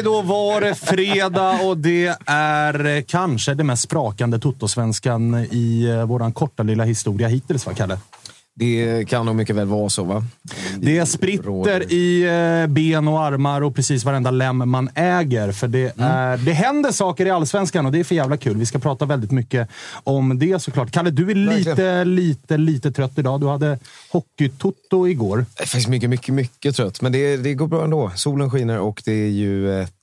Hörni, då var det fredag och det är eh, kanske det mest sprakande totosvenskan i eh, vår korta lilla historia hittills, va Kalle? Det kan nog mycket väl vara så, va? Det spritter i eh, ben och armar och precis varenda lem man äger. För det, är, det händer saker i Allsvenskan och det är för jävla kul. Vi ska prata väldigt mycket om det såklart. Kalle, du är lite, lite, lite trött idag. Du hade hockeytoto igår. Jag är faktiskt mycket, mycket, mycket trött. Men det, det går bra ändå. Solen skiner och det är ju ett eh,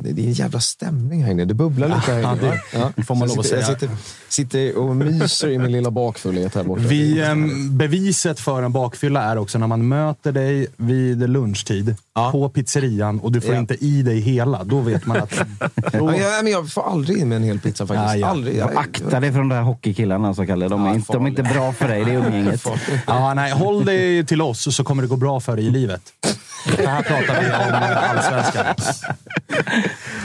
det är en jävla stämning här inne. Det bubblar lite här inne. Ja, det får man lov att säga. jag sitter, sitter och myser i min lilla bakfullhet här borta. Vi, ehm, beviset för en bakfylla är också när man möter dig vid lunchtid på pizzerian och du får Ja. inte i dig hela. Då vet man att... Då, Ja, jag, men jag får aldrig i mig en hel pizza faktiskt. Ja, ja. Aldrig. Jag, Akta dig för de där hockeykillarna, så Kalle. De är, Ja, inte, de är inte bra för dig, det umgänget. ja, nej, håll dig till oss så kommer det gå bra för dig i livet. Det här pratar vi om allsvenskan.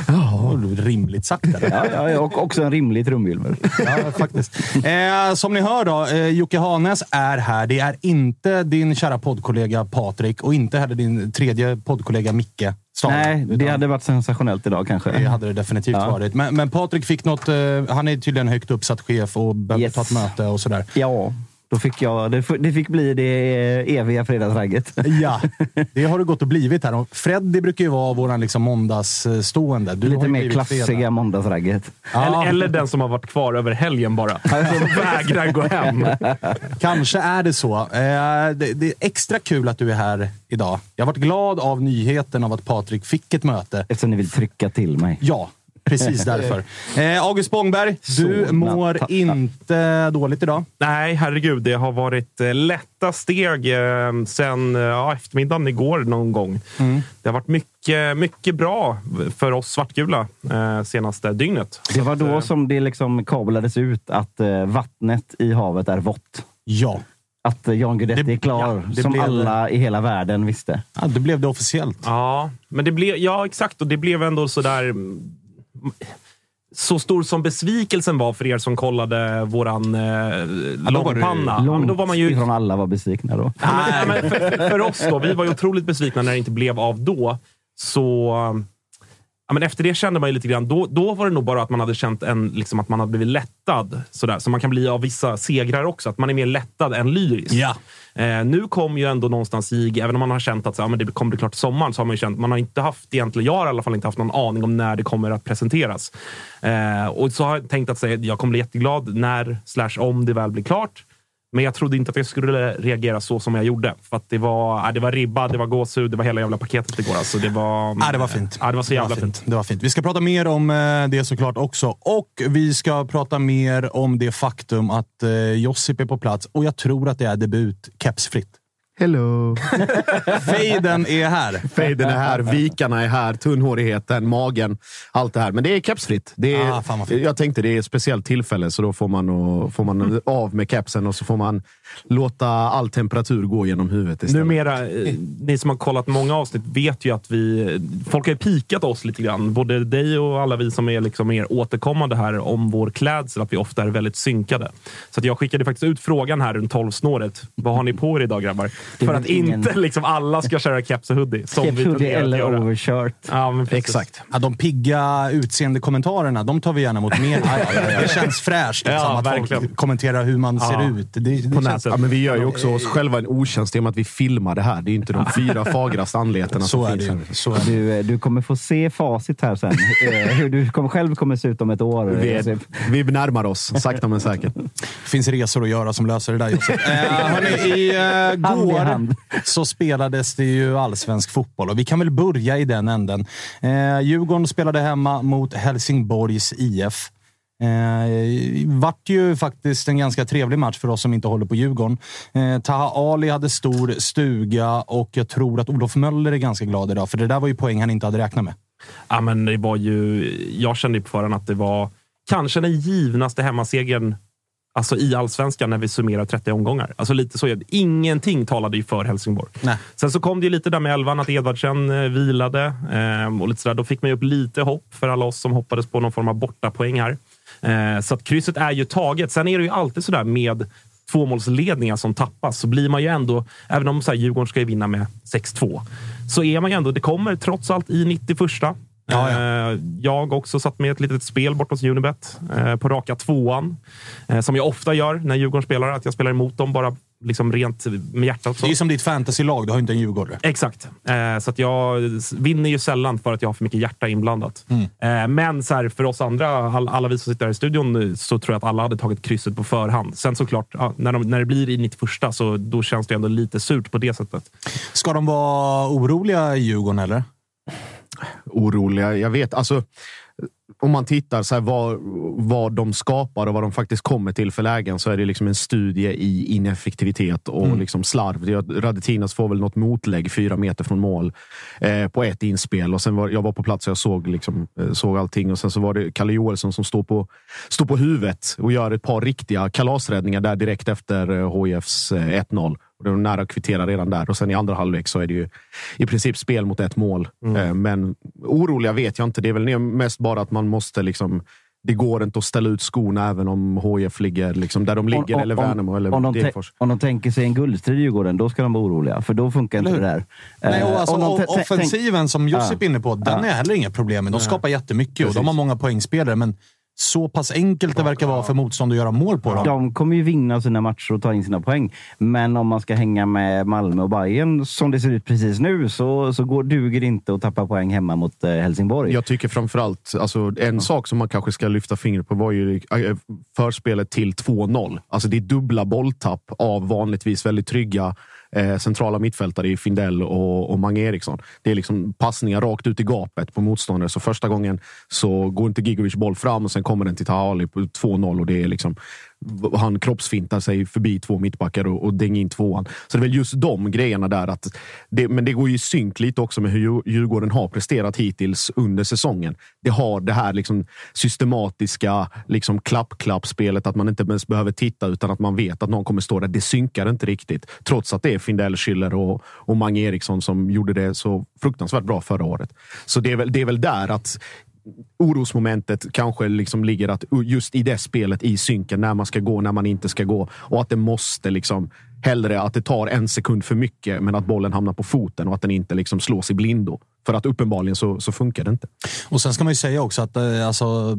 Ja, rimligt sagt. Där. Ja, ja, ja, och också en rimlig trumvirvel. Ja, faktiskt. Eh, som ni hör då, eh, Jocke Hanes är här. Det är inte din kära poddkollega Patrik och inte heller din tredje poddkollega Micke. Stahler. Nej, det Utan hade varit sensationellt idag kanske. det hade det definitivt Ja. varit. Men, men Patrik fick något... Eh, han är tydligen högt uppsatt chef och behövde Yes. ta ett möte och sådär. Ja, då fick jag... Det, fick bli det eviga fredagsragget. Ja, det har det gått och blivit här. Freddy brukar ju vara vår liksom måndagsstående. Du har Lite mer klassiga fredag. måndagsragget. Ja, Eller, eller den som har varit kvar över helgen bara. Som vägrar gå hem. Kanske är det så. Eh, det, det är extra kul att du är här idag. Jag har varit glad av nyheten av att Patrik fick ett möte. Eftersom ni vill trycka till mig. Ja, precis därför. Eh, August Spångberg, du Så mår natta. inte dåligt idag. Nej, herregud. Det har varit eh, lätta steg eh, sen eh, ja, eftermiddagen igår någon gång. Det har varit mycket, mycket bra för oss svartgula eh, senaste dygnet. Det var då som det liksom kablades ut att eh, vattnet i havet är vått. Ja. Att eh, Jan Guidetti Det- är klar, ja, det som blev- alla i hela världen visste. ja, det blev det officiellt. Ja, men det blev, ja, exakt. Och det blev ändå sådär... Så stor som besvikelsen var för er som kollade våran eh, då var långpanna. Ja, men då var man ju ifrån alla var besvikna då. Ja, men, ja, men för, för, för oss då, vi var ju otroligt besvikna när det inte blev av då. Så Ja, men efter det kände man ju lite grann, då, då var det nog bara att man hade känt en, liksom, att man hade blivit lättad. Sådär. Så man kan bli av vissa segrar också, att man är mer lättad än lyrisk. Ja. Eh, nu kom ju ändå någonstans i, även om man har känt att så, ja, men det kommer bli klart till sommaren, så har man ju känt, man har inte haft egentligen, jag har i alla fall inte haft någon aning om när det kommer att presenteras. Eh, och så har jag tänkt att säga, jag kommer bli jätteglad när, slash om det väl blir klart. Men jag trodde inte att jag skulle reagera så som jag gjorde. För att det var, äh, det var ribba, det var gåshud, det var hela jävla paketet igår. Alltså det, var, Ja, det var fint. Ja, det var så jävla det fint. Det var fint. Vi ska prata mer om eh, det såklart också. Och vi ska prata mer om det faktum att eh, Josip är på plats och jag tror att det är debut kepsfritt. Hello! Fejden är här. Fejden är här, vikarna är här, tunnhårigheten, magen, allt det här. Men det är kepsfritt. Det är, Ah, jag tänkte det är ett speciellt tillfälle, så då får man, och, får man av med kepsen och så får man låta all temperatur gå genom huvudet istället. Numera, eh, ni som har kollat många avsnitt vet ju att vi... Folk har ju pikat oss lite grann. Både dig och alla vi som är liksom mer återkommande här om vår klädsel. Att vi ofta är väldigt synkade. Så att jag skickade faktiskt ut frågan här runt tolvsnåret. Vad har ni på er idag grabbar? För att ingen- inte liksom alla ska köra keps och hoodie. Som Keps, vi hoodie eller göra. overshirt. Ja. Exakt. Ja, de pigga utseendekommentarerna, de tar vi gärna emot mer. Det känns fräscht liksom, Ja, att verkligen. folk kommenterar hur man ser Ja. ut. Det, det På känns, nätet. Ja, men vi gör ju också oss själva en otjänst genom att vi filmar det här. Det är ju inte de fyra fagraste anledningarna så som är det finns här. Så är det. Du, eh, du kommer få se facit här sen. Eh, Hur du kommer, själv kommer se ut om ett år. Vi, Josip. vi närmar oss, sakta men säkert. finns resor att göra som löser det där Josef. Eh, hörni, I eh, Hand i går hand. så spelades det ju allsvensk fotboll och vi kan väl börja i den änden. Eh, Djurgården spelade hemma mot Helsingborgs IF. Eh, vart ju faktiskt en ganska trevlig match för oss som inte håller på Djurgården. Eh, Taha Ali hade stor stuga och jag tror att Olof Möller är ganska glad idag, för det där var ju poäng han inte hade räknat med. Ja, men det var ju, jag kände ju på förhand att det var kanske den givnaste hemmasegern alltså i allsvenskan när vi summerar 30 omgångar. Alltså lite så. Ingenting talade ju för Helsingborg. Nej. Sen så kom det ju lite där med elvan, att Edvardsen eh, vilade. Eh, och lite sådär. Då fick man ju upp lite hopp för alla oss som hoppades på någon form av bortapoäng här. Eh, så att krysset är ju taget. Sen är det ju alltid sådär med tvåmålsledningar som tappas så blir man ju ändå, även om så här, Djurgården ska ju vinna med 6-2, så är man ju ändå, det kommer trots allt i 91 Ja, ja. Eh, Jag också satt med ett litet spel bort hos Unibet eh, på raka tvåan. Eh, Som jag ofta gör när Djurgården spelar, att jag spelar emot dem bara liksom rent med hjärtat. Så. Det är som ditt fantasylag, du har inte en djurgårdare. Exakt. Eh, så att jag vinner ju sällan för att jag har för mycket hjärta inblandat. Eh, men så här, för oss andra, all, alla vi som sitter här i studion, så tror jag att alla hade tagit krysset på förhand. Sen såklart, när, de, när det blir i 91 så då känns det ändå lite surt på det sättet. Ska de vara oroliga i Djurgården, eller? Oroliga. Jag vet, alltså, om man tittar så här, vad, vad de skapar och vad de faktiskt kommer till för lägen så är det liksom en studie i ineffektivitet och liksom slarv. Det- Radetinas får väl något motlägg fyra meter från mål eh, på ett inspel. Och sen var, jag var på plats och jag såg, liksom, eh, såg allting. Och sen så var det Kalle Joelsson som står på, står på huvudet och gör ett par riktiga kalasräddningar där direkt efter eh, HIFs eh, 1-0. Och det var nära att kvittera redan där. Och sen i andra halvlek så är det ju i princip spel mot ett mål. Eh, Men oroliga vet jag inte. Det är väl mest bara att man måste liksom det går inte att ställa ut skorna även om HIF ligger liksom där de ligger, eller Värnamo eller om, de Degerfors. om de tänker sig en guldstrid i Djurgården, då ska de vara oroliga. För då funkar inte det där. Nej, och Eh, alltså, om de offensiven som Josip är inne på, den är heller inga problem med. De skapar jättemycket och de har många poängspelare, men så pass enkelt det verkar vara för motstånd att göra mål på dem. De kommer ju vinna sina matcher och ta in sina poäng. Men om man ska hänga med Malmö och Bayern som det ser ut precis nu så, så går, duger det inte att tappa poäng hemma mot eh, Helsingborg. Jag tycker framförallt, alltså, en sak som man kanske ska lyfta fingret på var ju eh, förspelet till 2-0. Alltså det är dubbla bolltapp av vanligtvis väldigt trygga eh, centrala mittfältare i Findell och, och Mange Eriksson. Det är liksom passningar rakt ut i gapet på motståndare. Så första gången så går inte Gigovic boll fram och sen kommer den till Tahali på 2-0 och det är liksom han kroppsfintar sig förbi två mittbackar och, och dänger in tvåan. Så det är väl just de grejerna där. Att det, men det går ju i synk lite också med hur Djurgården har presterat hittills under säsongen. Det har det här liksom systematiska liksom klapp-klapp-spelet, att man inte ens behöver titta utan att man vet att någon kommer stå där. Det synkar inte riktigt. Trots att det är Findell, Schiller och, och Mange Eriksson som gjorde det så fruktansvärt bra förra året. Så det är väl, det är väl där att orosmomentet kanske liksom ligger att just i det spelet, i synken, när man ska gå, när man inte ska gå. Och att det måste liksom hellre att det tar en sekund för mycket, men att bollen hamnar på foten och att den inte liksom slås i blindo. För att uppenbarligen så, så funkar det inte. Och sen ska man ju säga också att eh, alltså,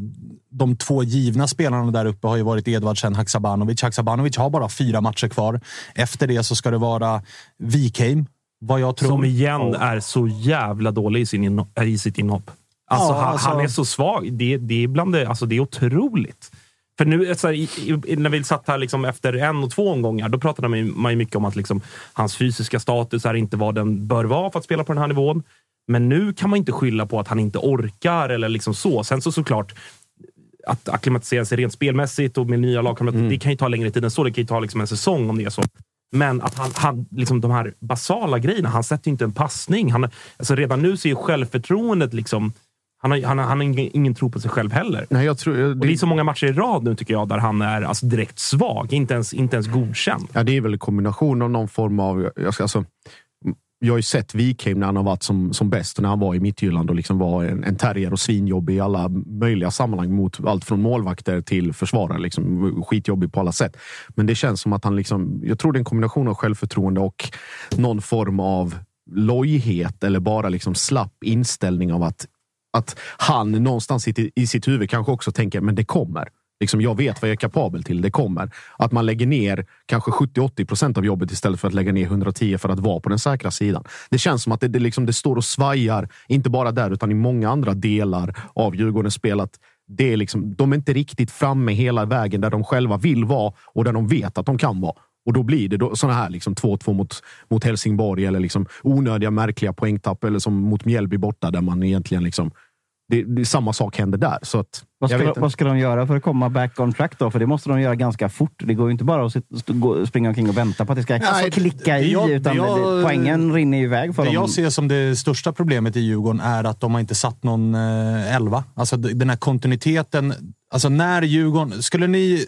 de två givna spelarna där uppe har ju varit Edvardsen, Haksabanovic. Haksabanovic har bara fyra matcher kvar. Efter det så ska det vara Wikheim, vad jag tror. Som igen är så jävla dålig i, sin äh, i sitt inhopp. Alltså, Ja, han, alltså- han är så svag. Det, det, är bland det, alltså, det är otroligt. För nu, här, i, i, när vi satt här liksom efter en och två omgångar, då pratade man ju, man ju mycket om att liksom, hans fysiska status är inte vad den bör vara för att spela på den här nivån. Men nu kan man inte skylla på att han inte orkar eller liksom så. Sen så såklart, att acklimatisera sig rent spelmässigt och med nya lagkamrater, det kan ju ta längre tid än så. Det kan ju ta liksom en säsong om det är så. Men att han, han liksom de här basala grejerna, han sätter ju inte en passning. Han, alltså redan nu så är självförtroendet liksom... Han har, han har, han har ingen, ingen tro på sig själv heller. Nej, jag tror, Och det är så många matcher i rad nu tycker jag, där han är alltså, direkt svag. Inte ens, inte ens godkänd. Ja, det är väl en kombination av någon form av... Jag, ska, alltså, jag har ju sett Wikheim när han har varit som, som bäst, när han var i Midtjylland och liksom var en, en terrier och svinjobbig i alla möjliga sammanhang mot allt från målvakter till försvarare. Liksom, skitjobbig på alla sätt. Men det känns som att han... Liksom, jag tror det är en kombination av självförtroende och någon form av lojhet eller bara liksom slapp inställning av att, att han någonstans i, i sitt huvud kanske också tänker men det kommer. Liksom, jag vet vad jag är kapabel till. Det kommer. Att man lägger ner kanske 70-80 procent av jobbet istället för att lägga ner 110 för att vara på den säkra sidan. Det känns som att det, det, liksom, det står och svajar, inte bara där utan i många andra delar av Djurgårdens spel. Att det är liksom, de är inte riktigt framme hela vägen där de själva vill vara och där de vet att de kan vara. Och då blir det då, såna här liksom 2-2 mot, mot Helsingborg eller liksom onödiga märkliga poängtapp eller som mot Mjällby borta där man egentligen liksom det, det, samma sak händer där. Så att, Vad ska, de, vad ska de göra för att komma back on track då? För det måste de göra ganska fort. Det går ju inte bara att gå, springa omkring och vänta på att det ska Nej, klicka i, jag- utan jag- det, poängen rinner iväg för Det dem. jag ser som det största problemet i Djurgården är att de har inte satt någon eh, elva. Alltså den här kontinuiteten. Alltså när Djurgården... Skulle ni,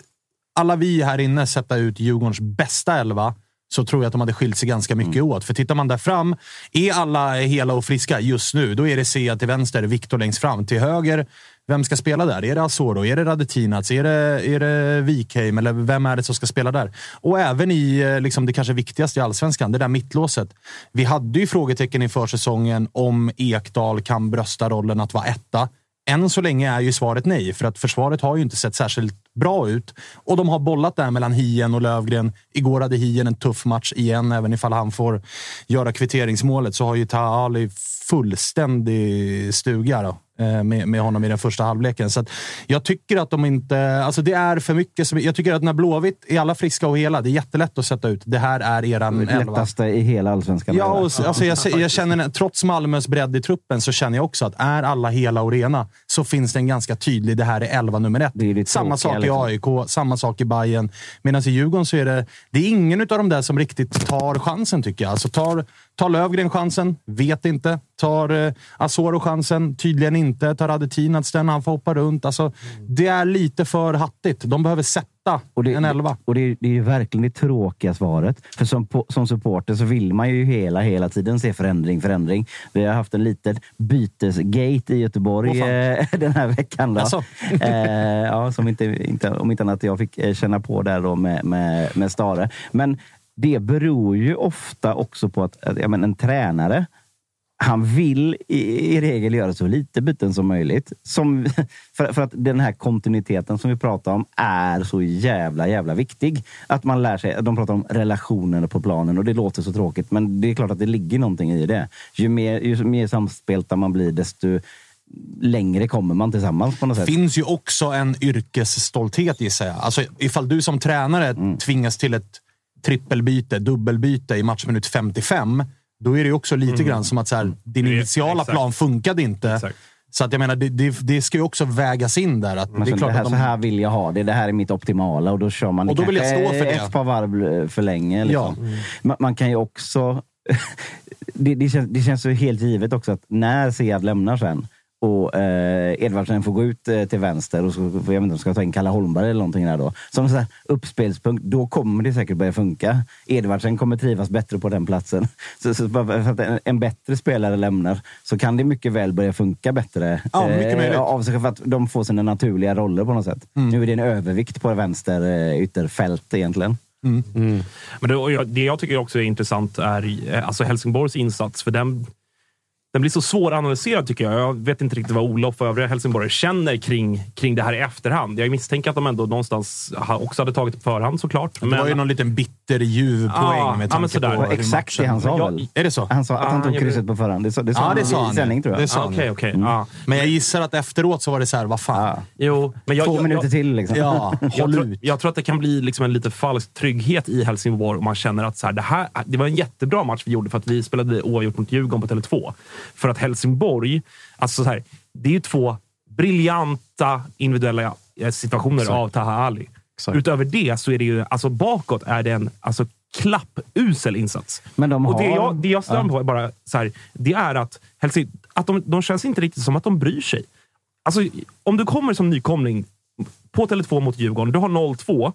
alla vi här inne, sätta ut Djurgårdens bästa elva så tror jag att de hade skilt sig ganska mycket Mm. åt. För tittar man där fram, är alla hela och friska just nu, då är det Sea till vänster, Viktor längst fram. Till höger, vem ska spela där? Är det Asoro? Är det Radetinac? Är det, är det Wikheim? Eller vem är det som ska spela där? Och även i eh, liksom, det kanske viktigaste i allsvenskan, det där mittlåset. Vi hade ju frågetecken inför säsongen om Ekdal kan brösta rollen att vara etta. Än så länge är ju svaret nej, för att försvaret har ju inte sett särskilt bra ut. Och de har bollat där mellan Hien och Lövgren. Igår hade Hien en tuff match igen, även ifall han får göra kvitteringsmålet så har ju Taha Ali fullständig stuga då, med, med honom i den första halvleken. Så jag tycker att de inte... Alltså det är för mycket. Jag tycker att när Blåvitt är alla friska och hela, det är jättelätt att sätta ut. Det här är eran elva. lättaste i hela allsvenskan. Ja, och, alltså jag, jag känner, trots Malmös bredd i truppen så känner jag också att är alla hela och rena så finns det en ganska tydlig, det här är elva nummer ett. Det det samma sak i liksom. AIK, samma sak i Bayern. Medan i Djurgården så är det, det är ingen av de där som riktigt tar chansen tycker jag. Alltså tar, tar Lövgren chansen? Vet inte. Tar eh, Asoro chansen? Tydligen inte. Tar Radetinac den? Han får hoppa runt. Alltså, det är lite för hattigt. De behöver sätta Och det, en elva. Och det, är- det är ju verkligen det tråkiga svaret. För som, som supporter så vill man ju hela, hela tiden se förändring, förändring. Vi har haft en liten bytesgate i Göteborg eh, den här veckan. Då. Jaså? eh, ja, som inte, inte, om inte annat jag fick eh, känna på där då med, med, med Stare. Men det beror ju ofta också på att, att ja, men en tränare han vill i, i regel göra så lite byten som möjligt. Som, för, för att den här kontinuiteten som vi pratar om är så jävla, jävla viktig. Att man lär sig. De pratar om relationer på planen och det låter så tråkigt, men det är klart att det ligger någonting i det. Ju mer, ju mer samspelta man blir, desto längre kommer man tillsammans på något sätt. finns ju också en yrkesstolthet gissar jag. Alltså, ifall du som tränare Mm. tvingas till ett trippelbyte, dubbelbyte i matchminut 55, då är det ju också lite grann som att så här, din Mm. Det- initiala exakt. plan funkade inte. Exakt. Så att jag menar, det, det, det ska ju också vägas in där. Att det är klart det här, att så de, här vill jag ha det. Det här är mitt optimala och då kör man Och då vill jag stå för det. ett par varv för länge. Liksom. Ja. Man, man kan ju också... det, det, känns, det känns ju helt givet också att när Sead lämnar sen och eh, Edvardsen får gå ut eh, till vänster och så, jag vet inte om ska ta in Kalle Holmberg eller någonting där då. Som så här uppspelspunkt, då kommer det säkert börja funka. Edvardsen kommer trivas bättre på den platsen. Så, så för att en, en bättre spelare lämnar så kan det mycket väl börja funka bättre. Ja, mycket möjligt. av sig för att de får sina naturliga roller på något sätt. Mm. Nu är det en övervikt på vänster eh, ytterfält egentligen. Men det, och jag, det jag tycker också är intressant är eh, alltså Helsingborgs insats. För den, den blir så svåranalyserad tycker jag. Jag vet inte riktigt vad Olof och övriga Helsingborg känner kring, kring det här i efterhand. Jag misstänker att de ändå någonstans också hade tagit på förhand såklart. Det var ju någon liten bitterljuv poäng Ja, med ja, tanke men sådär. på Det Exakt det han sa Jag- väl? Är det så? Han sa att Ah, han tog krysset på förhand. Det sa, det sa Ja, han det sa i han. sändning tror jag. Det sa Ah. Okej, okej. Mm. Ja. Men jag gissar att efteråt så var det så här, vad fan. Jo, men jag, Två jag, minuter jag, till liksom. Ja, jag, tror, ut. jag tror att det kan bli liksom en lite falsk trygghet i Helsingborg om man känner att så här, det, här, det var en jättebra match vi gjorde för att vi spelade oavgjort mot Djurgården på Tele2. För att Helsingborg, alltså så här, det är ju två briljanta individuella eh, situationer Exakt. av Taha Ali. Exakt. Utöver det så är det ju, alltså bakåt är det en alltså, klappusel insats. Men de Och det har- jag, det jag stör mig på är bara så här, det är att, Helsing, att de, de känns inte riktigt som att de bryr sig. Alltså, om du kommer som nykomling på Tele2 mot Djurgården, du har 0-2.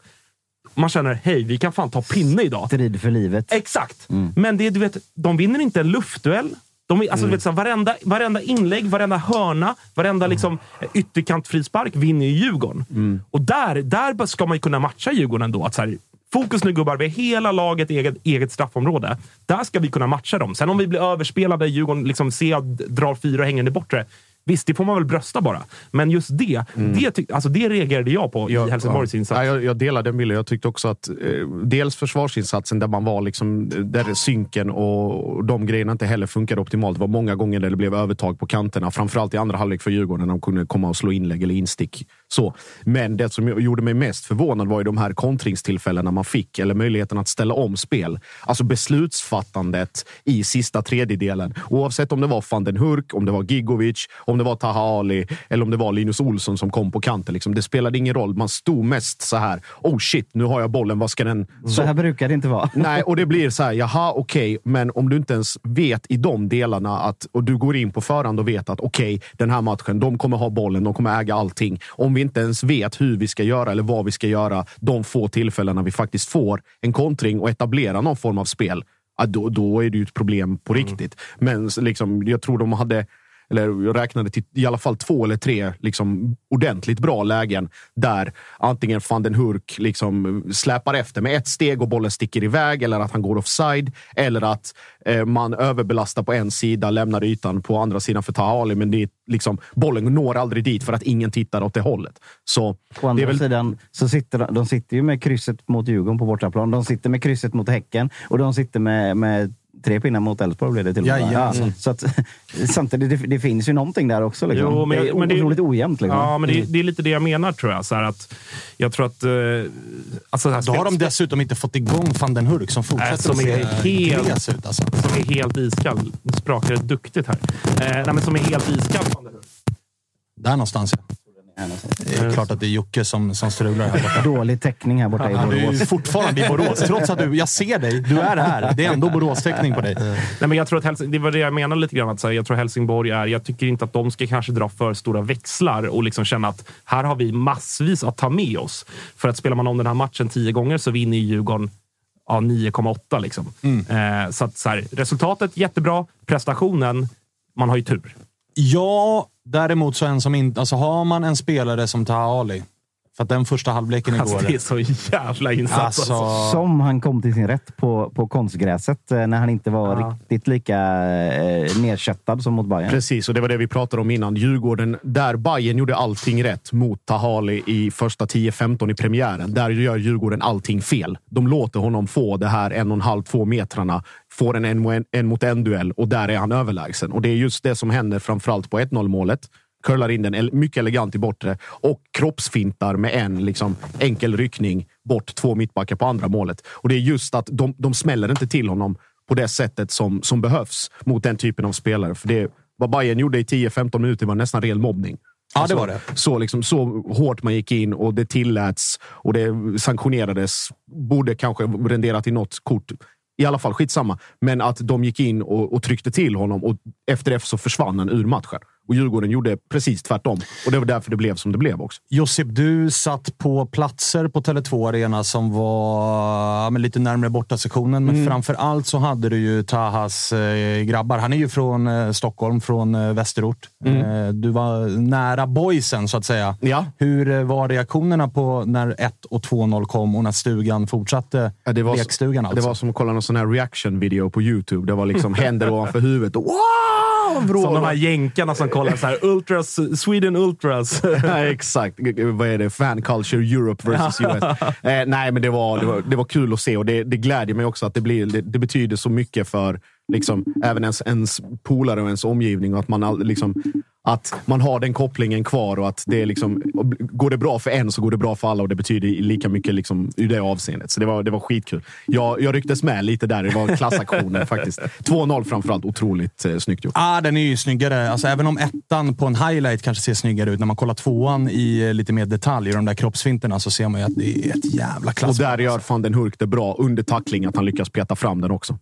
Man känner, hej, vi kan fan ta pinne idag. Strid för livet. Exakt. Men det, du vet, de vinner inte en luftduell. De, alltså, du vet, så varenda, varenda inlägg, varenda hörna, varenda liksom, ytterkant frispark vinner ju Djurgården. Och där, där ska man ju kunna matcha Djurgården ändå. Att, så här, fokus nu gubbar, vi har hela laget eget, eget straffområde. Där ska vi kunna matcha dem. Sen om vi blir överspelade, Djurgården liksom, ser, drar fyra och hänger i bortre. Visst, det får man väl brösta bara. Men just det, det, tyck, alltså, det reagerade jag på i Helsingborgs ja. insats. Ja, jag, jag delar den bilden. Jag tyckte också att eh, dels försvarsinsatsen där man var liksom, där synken och de grejerna inte heller funkade optimalt. Det var många gånger där det blev övertag på kanterna. Framförallt i andra halvlek för Djurgården när de kunde komma och slå inlägg eller instick. Så. Men det som gjorde mig mest förvånad var ju de här kontringstillfällena man fick eller möjligheten att ställa om spel. Alltså beslutsfattandet i sista tredjedelen. Oavsett om det var van den Hurk, om det var Gigovic, om det var Taha Ali eller om det var Linus Olsson som kom på kanten. Liksom. Det spelade ingen roll. Man stod mest så här. Oh shit, nu har jag bollen. Vad ska den... Så här brukar det inte vara. Nej, och det blir så här, jaha, okej, men om du inte ens vet i de delarna att, och du går in på förhand och vet att okej, den här matchen, de kommer ha bollen, de kommer äga allting. Om vi inte ens vet hur vi ska göra eller vad vi ska göra de få tillfällena vi faktiskt får en kontring och etablera någon form av spel, då, då är det ju ett problem på riktigt. Men liksom, jag tror de hade eller jag räknade till i alla fall två eller tre liksom, ordentligt bra lägen där antingen van den Hurk liksom, släpar efter med ett steg och bollen sticker iväg eller att han går offside eller att eh, man överbelastar på en sida, lämnar ytan på andra sidan för Taha Ali, men det är, liksom, bollen når aldrig dit för att ingen tittar åt det hållet. Så Å andra väl, sidan så sitter de, de sitter ju med krysset mot Djurgården på bortaplan. De sitter med krysset mot Häcken och de sitter med, med tre pinnar mot Elfsborg blev det till och med. Jajamensan. Ja, så att, samtidigt, det, det finns ju någonting där också. Liksom. Jo, men- det är men det- otroligt ojämnt. Liksom. Ja, men det, det är lite det jag menar tror jag. Så här att, jag tror att... Eh, alltså, så här, Då har de dessutom inte fått igång van den Hurk som fortsätter som att se är helt- gles ut. Alltså. som är helt iskall. Nu sprakar det duktigt här. Eh, nej, men som är helt iskall. Där någonstans ja. Det är klart att det är Jocke som, som strular här borta. Dålig täckning här borta i Ja, du är Borås. ju fortfarande i Borås. Trots att du, jag ser dig. Du är här. Det är ändå Borås-täckning på dig. Nej, men jag tror att Helsing, det var det jag menade lite grann. Att, här, jag tror Helsingborg är... Jag tycker inte att de ska kanske dra för stora växlar och liksom känna att här har vi massvis att ta med oss. För att spelar man om den här matchen tio gånger så vinner ju Djurgården ja, 9,8. Liksom. Eh, så att, så här, resultatet jättebra. Prestationen, man har ju tur. Ja, däremot så en som inte... Alltså har man en spelare som Taha Ali, för att den första halvleken igår... Alltså, det är så jävla insats. Alltså, Alltså. Som han kom till sin rätt på, på konstgräset eh, när han inte var Ja. riktigt lika eh, nerköttad som mot Bayern. Precis, och det var det vi pratade om innan. Djurgården, där Bayern gjorde allting rätt mot Tahali i första 10-15 i premiären. Där gör Djurgården allting fel. De låter honom få det här en och en halv, två metrarna. Får en en, en, en mot en duell och där är han överlägsen. Och det är just det som händer framförallt på 1-0 målet. Curlar in den mycket elegant i bortre och kroppsfintar med en liksom, enkel ryckning bort två mittbackar på andra målet. Och det är just att de, de smäller inte till honom på det sättet som, som behövs mot den typen av spelare. För det, vad Bayern gjorde i 10-15 minuter var nästan ren mobbning. Ja, det var det. Så, liksom, så hårt man gick in och det tilläts och det sanktionerades. Borde kanske rendera till något kort. I alla fall, skitsamma. Men att de gick in och, och tryckte till honom och efter det så försvann han ur matchen. Och Djurgården gjorde precis tvärtom. Och det var därför det blev som det blev också. Josip, du satt på platser på Tele2 Arena som var ja, lite närmare borta sektionen, men framför allt så hade du ju Tahas eh, grabbar. Han är ju från eh, Stockholm, från eh, västerort. Eh, du var nära boysen, så att säga. Ja. Hur eh, var reaktionerna på när 1 och 2-0 kom och när stugan fortsatte? Ja, det var, lekstugan alltså. det var som att kolla någon sån här reaction video på Youtube. Det var liksom händer ovanför huvudet och wow! Som de här jänkarna som kollar så här, Ultras, Sweden Ultras. Ja, exakt. Vad är det? Fan culture Europe versus US. Eh, nej, men det var, det var, det var kul att se och det, det glädjer mig också att det, blir, det, det betyder så mycket för liksom, även ens, ens polare och ens omgivning. Och att man all- liksom, att man har den kopplingen kvar och att det är liksom, går det bra för en så går det bra för alla och det betyder lika mycket liksom, i det avseendet. Så det var, det var skitkul. Jag, jag rycktes med lite där. Det var klassaktioner faktiskt. 2-0 framförallt. Otroligt eh, snyggt gjort. Ah, den är ju snyggare. Alltså, även om ettan på en highlight kanske ser snyggare ut, när man kollar tvåan i eh, lite mer detalj, i de där kroppsfinterna, så ser man ju att det är ett jävla Och klass. där gör van den Hurk det bra under tackling, att han lyckas peta fram den också.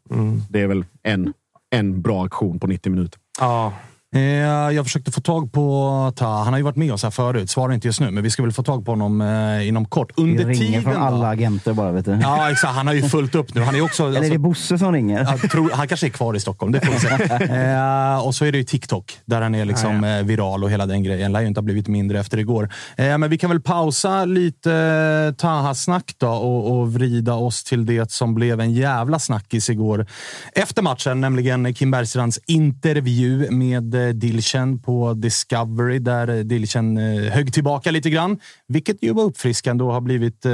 Det är väl en, en bra aktion på 90 minuter. Ja. Eh, Jag försökte få tag på Ta. Han har ju varit med oss här förut. Svarar inte just nu, men vi ska väl få tag på honom eh, inom kort. Det Under ringer tiden från då? alla agenter bara, vet du. Ja, exakt. Han har ju fullt upp nu. Han är också... Eller är det Bosse som ringer? Jag tror, han kanske är kvar i Stockholm, det får vi se. eh, och så är det ju TikTok, där han är liksom eh, viral och hela den grejen. Lär ju inte ha blivit mindre efter igår. Eh, men vi kan väl pausa lite eh, Taha-snack då och, och vrida oss till det som blev en jävla snackis igår efter matchen, nämligen Kim Bergstrands intervju med eh, Dilchen på Discovery, där eh, Dilchen eh, högg tillbaka lite grann, vilket ju var uppfriskande och har blivit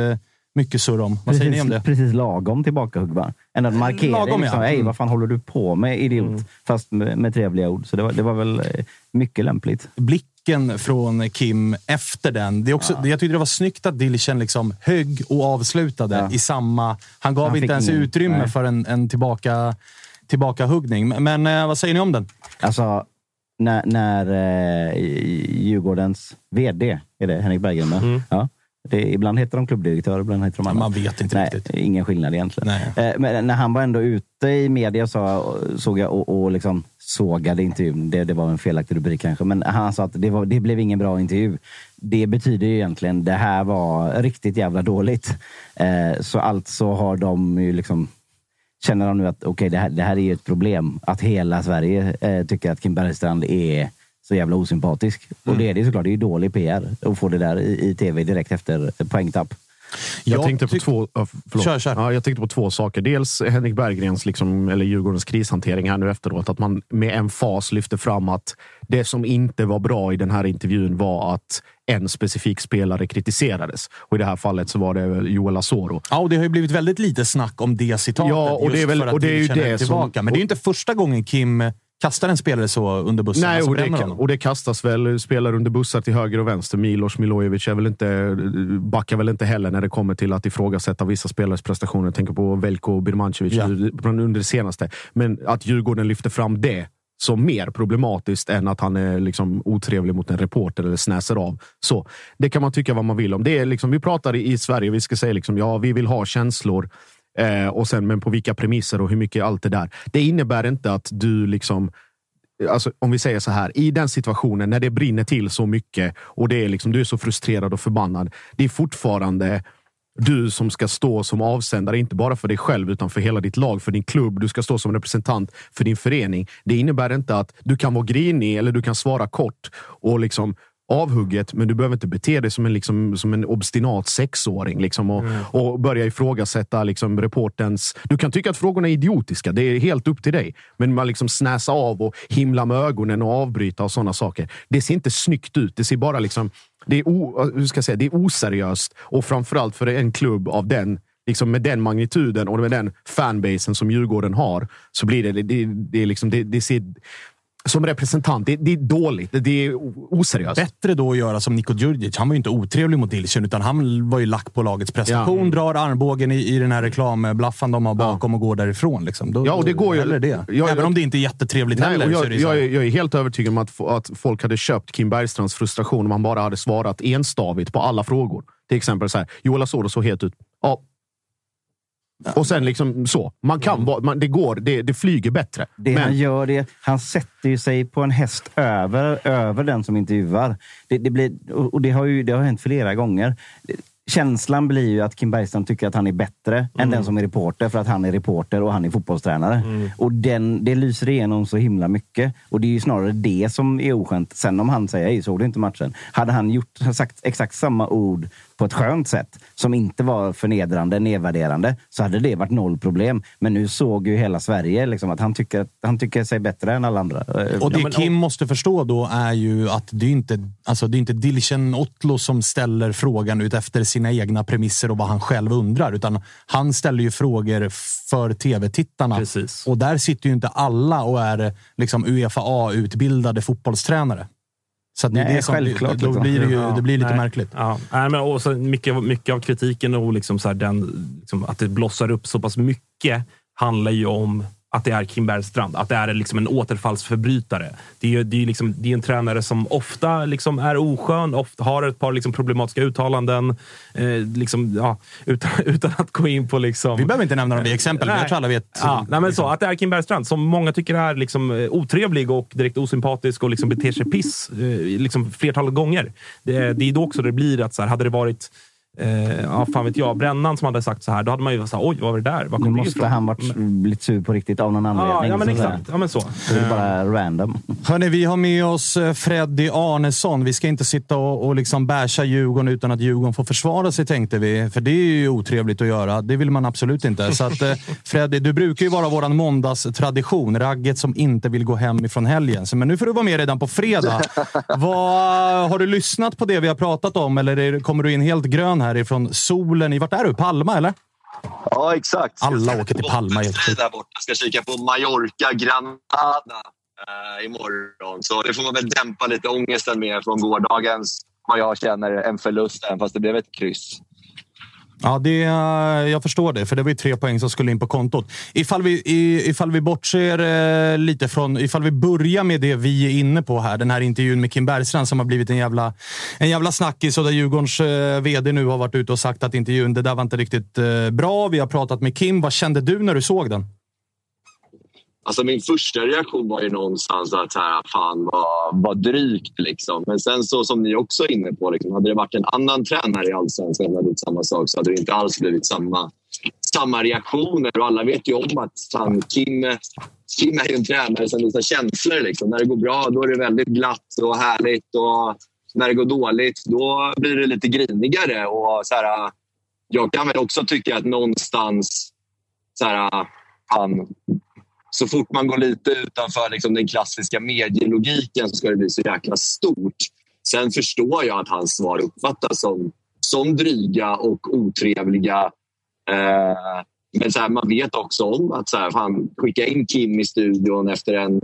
mycket surr om. Vad säger ni om det? Precis lagom tillbakahugg bara. En markering. Lagom, liksom, ja. Mm. vad fan håller du på med, idiot? Fast med, med trevliga ord. Så det var, det var väl mycket lämpligt. blicken från Kim efter den. Det är också, Jag tyckte det var snyggt att Dilchen liksom högg och avslutade Ja. i samma... Han gav Han inte ens ingen- utrymme nej. för en, en tillbaka, tillbakahuggning. Men, men eh, vad säger ni om den? Alltså, när, när eh, Djurgårdens VD, är det Henrik Berggren? va? Ja. Det, ibland heter de klubbdirektör, ibland heter de annat. Man vet inte Nej, riktigt. ingen skillnad egentligen. Eh, men när han var ändå ute i media så, såg jag och, och liksom sågade intervjun. Det, det var en felaktig rubrik kanske, men han sa att det, var, det blev ingen bra intervju. Det betyder ju egentligen det här var riktigt jävla dåligt. Eh, så alltså har de ju liksom känner de nu att okej, det, här, det här är ju ett problem. Att hela Sverige eh, tycker att Kim Bergstrand är så jävla osympatisk. Och det är det såklart. Det är ju dålig PR att få det där i, i tv direkt efter poängtapp. Jag, Jag tänkte på två, förlåt. Kör, kör. Ja, jag tänkte på två saker. Dels Henrik Berggrens, liksom, eller Djurgårdens krishantering här nu efteråt. Att man med en fas lyfter fram att det som inte var bra i den här intervjun var att en specifik spelare kritiserades. Och i det här fallet så var det Joel Asoro. Ja, och det har ju blivit väldigt lite snack om det citatet. Ja, och det är väl- och det är ju det högg som- tillbaka. Men det är ju inte första gången Kim kastar en spelare så under bussen. Nej, alltså och det, och det kastas väl spelare under bussar till höger och vänster. Milos Milojevic är väl inte, backar väl inte heller när det kommer till att ifrågasätta vissa spelares prestationer. Jag tänker på Velko Birmancevic Ja. under det senaste. Men att Djurgården lyfter fram det som mer problematiskt än att han är liksom otrevlig mot en reporter eller snäser av. Så Det kan man tycka vad man vill om. Det är liksom, vi pratar i, Sverige, vi ska säga liksom, ja, vi vill ha känslor. Eh, och sen, men på vilka premisser och hur mycket allt det där. Det innebär inte att du liksom Alltså, om vi säger så här, i den situationen när det brinner till så mycket och det är liksom, du är så frustrerad och förbannad. Det är fortfarande du som ska stå som avsändare, inte bara för dig själv utan för hela ditt lag, för din klubb. Du ska stå som representant för din förening. Det innebär inte att du kan vara grinig eller du kan svara kort och liksom avhugget, men du behöver inte bete dig som en, liksom, som en obstinat sexåring liksom, och, och börja ifrågasätta liksom, reportens... Du kan tycka att frågorna är idiotiska, det är helt upp till dig. Men man liksom snäsa av och himla med ögonen och avbryta och sådana saker. Det ser inte snyggt ut. Det ser bara liksom... Det är, o, hur ska jag säga, det är oseriöst och framförallt för en klubb av den liksom med den magnituden och med den fanbasen som Djurgården har, så blir det, det, det, liksom, det, det ser, som representant, det, det är dåligt. Det är oseriöst. Bättre då att göra som Niko Djurdjic. Han var ju inte otrevlig mot Dilchen, utan han var ju lack på lagets prestation. Drar armbågen i, i den här reklamblaffan de har bakom och går därifrån. Liksom. Då, Ja, och det går ju- det. Ja, jag- Även om det inte är jättetrevligt Nej, heller. så är jag, jag, är, jag är helt övertygad om att, att folk hade köpt Kim Bergstrands frustration om han bara hade svarat enstavigt på alla frågor. Till exempel så här, Joel Asoro såg helt ut. Ja. Och sen liksom så. Man kan vara, man, det går, det, det flyger bättre. Det han gör, det, han sätter ju sig på en häst över, över den som intervjuar. Det, det blir, och det har ju det har hänt flera gånger. känslan blir ju att Kim Bergstrand tycker att han är bättre än Mm. den som är reporter för att han är reporter och han är fotbollstränare. Mm. Och den, det lyser igenom så himla mycket. Och det är ju snarare det som är oskönt. Sen om han säger, hej, såg du inte matchen? Hade han gjort, sagt exakt samma ord på ett skönt sätt som inte var förnedrande, nedvärderande, så hade det varit noll problem. Men nu såg ju hela Sverige liksom, att han tycker, han tycker sig bättre än alla andra. Och det Kim måste förstå då är ju att det är inte, alltså det är inte Dilchen Otlo som ställer frågan ut efter sina egna premisser och vad han själv undrar, utan han ställer ju frågor för tv-tittarna. Och där sitter ju inte alla och är liksom Uefa-utbildade fotbollstränare. Så att det Nej, det som, självklart, då liksom. blir det, ju, Ja, det blir lite nej. märkligt. Ja. Nej, men och så mycket, mycket av kritiken och liksom så den, liksom att det blossar upp så pass mycket handlar ju om att det är Kim Bergstrand. Att det är liksom en återfallsförbrytare. Det är, det är, liksom, det är en tränare som ofta liksom är oskön, ofta har ett par liksom problematiska uttalanden. Eh, liksom, ja, utan, utan att gå in på... Liksom, Vi behöver inte nämna i exempel, men jag tror alla vet. Ja, nej, men så, att det är Kim Bergstrand, som många tycker är liksom, eh, otrevlig och direkt osympatisk och liksom beter sig piss eh, liksom, flertalet gånger. Det, det är då också det blir att så här, hade det varit Eh, ja, fan vet jag, Brännan som hade sagt så här, då hade man ju sagt oj, vad var det där? Var Nu kom det måste ifrån? han varit blivit sur på riktigt av någon anledning. ja, men så att exakt. Ja, men så. Så det är bara random. Hörni, vi har med oss eh, Freddy Arnesson. Vi ska inte sitta och, och liksom basha Djurgården utan att Djurgården får försvara sig, tänkte vi. För det är ju otrevligt att göra. Det vill man absolut inte. Så att, eh, Freddy, du brukar ju vara vår måndagstradition. Ragget som inte vill gå hem ifrån helgen. Så, men nu får du vara med redan på fredag. Vad, har du lyssnat på det vi har pratat om eller är, kommer du in helt grön härifrån solen? i- Vart är du? Palma, eller? Ja, exakt. Alla åker till Palma. Där borta. Ska kika på Mallorca, Granada eh, imorgon. Så det får man väl dämpa lite ångesten med från gårdagens, vad jag känner, en förlust, även fast det blev ett kryss. Ja, det, jag förstår det, för det var ju tre poäng som skulle in på kontot. Ifall vi, ifall vi bortser eh, lite från... Ifall vi börjar med det vi är inne på här. Den här intervjun med Kim Bergstrand som har blivit en jävla, en jävla snackis och där Djurgårdens eh, vd nu har varit ute och sagt att intervjun, det där var inte riktigt eh, bra. Vi har pratat med Kim. Vad kände du när du såg den? Alltså min första reaktion var ju någonstans att så här, fan vad, vad drygt. Liksom. Men sen så som ni också är inne på, liksom, hade det varit en annan tränare i Allsvenskan som hade gjort samma sak så hade det inte alls blivit samma, samma reaktioner. Och alla vet ju om att fan, Kim, Kim är ju en tränare som visar känslor. Liksom. När det går bra då är det väldigt glatt och härligt. Och när det går dåligt då blir det lite grinigare. Och, så här, jag kan väl också tycka att någonstans så här, han, så fort man går lite utanför liksom, den klassiska medielogiken så ska det bli så jäkla stort. Sen förstår jag att hans svar uppfattas som, som dryga och otrevliga. Eh, men så här, man vet också om att så här, fan, skicka in Kim i studion efter en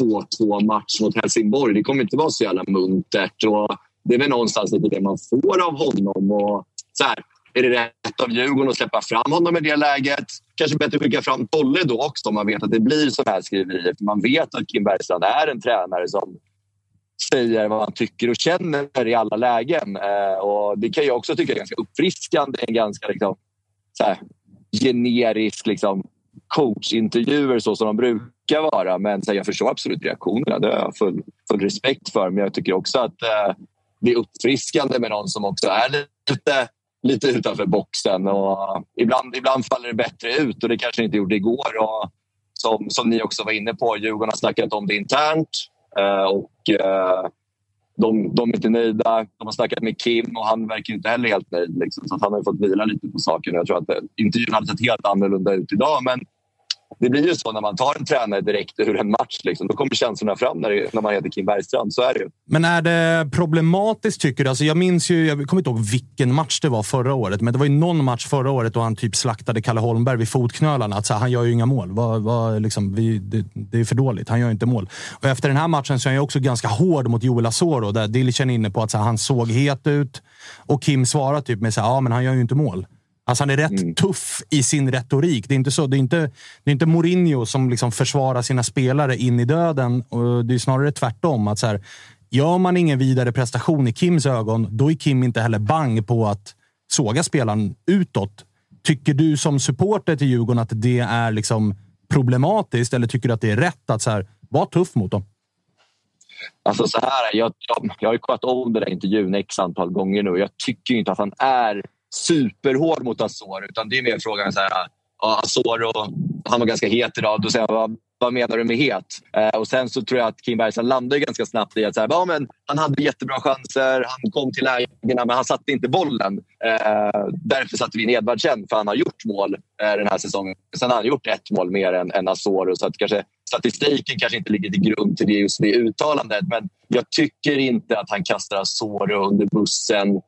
2-2 match mot Helsingborg. Det kommer inte vara så jävla muntert. Och det är väl någonstans lite det man får av honom. Och, så här, är det rätt av Djurgården att släppa fram honom i det läget? Kanske bättre att skicka fram Tolle då också om man vet att det blir så här skriverier. För man vet att Kim Bergstrand är en tränare som säger vad han tycker och känner i alla lägen. Eh, och Det kan jag också tycka är ganska uppfriskande. En ganska liksom, så här, generisk liksom, coachintervjuer så som de brukar vara. Men så här, jag förstår absolut reaktionerna. Det har jag full, full respekt för. Men jag tycker också att eh, det är uppfriskande med någon som också är lite, lite utanför boxen. Och ibland, ibland faller det bättre ut och det kanske inte gjorde igår. Och som, som ni också var inne på, Djurgården har snackat om det internt. Eh, och eh, de, de är inte nöjda. De har snackat med Kim och han verkar inte heller helt nöjd. Liksom. Så han har fått vila lite på saken. Jag tror att eh, intervjun hade sett helt annorlunda ut idag. Men det blir ju så när man tar en tränare direkt ur en match. Liksom. Då kommer känslorna fram när, det, när man heter Kim Bergstrand. Så är det ju. Men är det problematiskt, tycker du? Alltså jag minns ju, jag kommer inte ihåg vilken match det var förra året, men det var ju någon match förra året då han typ slaktade Kalle Holmberg vid fotknölarna. Att så här, han gör ju inga mål. Vad, vad, liksom, vi, det, det är för dåligt. Han gör ju inte mål. Och efter den här matchen så är han ju också ganska hård mot Joel Asoro, där Dilchen är inne på att så här, han såg het ut. Och Kim svarar typ med så här, ja men han gör ju inte mål. Alltså han är rätt tuff i sin retorik. Det är inte, så, det är inte, det är inte Mourinho som liksom försvarar sina spelare in i döden. Och det är snarare tvärtom. Att så här, gör man ingen vidare prestation i Kims ögon, då är Kim inte heller bang på att såga spelaren utåt. Tycker du som supporter till Djurgården att det är liksom problematiskt eller tycker du att det är rätt att så här, vara tuff mot dem? Alltså så här, jag, jag, jag har ju kollat om den där intervjun x antal gånger nu och jag tycker inte att han är superhård mot Azor. Utan det är mer frågan så här, ja, Azor och han var ganska het idag. Då säger jag, vad, vad menar du med het? Eh, och sen så tror jag att Kim Bergstrand landade ganska snabbt i att så här, ja, men han hade jättebra chanser, han kom till lägena men han satte inte bollen. Eh, därför satte vi in Edvardsen, för han har gjort mål eh, den här säsongen. Sen har han gjort ett mål mer än, än Azor. Så att kanske, statistiken kanske inte ligger till grund till det, just det uttalandet. Men jag tycker inte att han kastar Asoro under bussen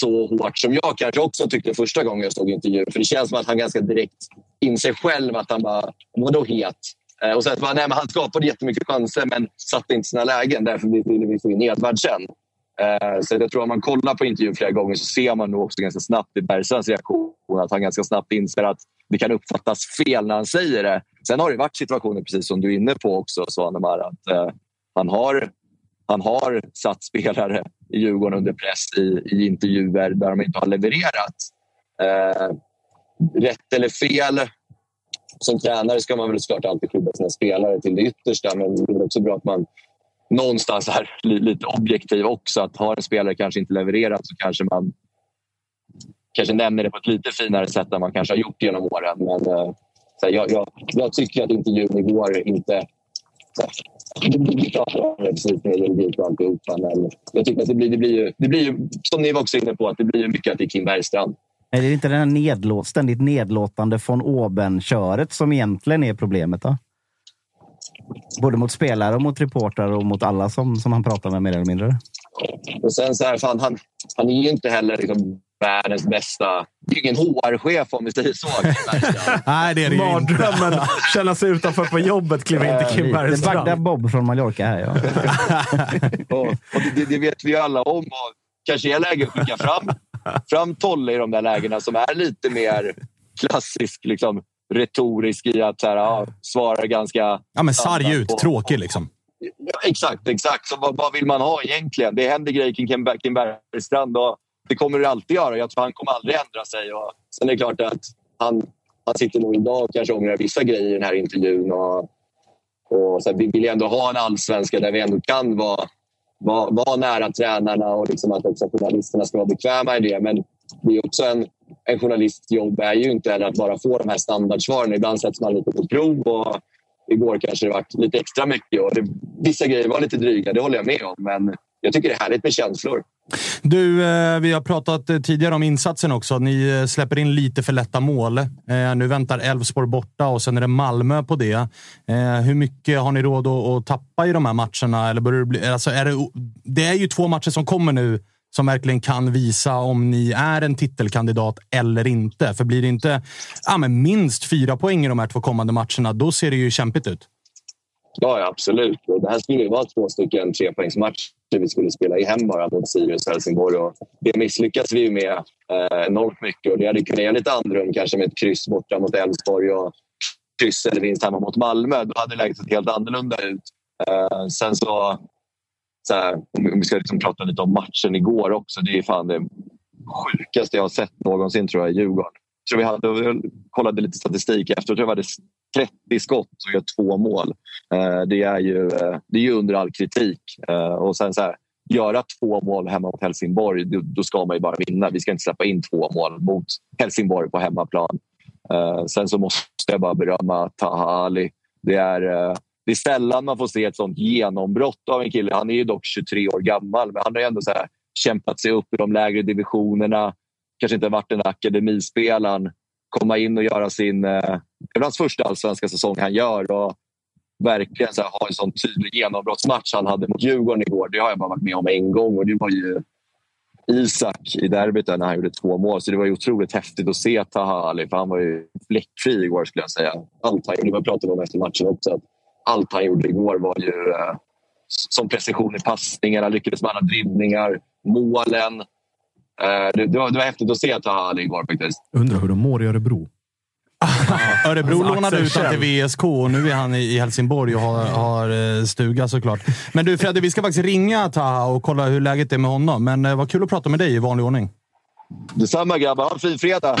så hårt som jag kanske också tyckte första gången jag såg intervjun. För det känns som att han ganska direkt inser själv att han bara, vadå het? Eh, och sen bara, nej, men han skapade jättemycket chanser men satte inte sina lägen. Därför ville vi få in Edvardsen. sen. Eh, så jag tror att om man kollar på intervjun flera gånger så ser man nog också ganska snabbt i Bergsans reaktion att han ganska snabbt inser att det kan uppfattas fel när han säger det. Sen har det varit situationer, precis som du är inne på också, Svanemar, att eh, han, har, han har satt spelare i Djurgården under press i, i intervjuer där de inte har levererat. Eh, rätt eller fel, som tränare ska man väl såklart alltid skydda sina spelare till det yttersta men det är också bra att man någonstans är lite objektiv också. Att har en spelare kanske inte levererat så kanske man kanske nämner det på ett lite finare sätt än man kanske har gjort genom åren. Men eh, jag, jag, jag, tycker att intervjun igår inte... Precis med juridik och alltihopa. Men jag tycker att det blir, det blir, ju, det blir ju, som ni var också inne på, att det blir mycket att det är Kim Bergstrand. Är det inte det här nedlåt, ständigt nedlåtande från oben-köret som egentligen är problemet? Då? Både mot spelare och mot reportrar och mot alla som, som han pratar med mer eller mindre. Och sen så här, fan, han, han är ju inte heller liksom världens bästa... Det är ingen HR-chef om vi säger så. Nej, det är det ju inte. Mardrömmen. Känna sig utanför på jobbet, kliva in till Kim Bergstrand. Det är Bob från Mallorca här, ja. och, och det, det, vet vi ju alla om. Och kanske är läge att skicka fram, fram Tolle i de där lägena som är lite mer klassisk liksom, retorisk i att så här, ja, svara ganska... Ja, men sarg ut. Och, tråkig liksom. Ja, exakt, exakt. Så vad, vad, vill man ha egentligen? Det händer grejer kring Kim, Kim Bergstrand och det kommer det alltid göra. Jag tror han kommer aldrig ändra sig. Och sen är det klart att han, han sitter nog idag och kanske ångrar vissa grejer i den här intervjun. Och, och så vi vill ändå ha en allsvenska där vi ändå kan vara, vara, vara nära tränarna och liksom att också journalisterna ska vara bekväma i det. Men det är också en, en journalists jobb är ju inte att bara få de här standardsvaren. Ibland sätts man lite på prov. Och igår kanske det var lite extra mycket. Och det, vissa grejer var lite dryga, det håller jag med om. Men jag tycker det är härligt med känslor. Du, eh, vi har pratat eh, tidigare om insatsen också. Ni eh, släpper in lite för lätta mål. Nu väntar Elfsborg borta och sen är det Malmö på det. Hur mycket har ni råd att tappa i de här matcherna? Eller börjar det, bli, alltså är det, det är ju två matcher som kommer nu som verkligen kan visa om ni är en titelkandidat eller inte. För blir det inte ja, men minst fyra poäng i de här två kommande matcherna, då ser det ju kämpigt ut. Ja, absolut. Det här skulle ju vara två stycken trepoängsmatcher vi skulle spela i hem bara mot Sirius och Helsingborg. Och det misslyckas vi med eh, enormt mycket och det hade kunnat ge lite andrum kanske med ett kryss borta mot Elfsborg och kryss eller vinst hemma mot Malmö. Då hade läget sett helt annorlunda ut. Eh, sen så, så här, om vi ska liksom prata lite om matchen igår också. Det är fan det sjukaste jag har sett någonsin tror jag i Djurgården. Jag, tror vi hade, jag kollade lite statistik efter. Jag tror vi hade 30 skott och gör två mål. Eh, det är ju, eh, det är ju under all kritik. Eh, och sen så här, göra två mål hemma mot Helsingborg, då ska man ju bara vinna. Vi ska inte släppa in två mål mot Helsingborg på hemmaplan. Sen så måste jag bara berömma Taha Ali. Det är, det är sällan man får se ett sånt genombrott av en kille. Han är ju dock 23 år gammal, men han har ju ändå så här, kämpat sig upp i de lägre divisionerna. Kanske inte varit den akademispelaren komma in och göra sin... Eh, det var hans första allsvenska säsong han gör. Och verkligen så här, ha en sån tydlig genombrottsmatch han hade mot Djurgården igår. Det har jag bara varit med om en gång och det var ju Isak i derbyt när han gjorde två mål. Så det var ju otroligt häftigt att se Taha Ali, för han var ju fläckfri igår skulle jag säga. Allt han gjorde, vi pratade om efter matchen också, allt han gjorde igår var ju eh, som precision i passningarna, lyckades med alla dribblingar, målen. Eh, det, det, var, det var häftigt att se Taha igår faktiskt. Undrar hur de mår i Örebro. Örebro alltså, lånade ut honom till VSK och nu är han i Helsingborg och har, har, eh, stuga såklart. Men du Fredde, vi ska faktiskt ringa Taha och kolla hur läget är med honom. Men eh, vad kul att prata med dig i vanlig ordning. Detsamma grabbar. Ha en fin fredag!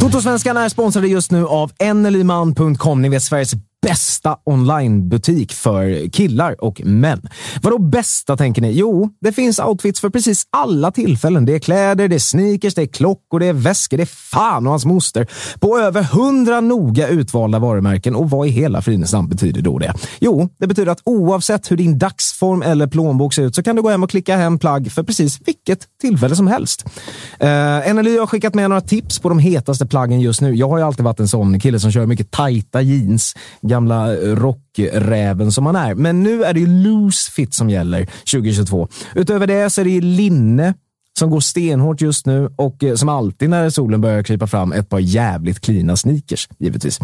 Totosvenskarna är sponsrade just nu av enelyman.com. Ni vet Sveriges bästa onlinebutik för killar och män. Vadå bästa tänker ni? Jo, det finns outfits för precis alla tillfällen. Det är kläder, det är sneakers, det är klockor, det är väskor, det är fan och hans moster. På över hundra noga utvalda varumärken. Och vad i hela fridens namn betyder då det? Jo, det betyder att oavsett hur din dagsform eller plånbok ser ut så kan du gå hem och klicka hem plagg för precis vilket tillfälle som helst. Eh, uh, NLY har skickat med några tips på de hetaste plaggen just nu. Jag har ju alltid varit en sån kille som kör mycket tajta jeans, gamla rockräven som man är. Men nu är det ju loose fit som gäller 2022. Utöver det så är det linne som går stenhårt just nu och eh, som alltid när solen börjar krypa fram ett par jävligt klina sneakers, givetvis.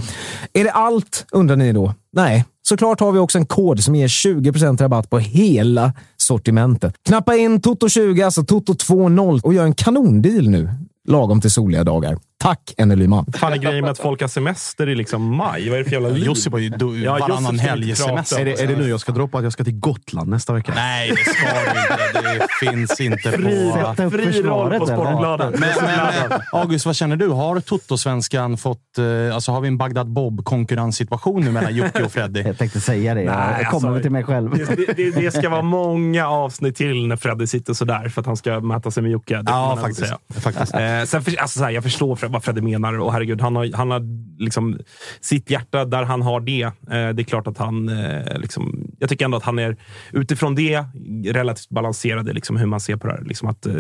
Är det allt, undrar ni då? Nej, såklart har vi också en kod som ger 20% rabatt på hela sortimentet. Knappa in Toto20, alltså Toto20 och gör en kanondeal nu, lagom till soliga dagar. Tack NLY-man. fan är grejen med att folk har semester i liksom maj? Vad är det för jävla liv? Josip har ju Ja, varannan helg semester. Är det, är det nu jag ska droppa att jag ska till Gotland nästa vecka? Nej, det ska du inte. Det finns inte Fri, på... Sätta upp fri försvaret, på? Sportbladet. Men, men August, vad känner du? Har Toto-svenskan fått... eh, Alltså har vi en Bagdad Bob-konkurrenssituation nu mellan Jocke och Freddy? Jag tänkte säga det. jag kommer alltså, till mig själv. Det, det, det ska vara många avsnitt till när Freddy sitter sådär för att han ska mäta sig med Jocke. Ja, faktiskt. säga. faktiskt. Eh, sen för, alltså, så här, jag förstår Fred- vad Freddy menar och herregud, han har, han har liksom sitt hjärta där han har det. Eh, det är klart att han... Eh, liksom, jag tycker ändå att han är utifrån det relativt balanserad i liksom, hur man ser på det här. Liksom att, eh,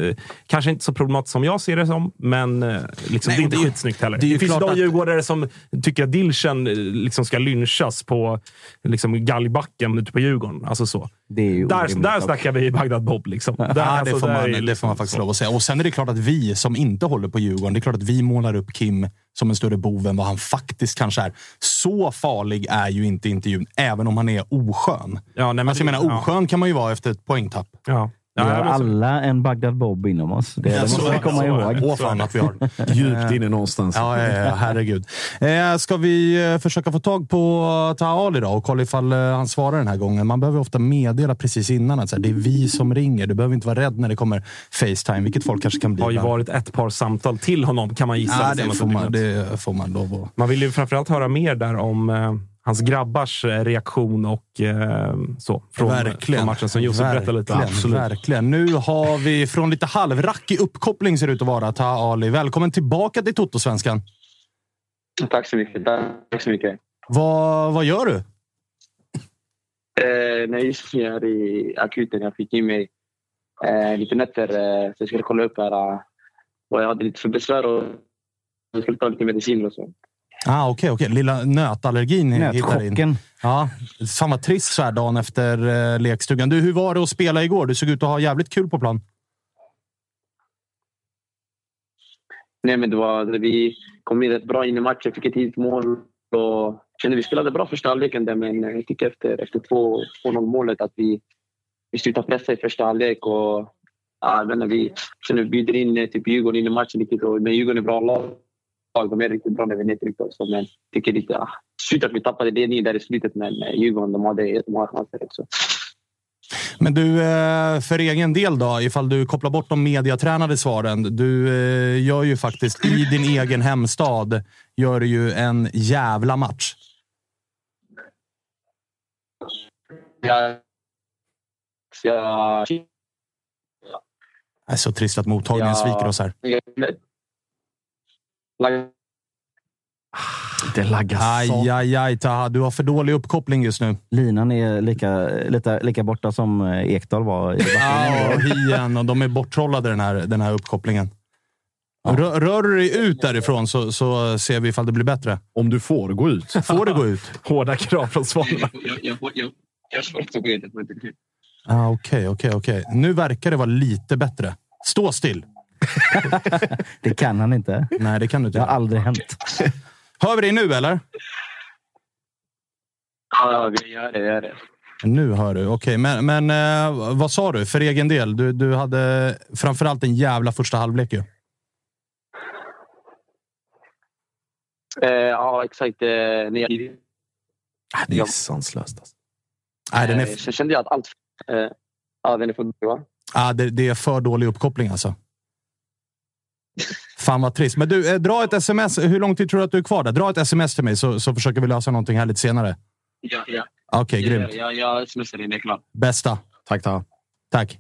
kanske inte så problematiskt som jag ser det som, men eh, liksom, Nej, det är inte det- skitsnyggt heller. det Det, finns de att- djurgårdare som tycker att Dilchen eh, liksom ska lynchas på liksom, galgbacken ute på Djurgården. Alltså så. Det Där, där snackar vi Bagdad Bob. Liksom. Där, Ja, det, alltså, får där man, det får man faktiskt så. lov att säga. Och sen är det klart att vi som inte håller på Djurgården, det är klart att vi målar upp Kim som en större bov än vad han faktiskt kanske är. Så farlig är ju inte intervjun, även om han är oskön. Ja, nej, men Alltså, jag menar, ja. oskön kan man ju vara efter ett poängtapp. Ja. Vi Ja, har alla en Bagdad Bob inom oss. Det, det måste vi komma ihåg. Åh fan att vi har. Djupt inne någonstans. Ja, ja, ja, herregud. Eh, ska vi eh, försöka få tag på Taha Ali då och kolla ifall eh, han svarar den här gången? Man behöver ofta meddela precis innan att så här, det är vi som ringer. Du behöver inte vara rädd när det kommer Facetime, vilket folk kanske kan bli. har ju varit ett par samtal till honom, kan man gissa. Ja, det det, får man, det får man lov att... Man vill ju framförallt höra mer där om eh, hans grabbars eh, reaktion och eh, så. Från, från matchen som Josef berättade lite om. Verkligen, verkligen. Nu har vi från lite halvrackig uppkoppling ser det ut att vara, Taha Ali. Välkommen tillbaka till Toto-svenskan. Tack så mycket. Tack så mycket. Vad, vad gör du? Eh, nej, nu är jag i akuten. Jag fick in mig eh, lite nätter eh, så jag skulle kolla upp här, eh, vad jag hade lite för besvär och jag skulle ta lite mediciner och så. Ah, Okej, okej. Lilla nötallergin hittar in. Nötchocken. Ja, fan vad trist så här dagen efter eh, lekstugan. Du, hur var det att spela igår? Du såg ut att ha jävligt kul på plan. Nej, men det var, vi kom in rätt bra in i matchen, fick ett tidigt mål och kände vi spelade bra första halvleken där, men jag tycker efter, efter 2-0 målet att vi, vi slutade pressa i första halvlek och ja, jag vi vi bjuder in eh, typ Djurgården in i matchen och men Djurgården är bra lag. De är riktigt bra när vi nedtryckte oss. Men jag tycker lite ja, synd att vi tappade ledningen där i slutet, men Djurgården de hade jättemånga chanser också. Men du, eh, för egen del då, ifall du kopplar bort de mediatränade svaren. Du eh, gör ju faktiskt i din egen hemstad gör ju en jävla match. Jag, jag, Det är så trist att mottagningen sviker oss här. Det laggar Aj, aj, aj, Taha. Du har för dålig uppkoppling just nu. Linan är lika, lika, lika borta som eh, Ekdal var i Ja, och hien och de är borttrollade den här, den här uppkopplingen. Rör, rör du dig ut därifrån så, så ser vi ifall det blir bättre. Om du får gå ut. Får det gå ut? Hårda krav från Svanen. jag, jag, jag, jag, jag får inte gå in. jag får inte gå in. Ah, Okej, okej, okej. Nu verkar det vara lite bättre. Stå still! Det kan han inte. Nej, det kan du inte. Det har aldrig hänt. Hör vi dig nu eller? Ja, vi gör det. Gör det. Nu hör du. Okej, men, men eh, vad sa du för egen del? Du, du hade framförallt en jävla första halvlek ju. Eh, ja, exakt. Eh, när jag, Det är sanslöst. Alltså. Nej, den är, eh, så kände jag att allt... Eh, ja, den är för dålig, va? ah, det, det är för dålig uppkoppling alltså. Fan vad trist. Men du, eh, dra ett sms. Hur lång tid tror du att du är kvar där? Dra ett sms till mig så, så försöker vi lösa någonting här lite senare. Ja, ja. Okej, Jag- grymt. Jag, jag smsar in, det är klart. Bästa. Tack, tack. Tack.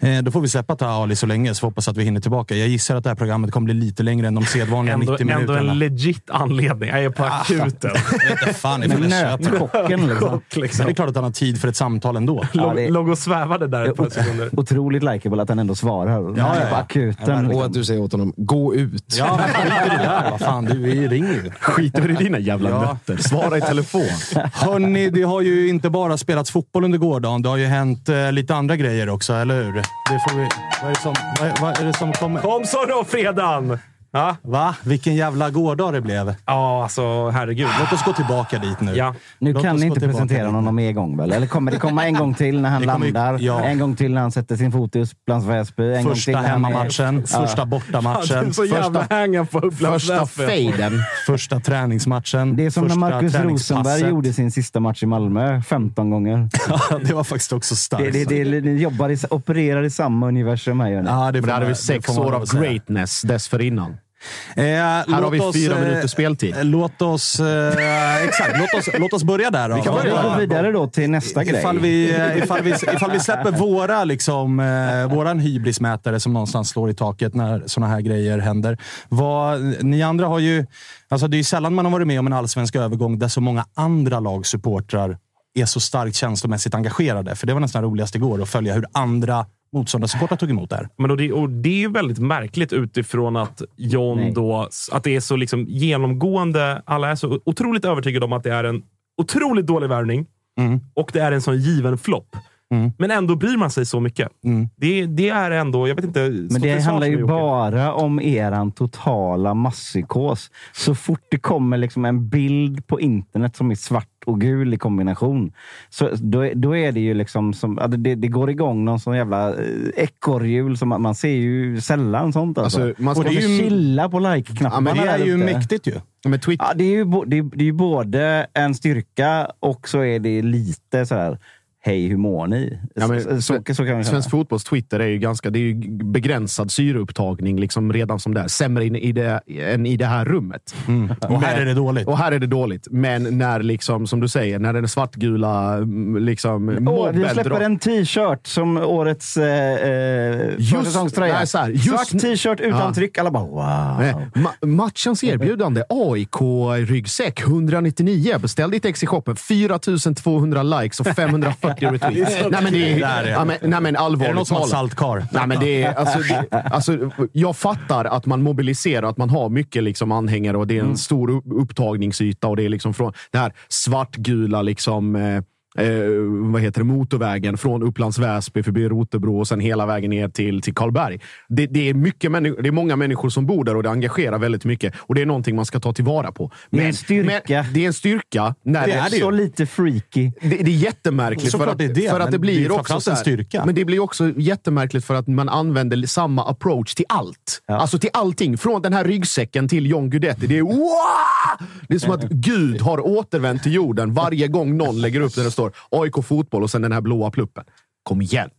Eh, då får vi släppa Taha Ali så länge, så hoppas att vi hinner tillbaka. Jag gissar att det här programmet kommer bli lite längre än de sedvanliga Ändå, 90 ändå minuterna. en legit anledning. Jag är på akuten. Vet fan det. nötchocken liksom. Liksom. Men det är klart att han har tid för ett samtal ändå. Ja, Låg, det- låg och svävade där ett par sekunder. Otroligt likeable att han ändå svarar. Ja, ja, På ja. akuten. Och liksom. att du säger åt honom, gå ut. Ja, skit i det där. Vad fan, du, ringer ju. Skiter i dina jävla Ja. nötter. Svara i telefon. Hörni, det har ju inte bara spelats fotboll under gårdagen. Det har ju hänt eh, lite andra grejer också, eller hur? Det får vi, vad, är det som, vad, vad är det som kommer? Kom så då, Fredan! Ja, Va? Vilken jävla gårdag det blev. ja alltså herregud. Låt oss gå tillbaka dit nu. Ja. Nu Låt kan ni inte presentera dit. honom en gång väl? Eller kommer det komma en gång till när han kommer landar? ja. En gång till när han sätter sin fot i Upplands Väsby? En gång Första han är- hemmamatchen, Ja. första bortamatchen, första, hänga på Upplands Första fejden. första träningsmatchen. Det är som när första Marcus Rosenberg gjorde sin sista match i Malmö 15 gånger. Ja, det var faktiskt också starkt. Det, det, det, ni jobbar i, opererar i samma universum här gör ni. Ja, det, får det hade vi sex år av greatness dessförinnan. Eh, Här har vi fyra minuters speltid. Låt oss... Eh, exakt, låt oss, låt oss börja där. Då. Vi kan börja gå vidare då till nästa grej. Ifall vi, eh, ifall, vi, ifall vi släpper våra, liksom, eh, våran hybrismätare som någonstans slår i taket när såna här grejer händer. Vad, ni andra har ju... Alltså det är ju sällan man har varit med om en allsvensk övergång där så många andra lagsupportrar är så starkt känslomässigt engagerade. För det var nästan roligast igår att följa hur andra motståndarsupportrar tog emot det här. Men då det, och det är ju väldigt märkligt utifrån att John Nej. då, att det är så liksom genomgående. Alla är så otroligt övertygade om att det är en otroligt dålig värvning Mm. och det är en sån given flopp. Mm. Men ändå bryr man sig så mycket. Mm. Det, det är ändå, jag vet inte. Men det handlar ju bara om eran totala masspsykos. Så fort det kommer liksom en bild på internet som är svart och gul i kombination, så då, är- då är det ju liksom som, ja, det, det går igång någon sån jävla eh, ekorrhjul. Som man, man ser ju sällan sånt. Alltså. Alltså, man ska och det är ju- chilla på like-knappen. Men det är ju mäktigt ju. Men Twitter, Ja, det, är ju, bo- det, är, det är ju både en styrka och så är det lite så här. Hej, hur mår ni? Ja, men så, så, så kan man Svensk säga. fotbolls Twitter är ju ganska det är ju begränsad syreupptagning liksom redan som det är. Sämre in i det, än i det här rummet. Och här är det dåligt. Och här är det dåligt. Men när, liksom, som du säger, när den svartgula mm, liksom, Åh, vi släpper drar- en t-shirt som årets eh, eh, försäsongströja. just- Svart t-shirt utan Ja. tryck. Alla bara wow. Ma- matchens erbjudande. AIK-ryggsäck 199. Beställ ditt ex i shoppen. 4200 likes och 540 retweets. nej, men det är, Där är det. ja, men, nej, men allvarligt Är det något som har saltkar? Nej, men det är, alltså, det, alltså, jag fattar att man mobiliserar, att man har mycket liksom, anhängare och det är en stor upp- upptagningsyta. Och det är liksom från det här svartgula liksom, eh, eh, vad heter det, motorvägen från Upplands Väsby förbi Rotebro och sen hela vägen ner till, till Karlberg. Det, det, är mycket det är många människor som bor där och det engagerar väldigt mycket. Och det är någonting man ska ta tillvara på. Det är Men, en styrka. Men, det är en styrka. När Det är det ju. Så lite freaky. det, är jättemärkligt. Såklart för att, det är det, för att men det blir är också en styrka. Men det blir också jättemärkligt för att man använder samma approach till allt. Alltså till allting. Från den här ryggsäcken till John Guidetti. Det är wow! Det är som att Gud har återvänt till jorden varje gång någon lägger upp där det står AIK fotboll och sen den här blåa pluppen. Kom igen!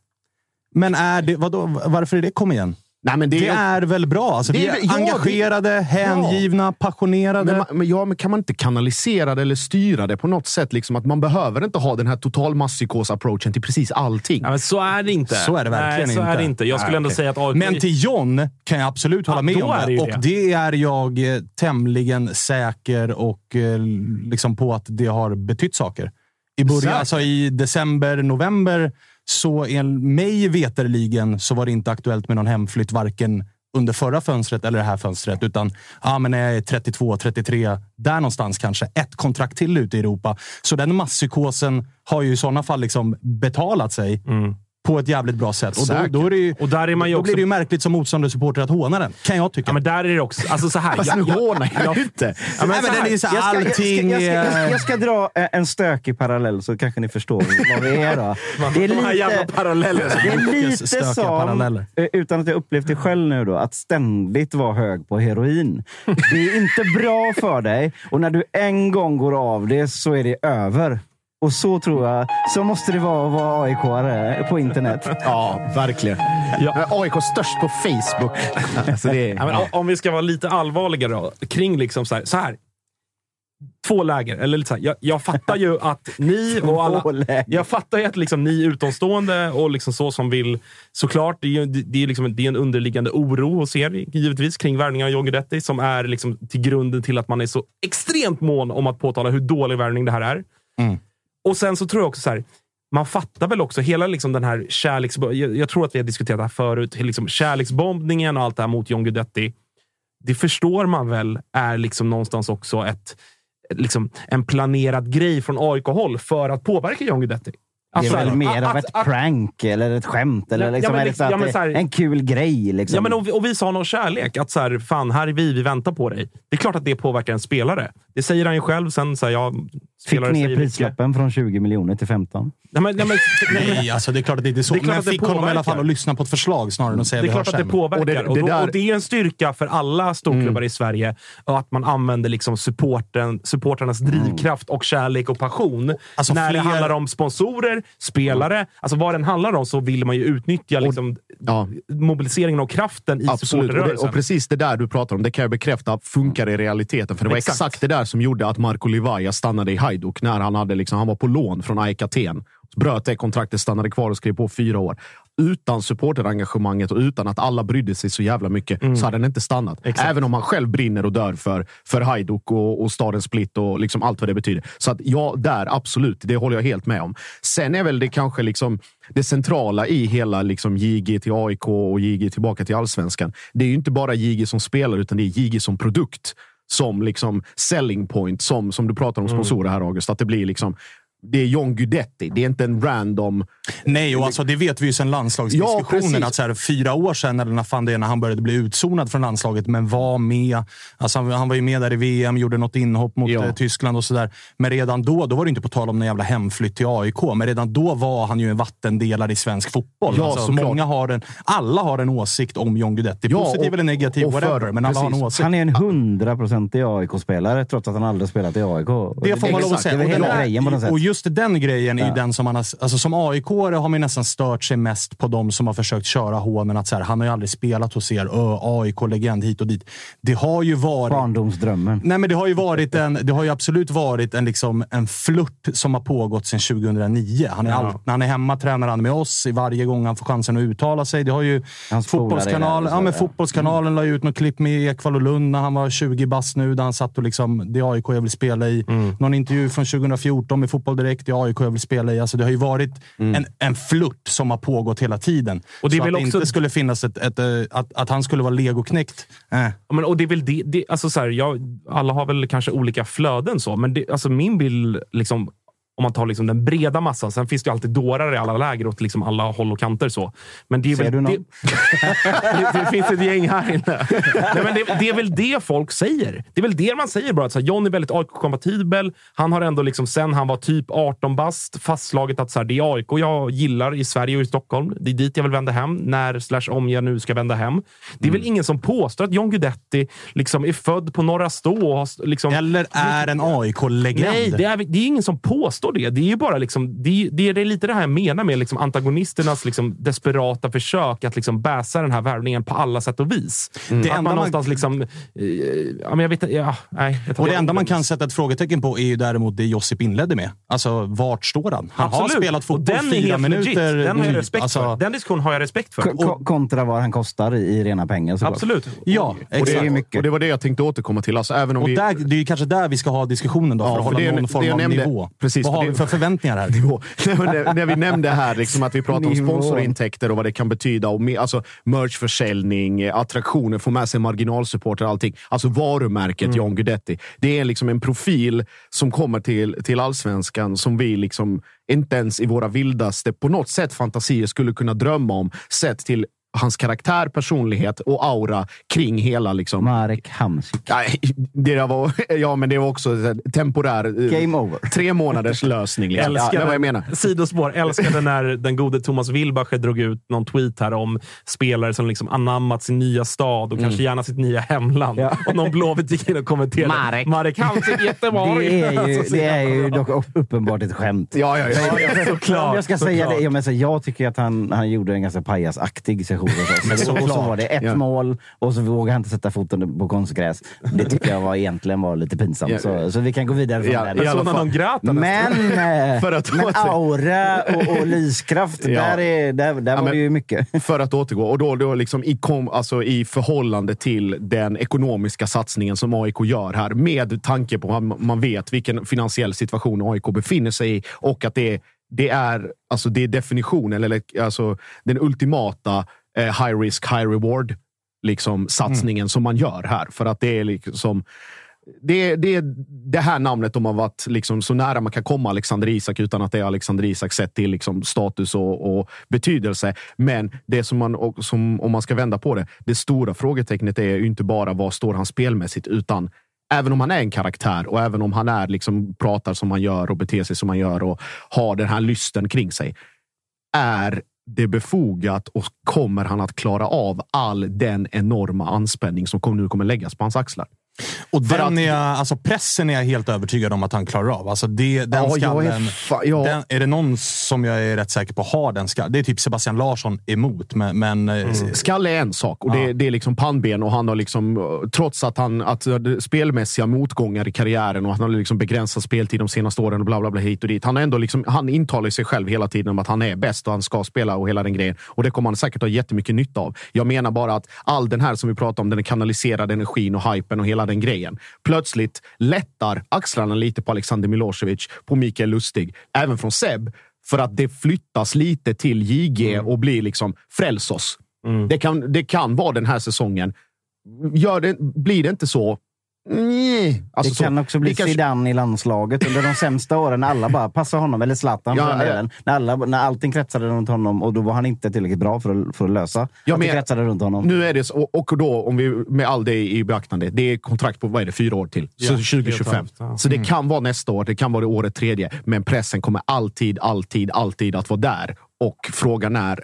Men är det, vadå, varför är det kom igen? Nej, men det, Det är väl bra? Alltså, Det vi är är ja, det- engagerade, hängivna, passionerade. Men, men, ja, men kan man inte kanalisera det eller styra det på något sätt? Liksom att man behöver inte ha den här total masspsykos-approachen till precis allting. Ja, men så är det inte. Så är det verkligen Nej, så inte. är det inte. Jag skulle Nej, ändå okej. säga att AIK... Men till John kan jag absolut hålla Ja, med om är det det. och det. det är jag eh, tämligen säker och eh, liksom på att det har betytt saker. I början, alltså i december, november, så en, mig veterligen så var det inte aktuellt med någon hemflytt, varken under förra fönstret eller det här fönstret. Utan ja, men när jag är 32, 33, där någonstans kanske. Ett kontrakt till ute i Europa. Så den masspsykosen har ju i sådana fall liksom betalat sig på ett jävligt bra sätt. Och då, då, är det ju, Och där är man ju då också... blir det ju märkligt som motståndarsupporter att håna den. Kan jag tycka. Ja, men där är det också... Alltså så här. Fast nu hånar jag inte. Ja, men Nej, så men här. den är ju så Jag ska, jag, allting... jag, ska, jag, ska, jag ska dra eh, en stökig parallell så kanske ni förstår vad vi är. Då. Det är lite, parallellerna. det är lite som, paralleller. eh, utan att jag upplevt det själv nu, då, att ständigt vara hög på heroin. Det är inte bra för dig och när du en gång går av det så är det över. Och så tror jag, så måste det vara att vara aik på internet. Ja, verkligen. Men AIK störst på Facebook. Alltså det är, Ja, men Om vi ska vara lite allvarligare då, kring liksom så här. Så här två läger. Eller lite så här, jag, jag fattar ju att ni och alla... Jag fattar ju att liksom ni utomstående och liksom så som vill... Såklart, det är, ju, det är, liksom, det är en underliggande oro hos er, givetvis, kring värvningen av John Guidetti, som är liksom till grunden till att man är så extremt mån om att påtala hur dålig värvning det här är. Och sen så tror jag också så här, man fattar väl också hela liksom den här kärleks... Jag, jag tror att vi har diskuterat det här förut. Liksom kärleksbombningen och allt det här mot John Guidetti. Det förstår man väl är liksom någonstans också ett, liksom en planerad grej från AIK-håll för att påverka John Guidetti. Det är Alltså, väl mer att- av ett att- prank eller ett skämt. Eller Ja, liksom, men är det liksom- ja, men här- är en kul grej. Liksom. Ja, men och, vi- och visa honom kärlek. Att så här, fan, här är vi, vi väntar på dig. Det är klart att det påverkar en spelare. Det säger han ju själv. Sen, så här, jag, Fick ner prislappen från 20 miljoner till 15. Nej, men, nej, men, Nej, alltså det är klart att det inte är så. Det är klart men att det fick honom i alla fall att lyssna på ett förslag snarare än att säga Det är vi klart hörs att det påverkar. Och det- Och det då, där- och det är en styrka för alla storklubbar i Sverige att man använder liksom supporten, supporternas drivkraft och kärlek och passion. Alltså När det fler- handlar om sponsorer, spelare, alltså vad den handlar om så vill man ju utnyttja liksom, ja. mobiliseringen och kraften i Absolut. Och, det, supporterrörelsen. och precis det där du pratar om, det kan jag bekräfta, funkar i realiteten. För det var Exakt. exakt, det där som gjorde att Marco Livaja stannade i Hajduk när han, hade liksom, han var på lån från AIK Aten. Bröt det kontraktet, stannade kvar och skrev på fyra år. Utan supporterengagemanget och utan att alla brydde sig så jävla mycket så hade han inte stannat. Exakt. Även om han själv brinner och dör för, för Hajduk och, och staden Split och liksom allt vad det betyder. Så att ja, där absolut, det håller jag helt med om. Sen är väl det kanske liksom det centrala i hela liksom JG till AIK och JG tillbaka till allsvenskan. Det är ju inte bara JG som spelar, utan det är JG som produkt. Som liksom selling point, som, som du pratar om sponsorer här August. Att det blir liksom det är John Guidetti. Det är inte en random... Nej, och alltså, det vet vi ju sedan Ja, landslagsdiskussionen. precis. att så här, fyra år sedan, eller när fan det är, när han började bli utzonad från landslaget, men var med. Alltså, han, han var ju med där i VM, gjorde något inhopp mot Ja. eh, Tyskland och sådär. Men redan då, då var det inte på tal om någon jävla hemflytt till AIK. Men redan då var han ju en vattendelare i svensk fotboll. Ja, alltså, många har en, alla har en åsikt om John Guidetti. Ja, Positiv och- eller negativ, och för- whatever. Men alla har en åsikt. Han är en hundraprocentig AIK-spelare trots att han aldrig spelat i AIK. Det får man lov att säga. Det är hela grejen på något sätt. Just den grejen är Ja. den som man har... Alltså som aik har man ju nästan stört sig mest på de som har försökt köra hånen att så här, han har ju aldrig spelat hos er. Ö, AIK-legend hit och dit. Det har ju varit... Barndomsdrömmen. Nej, men det har ju varit en, det har ju absolut varit en, liksom, en flört som har pågått sedan 2009. Han är all, när han är hemma tränar han med oss i varje gång han får chansen att uttala sig. Det har ju Hans är så, ja, men ja. fotbollskanalen la ut något klipp med Ekvall och Lund när han var 20 bast nu, där han satt och liksom, det är AIK jag vill spela i. Mm. Någon intervju från 2014 med Fotboll Direkt, är AIK jag vill spela i. Alltså, det har ju varit Mm. en, en flört som har pågått hela tiden. Och det så att det också- inte skulle finnas ett, ett, eh, att, att han skulle vara legoknäckt. Ja, Men, och det är väl det, det, alltså så här, jag, alla har väl kanske olika flöden, så, men det, alltså min bild, liksom, om man tar liksom den breda massan, sen finns det alltid dårar i alla läger åt liksom alla håll och kanter. Så. Men det är Ser väl, du någon? det, det, det finns ett gäng här inne. Nej, men det, det är väl det folk säger. Det är väl det man säger bara. Att så här, John är väldigt AIK-kompatibel. Han har ändå, liksom, sen han var typ 18 bast, fastslaget att så här, det är AIK jag gillar i Sverige och i Stockholm. Det är dit jag vill vända hem, när slash om jag nu ska vända hem. Det är Mm. väl ingen som påstår att John Guidetti liksom är född på Norra Stå och har, liksom, Eller är en AIK-legend. Nej, det är, det är ingen som påstår det. Det är ju bara liksom, det, är- det, är, lite det här jag menar med liksom antagonisternas liksom desperata försök att liksom bäsa den här värvningen på alla sätt och vis. Det Att enda man man- någonstans liksom... eh, ja, men jag vet inte. Ja, nej, jag tar Och det det. enda man kan sätta ett frågetecken på är ju däremot det Josip inledde med. Alltså, vart står han? Han har Absolut. spelat Och fotboll den är fyra minuter legit. Den har jag nu. respekt Alltså, för. Den diskussionen har jag respekt för. Ko- kontra vad han kostar i, i rena pengar. såklart. Absolut. Ja, Och det, exakt. är mycket. och det var det jag tänkte återkomma till. Alltså, även om Och vi... där, det är ju kanske där vi ska ha diskussionen då, för Ja, att för hålla det- någon form av nivå. precis, Vad har vi för förväntningar här? nivå. När, när vi nämnde här liksom att vi pratar om sponsorintäkter och vad det kan betyda. Och med, alltså, merchförsäljning, eh, attraktioner, få med sig marginalsupporter och allting. Alltså varumärket John Guidetti. Det är liksom en profil som kommer till, till allsvenskan som vi liksom inte ens i våra vildaste, på något sätt fantasier skulle kunna drömma om. Sett till hans karaktär, personlighet och aura kring hela... Liksom, Marek Hamsik. Nej, det var, ja, men det var också temporär... eh, Game over. Tre månaders lösning. Liksom. Ja, det var vad jag menar. Sidospår. Älskade när den gode Thomas Wilbacher drog ut någon tweet här om spelare som liksom anammat sin nya stad och kanske gärna sitt nya hemland. Och någon Blåvitt gick in och kommenterade. Marek. Marek Hamsik, Göteborg. Det är ju, Alltså, så det är ju dock uppenbart ett skämt. Ja, ja, ja. Men- Såklart, Om jag ska säga såklart. det. Jag, menar, jag tycker att han, han gjorde en ganska pajasaktig session. Och så, och så var det ett Ja. mål och så vågade han inte sätta foten på konstgräs. Det tycker jag var, egentligen var lite pinsamt. Ja. Så, så vi kan gå vidare från Ja, nästan. Men, eh, För att men åter- aura och, och lyskraft, Ja. där, är, där, där Ja, var men- det ju mycket. För att återgå, och då, då liksom i, kom, alltså i förhållande till den ekonomiska satsningen som AIK gör här, med tanke på att man vet vilken finansiell situation AIK befinner sig i och att det, det är alltså det är definitionen, eller alltså den ultimata high risk, high reward liksom, satsningen som man gör här. För att det är liksom det, det är det här namnet de har varit liksom så nära man kan komma Alexander Isak utan att det är Alexander Isak sett till liksom status och, och betydelse. Men det som man, och som, om man ska vända på det, det stora frågetecknet är ju inte bara vad står han spelmässigt, utan även om han är en karaktär och även om han är liksom pratar som han gör och beter sig som han gör och har den här lysten kring sig. Är det befogat och kommer han att klara av all den enorma anspänning som nu kommer läggas på hans axlar? Och den är jag, alltså pressen är jag helt övertygad om att han klarar av. Alltså det, den Ja, skallen, är ja. den, är det någon som jag är rätt säker på har den skallen? Det är typ Sebastian Larsson emot, men... men eh, Skalle är en sak och det, Ja. det är liksom pannben och han har liksom, trots att han att spelmässiga motgångar i karriären och att han har liksom begränsat speltid de senaste åren och bla bla bla hit och dit. Han har ändå liksom, han intalar sig själv hela tiden om att han är bäst och han ska spela och hela den grejen. Och det kommer han säkert ha jättemycket nytta av. Jag menar bara att all den här som vi pratar om, den kanaliserade energin och hypen och hela den grejen. Plötsligt lättar axlarna lite på Alexander Milosevic, på Mikael Lustig, även från Seb. För att det flyttas lite till JG och blir liksom fräls oss. Det, kan, det kan vara den här säsongen. Gör det, blir det inte så? Nej. Alltså det så. kan också bli kanske- Zidane i landslaget under de sämsta åren. när Alla bara passar honom, eller Zlatan Ja, för ja. När, alla, när allting kretsade runt honom och då var han inte tillräckligt bra för att, för att lösa Ja, men- kretsade runt honom. Nu är det så, och och då, om vi med all det i beaktande, det är kontrakt på vad är det, fyra år till. Ja, så tre och ett 2025. halvt, ja. Så det Mm. kan vara nästa år, det kan vara det året tredje. Men pressen kommer alltid, alltid, alltid att vara där. Och frågan är,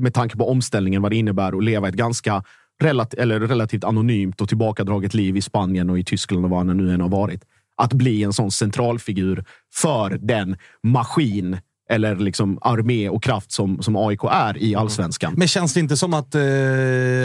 med tanke på omställningen, vad det innebär att leva ett ganska relat eller relativt anonymt och tillbakadraget liv i Spanien och i Tyskland och var han nu än har varit. Att bli en sån centralfigur för den maskin eller liksom armé och kraft som, som AIK är i allsvenskan. Men känns det inte som att... Eh,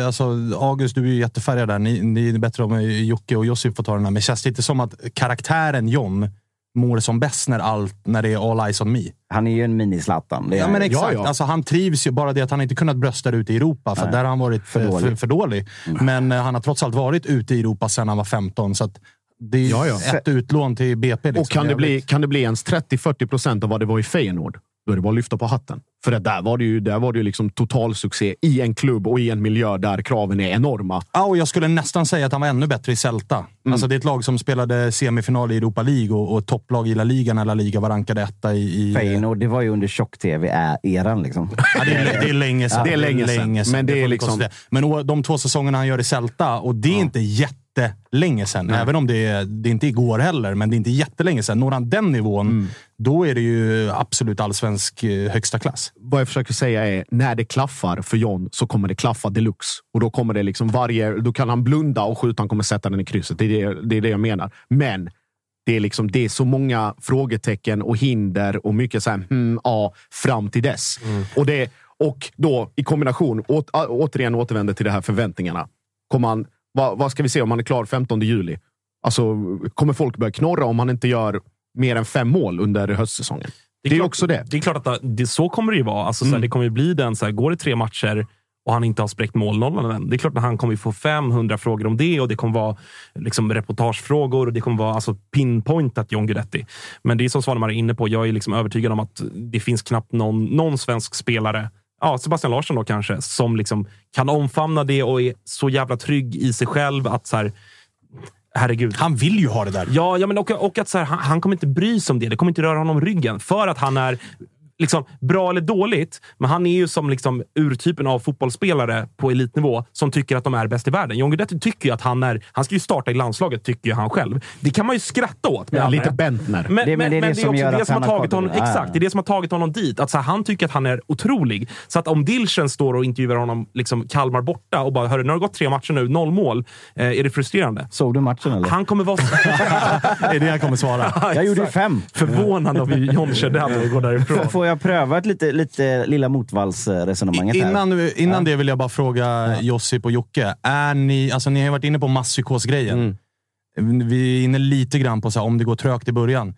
alltså, August, du är ju jättefärgad där. Ni, ni är bättre om Jocke och Josip får ta den här. Men känns det inte som att karaktären John mår som bäst när, allt, när det är all eyes on me? Han är ju en mini-Zlatan. Det är Ja, han. men exakt. Alltså, han trivs ju. Bara det att han inte kunnat brösta ute i Europa, för Nej. där har han varit För för, dålig. Mm. för, för dålig. Men eh, han har trots allt varit ute i Europa sedan han var 15. Så att det är Ja, ja. ett utlån till BP. Liksom. Och kan det, bli, kan det bli ens 30-40 procent av vad det var i Feyenoord, då är det bara att lyfta på hatten. För det där var det ju, där var det ju liksom totalsuccé i en klubb och i en miljö där kraven är enorma. Ja, och jag skulle nästan säga att han var ännu bättre i Celta. Mm. Alltså, det är ett lag som spelade semifinal i Europa League och, och topplag i La Liga när La Liga var rankade etta i... i Feyenoord, det var ju under tjock-tv-eran. Liksom. Ja, det, är, det är länge sedan. Det är länge sedan. Men det är liksom-. Men de två säsongerna han gör i Celta, och det är inte jättelänge sedan. Även om det är, det är inte igår heller, men det är inte jättelänge sedan. Når han den nivån, Mm. då är det ju absolut allsvensk eh, högsta klass. Vad jag försöker säga är, när det klaffar för John så kommer det klaffa deluxe. Och då kommer det liksom varje... Då kan han blunda och skjuta, han kommer sätta den i krysset. Det är det, det, är det jag menar. Men det är, liksom, det är så många frågetecken och hinder och mycket så här, hmm, ja, fram till dess. Och, det, och då i kombination, å- återigen återvänder till det här förväntningarna. Kommer han, vad, vad ska vi se om han är klar 15 juli? Alltså, kommer folk börja knorra om han inte gör mer än fem mål under höstsäsongen? Det är, klart- också det. Det är klart att det, så kommer det ju vara. Alltså, så här, Mm. det kommer ju bli den, så här, går det tre matcher och han inte har spräckt målnollan än. Det är klart att han kommer få 500 frågor om det och det kommer vara liksom, reportagefrågor och det kommer vara alltså, pinpointat John Guidetti. Men det är som Svanemar är inne på. Jag är liksom övertygad om att det finns knappt någon, någon svensk spelare Ja, Sebastian Larsson då kanske, som liksom kan omfamna det och är så jävla trygg i sig själv att så här, herregud. Han vill ju ha det där. Ja, ja men och, och att så här, han, han kommer inte bry sig om det. Det kommer inte röra honom ryggen. För att han är liksom, bra eller dåligt, men han är ju som liksom, urtypen av fotbollsspelare på elitnivå som tycker att de är bäst i världen. John Guidetti tycker ju att han är... Han ska ju starta i landslaget, tycker ju han själv. Det kan man ju skratta åt. med Ja, lite. Bentner. Men, Det- men, men det är men det det är som också det att som har tagit honom... Ja, ja. Exakt, det är det som har tagit honom dit. Att så här, han tycker att han är otrolig. Så att om Dilchen står och intervjuar honom liksom Kalmar borta och bara “Hörru, nu har det gått tre matcher nu, noll mål. Eh, är det frustrerande?” Såg du matchen eller? Han kommer vara... Det är det han kommer svara. Jag gjorde fem. Förvånad av hur John kör den och går därifrån. Får jag pröva ett lite, lite lilla motvallsresonemanget här? Innan, innan det vill jag bara fråga Josip och Jocke. Är ni, alltså ni har ju varit inne på masspsykos-grejen. Vi är inne lite grann på så här, om det går trögt i början.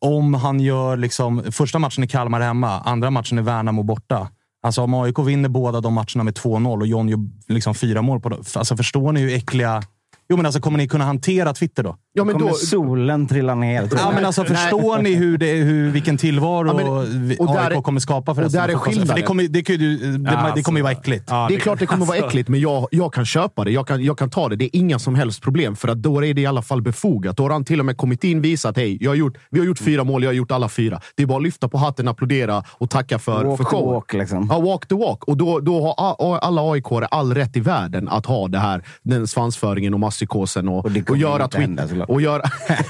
Om han gör liksom, första matchen i Kalmar hemma, andra matchen i Värnamo borta. Alltså om AIK vinner båda de matcherna med 2-0 och John gör liksom fyra mål på dem. Alltså förstår ni hur äckliga... Jo, men alltså kommer ni kunna hantera Twitter då? Ja, men Kommer då, solen trilla ner? Ja, men alltså, förstår ni hur det, hur, vilken tillvaro Ja, men- vi- och där AIK är- kommer skapa för och resten där är skillnaden. det kommer, det, ju, det, Ja, det kommer ju vara alltså. äckligt. Ja, det är klart det kommer vara alltså. äckligt, men jag, jag kan köpa det. Jag kan, jag kan ta det. Det är inga som helst problem, för att då är det i alla fall befogat. Då har han till och med kommit in visat hej, jag har gjort, vi har gjort fyra mål, jag har gjort alla fyra. Det är bara att lyfta på hatten, applådera och tacka för, Walk för showen. walk, liksom. Ja, walk the walk. Och då, då har alla aik all rätt i världen att ha det här, den svansföringen och masspsykosen och, Och och, hända, Twitter, såklart. och göra,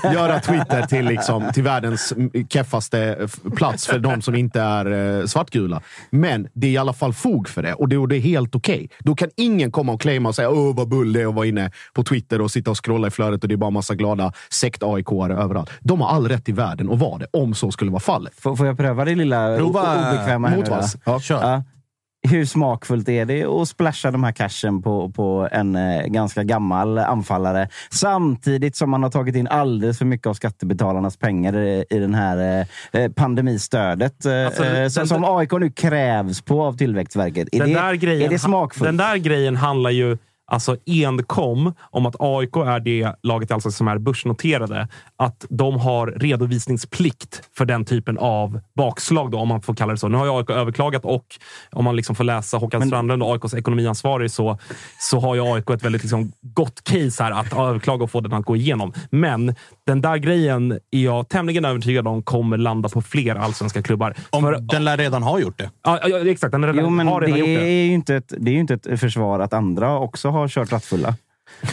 göra Twitter till, liksom, till världens keffaste plats för de som inte är eh, svartgula. Men det är i alla fall fog för det och det, och det är helt okej. Då kan ingen komma och claima och säga åh vad bull det är att vara inne på Twitter och sitta och scrolla i flödet och det är bara massa glada sekt aik överallt. De har all rätt i världen att vara det, om så skulle vara fallet. Får, får jag pröva det lilla Prova, obekväma här nu då? Motvalls. Ja, kör. Ja. Hur smakfullt är det att splasha de här cashen på, på en eh, ganska gammal anfallare samtidigt som man har tagit in alldeles för mycket av skattebetalarnas pengar i, i den här eh, eh, pandemistödet eh, Alltså, den- som, som AIK nu krävs på av Tillväxtverket? Är, den det, där grejen, är det smakfullt? Den där grejen handlar ju alltså enkom om att AIK är det laget alltså som är börsnoterade. Att de har redovisningsplikt för den typen av bakslag, då, om man får kalla det så. Nu har ju AIK överklagat och om man liksom får läsa Håkan Strandlund och AIKs ekonomiansvarig så, så har ju AIK ett väldigt liksom, gott case här att överklaga och få den att gå igenom. Men den där grejen är jag tämligen övertygad om kommer landa på fler allsvenska klubbar. Om För- den lär redan ha gjort det. Ja, ja, exakt. Den redan, Jo, men har det redan gjort det. är, ju inte ett, det är ju inte ett försvar att andra också har kört rattfulla.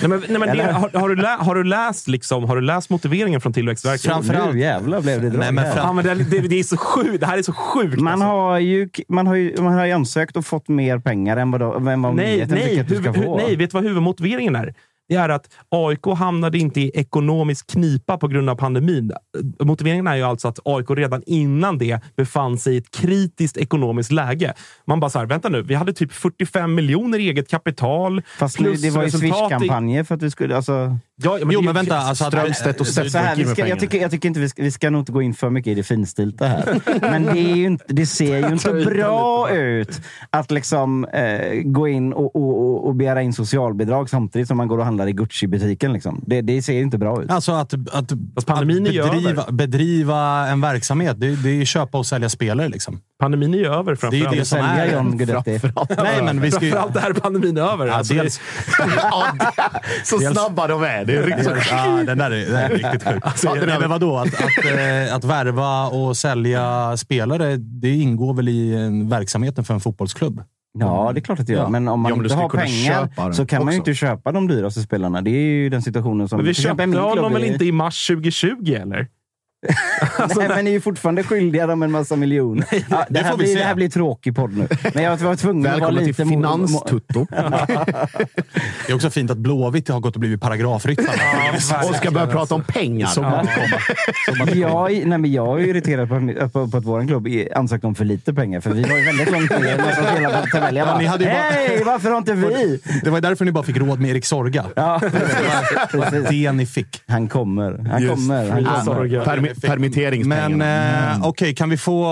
Nej, men, nej, men det, har, har, du lä, har, du läst, liksom, har du läst motiveringen från Tillväxtverket? Framförallt- Nu jävlar blev det drag Nej, men fram- Ja, men det, det, det, är så sjukt. det här är så sjukt. Man alltså. har, ju, man, har ju, man har ju ansökt och fått mer pengar än vad, än vad nej, myndigheten nej, tycker att du ska huvud, få. nej, vet du vad huvudmotiveringen är? Det är att AIK hamnade inte i ekonomisk knipa på grund av pandemin. Motiveringen är ju alltså att AIK redan innan det befann sig i ett kritiskt ekonomiskt läge. Man bara så här, vänta nu, vi hade typ 45 miljoner i eget kapital. Fast plus det var ju Swish-kampanjer för att du skulle... Alltså, Ja, ja, Jo, det- men vänta. Alltså, att, Strömstedt och så Steff här, gick vi in med ska, pengar. jag, tycker, jag tycker inte vi ska, vi ska nog inte gå in för mycket i det finstilta här. Men det, är ju inte, det ser ju inte bra ut att liksom eh, gå in och, och, och, och begära in socialbidrag samtidigt som man går och handlar i Gucci-butiken. Liksom. Det, det ser inte bra ut. Alltså att, att, Fast pandemin att bedriva, bedriva en verksamhet, det, det är ju köpa och sälja spelare. Liksom. Pandemin är över Det är framförallt. ju det som Sälja är... John Guidetti. Nej, men vi ska ju... Framförallt är pandemin över. Ja, Alltså, dels, Ja, det- så Dels- snabba de är. Det är riktigt så. ja, den där är, den är riktigt sjuk. Ja, Nej, är- men vadå? Att, att, eh, att värva och sälja spelare, det ingår väl i verksamheten för en fotbollsklubb? Ja, det är klart att det gör. Ja. Men om man Ja, men inte har pengar så kan man ju också. inte köpa de dyraste spelarna. Det är ju den situationen som... Men vi köpte honom väl inte i mars 2020, eller? Nej, men ni är ju fortfarande skyldiga dem en massa miljoner. ja, det, det här blir, det här blir tråkig podd nu. Men jag var tvungen att vara Välkommen lite... till mo- mo- Finanstutto. Det är också fint att Blåvitt har gått och blivit paragrafryttare. Och ska börja prata om pengar. Man kommer. Jag, är- nej, men jag är irriterad på, på, på att vår klubb är- ansökte om för lite pengar. För vi var ju väldigt långt ner som spelade på tabellen. Jag Ja, bara, hej, varför har inte vi? Det var därför ni bara fick råd med Erik Sorga. Ja, precis. Det ni fick. Han kommer. Han Just kommer. Han kommer. Permitteringspengarna. Men eh, okej, kan vi få...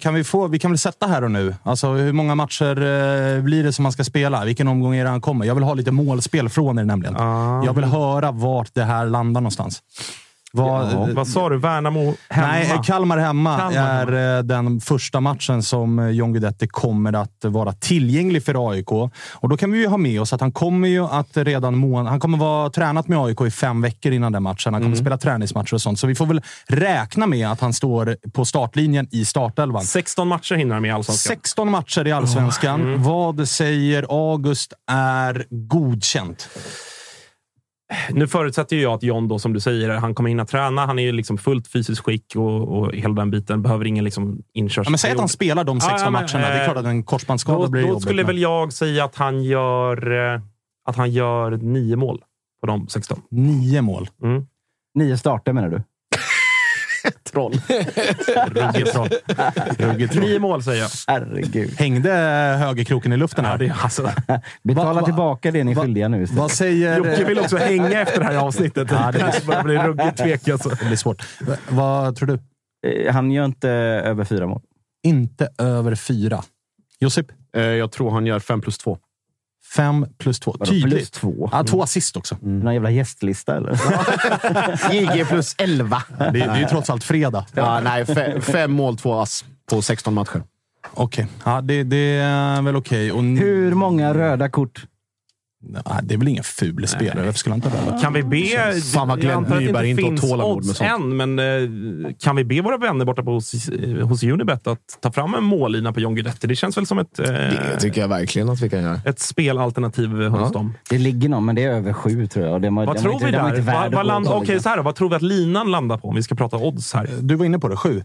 Kan vi, få, vi kan väl sätta här och nu. Alltså, hur många matcher eh, blir det som man ska spela? Vilken omgång är det han kommer? Jag vill ha lite målspel från er nämligen. Jag vill höra vart det här landar någonstans. Vad, Ja. Vad sa du? Värnamo hemma? Nej, eh, Kalmar hemma Kalmar är eh, den första matchen som eh, John Guidetti kommer att vara tillgänglig för AIK. Och då kan vi ju ha med oss att han kommer ju att redan må- han kommer vara tränat med AIK i fem veckor innan den matchen. Han kommer spela träningsmatcher och sånt. Så vi får väl räkna med att han står på startlinjen i startelvan. 16 matcher hinner han med i Allsvenskan. 16 matcher i Allsvenskan. Mm. Vad säger August är godkänt? Nu förutsätter ju jag att John, då, som du säger, han kommer hinna träna. Han är ju liksom fullt fysiskt skick och, och hela den biten. Behöver ingen liksom inkörsperiod. Ja, men säg att han spelar de 16 Ja, ja, men, matcherna. Det är klart att en korsbandsskada Då, blir då jobbigt. skulle men- väl jag säga att han gör, eh, att han gör nio mål på de 16. Nio mål. Mm. Nio starter menar du? Troll. Ruggigt troll. Ruggigt troll. Nio mål säger jag. Herregud. Hängde högerkroken i luften här? Ja, det är alltså, Betala Va- va- tillbaka det ni är skyldiga nu istället. Vad säger... Jocke vill också hänga efter det här avsnittet. Ja, det börjar bli ruggigt tvek. Alltså. Det blir svårt. Va- Vad tror du? Eh, Han gör inte över fyra mål. Inte över fyra. Josip? Eh, Jag tror han gör 5 plus 2. Fem plus två. Vadå, Tydligt. plus två? Ja, två assist också. Någon jävla gästlista eller? JG plus 11. Det, det är ju trots allt fredag. Ja, nej, fe, fem mål, två ass på 16 matcher. Okej, ja, det, det är väl okej. Och n- Hur många röda kort? Nej, det är väl ingen ful spelare. Varför skulle han ta röda? Kan vi be... Fan vad Glenn Nyberg inte har tålamod med sånt. än, men eh, kan vi be våra vänner borta på hos, eh, hos Unibet att ta fram en mållina på John Guidetti? Det känns väl som ett, eh, Det tycker jag verkligen att vi kan göra. ett spelalternativ hos Ja. dem. Det ligger någon, men det är över sju tror jag. Det var, Vad tror inte, vi där? inte Vad, att vad land. Okej, så här då. Vad tror vi att linan landar på om vi ska prata odds här? Du var inne på det, sju.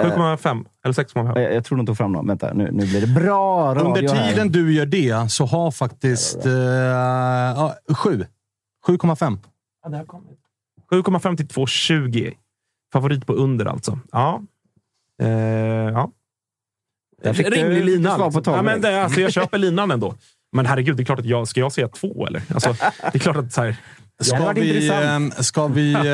7,5 eller 6,5? Jag, jag tror de tog fram någon. Vänta, nu, nu blir det bra radio Under här. tiden du gör det så har faktiskt... Eh, ja, sju. 7,5. 7,5 till 2,20. Favorit på under alltså. Ja. Eh, ja. Där fick du Rimlig lina. svar på liksom. ja, men det, alltså, jag köper linan ändå. Men herregud, det är klart att jag... Ska jag säga två eller? Alltså, det är klart att så här, Ska varit vi, eh, ska vi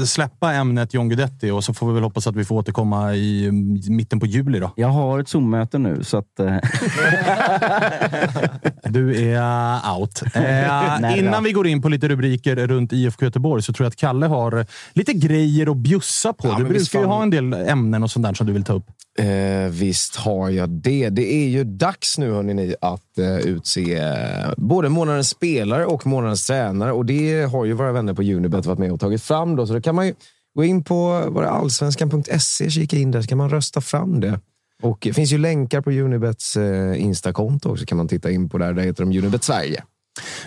eh, släppa ämnet John Guidetti och så får vi väl hoppas att vi får återkomma i mm, mitten på juli då. Jag har ett Zoom-möte nu, så att... eh, Du är out. Eh, innan vi går in på lite rubriker runt IFK Göteborg så tror jag att Kalle har lite grejer att bjussa på. Ja, du brukar ju ha en del ämnen och sånt där som du vill ta upp. Eh, visst har jag det. Det är ju dags nu hörni, ni, att eh, utse eh, både månadens spelare och månadens tränare. Och det har ju våra vänner på Unibet varit med och tagit fram. Då, så då kan man ju gå in på allsvenskan.se, kika in där så kan man rösta fram det. Och det finns ju länkar på Unibets eh, Instakonto också kan man titta in på där. Där heter de Unibet Sverige.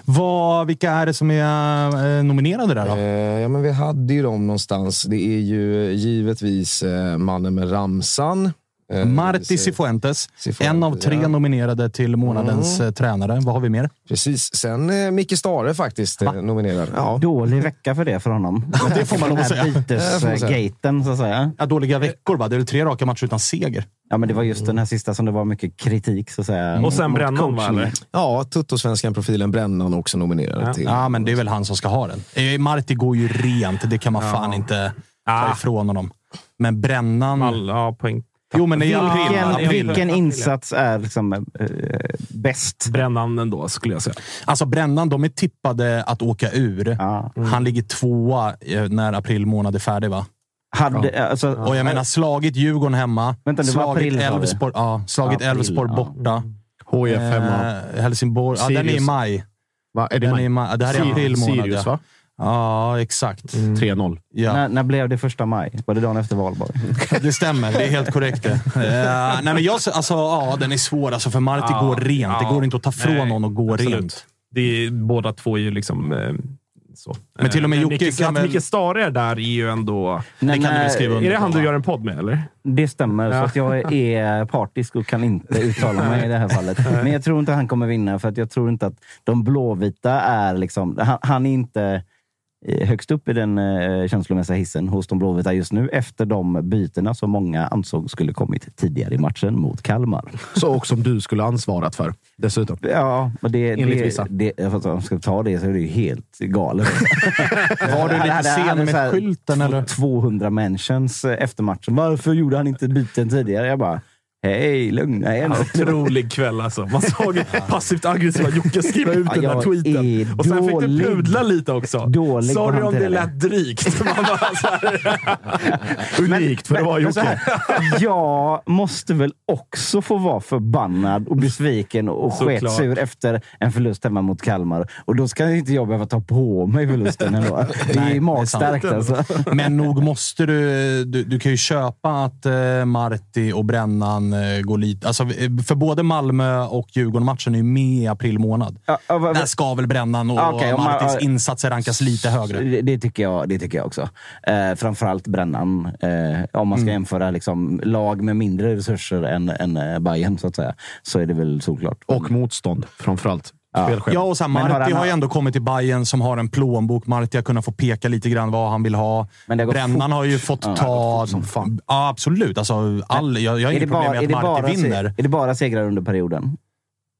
Vad, vilka är det som är nominerade där då? Eh, ja, men vi hade ju dem någonstans. Det är ju givetvis eh, mannen med ramsan. Eh, Marti Cifuentes, Cifuentes, en av tre ja. nominerade till månadens Mm. eh, tränare. Vad har vi mer? Precis. Sen eh, Micke Stare faktiskt eh, nominerad. Ja. Dålig vecka för det för honom. det får man lov att säga. Bytesgaten, så att säga. Ja, dåliga veckor, va? Det är väl tre raka matcher utan seger. Ja, men det var just den här sista som det var mycket kritik, så att säga. Och sen Brännan, va, eller? Ja, Tuttosvenskan-profilen Brännan också nominerad Ja. till. Ja, men det är väl han som ska ha den. Marti går ju rent. Det kan man fan inte ta Ah. ifrån honom. Men Brännan... All, ja, poäng. Jo, men i april. Vilken, april. vilken insats är liksom, eh, bäst? Brännan ändå, skulle jag säga. Alltså Brännan, de är tippade att åka ur. Ja. Han ligger tvåa eh, när april månad är färdig, va? Hade, alltså, Och jag menar, slagit Djurgården hemma. Vänta, det var slagit april, sa du? Elfsborg, ja, slagit April, Elfsborg ja. borta. HIF hemma. Eh, Helsingborg. Ja, den är i maj. Va? Är det Den är maj? i maj. Det här är april månad. Sirius, ja. va? Ja, exakt. 3-0. Ja. när, när blev det första maj? Var det dagen efter valborg? Det stämmer, det är helt korrekt det. Eh, nej, men jag, alltså, ja, den är svår. Alltså, för Marti Ja, går rent. Det ja. går inte att ta från Nej, någon och gå absolut. rent. Det är, båda två är ju liksom... Eh, så. Men till och med Eh, Jocke kan att väl- Micke Stare är där är ju ändå... Det kan du väl eh, skriva under Är det han du gör en podd med, eller? Det stämmer, Ja. så att jag är partisk och kan inte uttala mig i det här fallet. Men jag tror inte han kommer vinna, för att jag tror inte att de blåvita är liksom... Han, han är inte högst upp i den eh, känslomässiga hissen hos de blåvita just nu efter de bytena som många ansåg skulle kommit tidigare i matchen mot Kalmar. Så, och som du skulle ansvarat för, dessutom. Ja, och det, Enligt det, vissa. det, för att jag ska ta det så är det ju helt galet. Var du lite sen med skylten, eller? 200 mentions eh, efter matchen. Varför gjorde han inte byten tidigare? Jag bara, Hej, lugna er nu. Otrolig kväll alltså. Man såg passivt aggressiva Jocke skriva ut den där tweeten. Och sen fick du dålig. pudla lite också. Dålig Sorry om det lät drygt. Unikt för att vara Jocke. jag måste väl också få vara förbannad och besviken och sketsur efter en förlust hemma mot Kalmar. Och då ska inte jag behöva ta på mig förlusten ändå. Det är magstarkt alltså. Men nog måste du, du... Du kan ju köpa att eh, Marti och Brännan går lite... Alltså, eh, för både Malmö och Djurgården-matchen är ju med i april månad. Ja, ja, vad- Där ska väl Brännan och om man- Martins ja. insatser rankas lite högre. Det, det, tycker jag, det tycker jag också. Eh, framförallt Brännan. Eh, om man ska jämföra liksom, lag med mindre resurser än, än eh, Bayern så att säga. Så är det väl solklart. Och motstånd framförallt. Ja. Ja, och sen har Marti han- har ju ändå kommit till Bayern som har en plånbok. Marti har kunnat få peka lite grann vad han vill ha. Har Brännan fort. har ju fått Ja, ta... har fort som fan. Ja, absolut. Alltså, all, jag, jag har inget problem med att Marti vinner. är det bara segrar under perioden?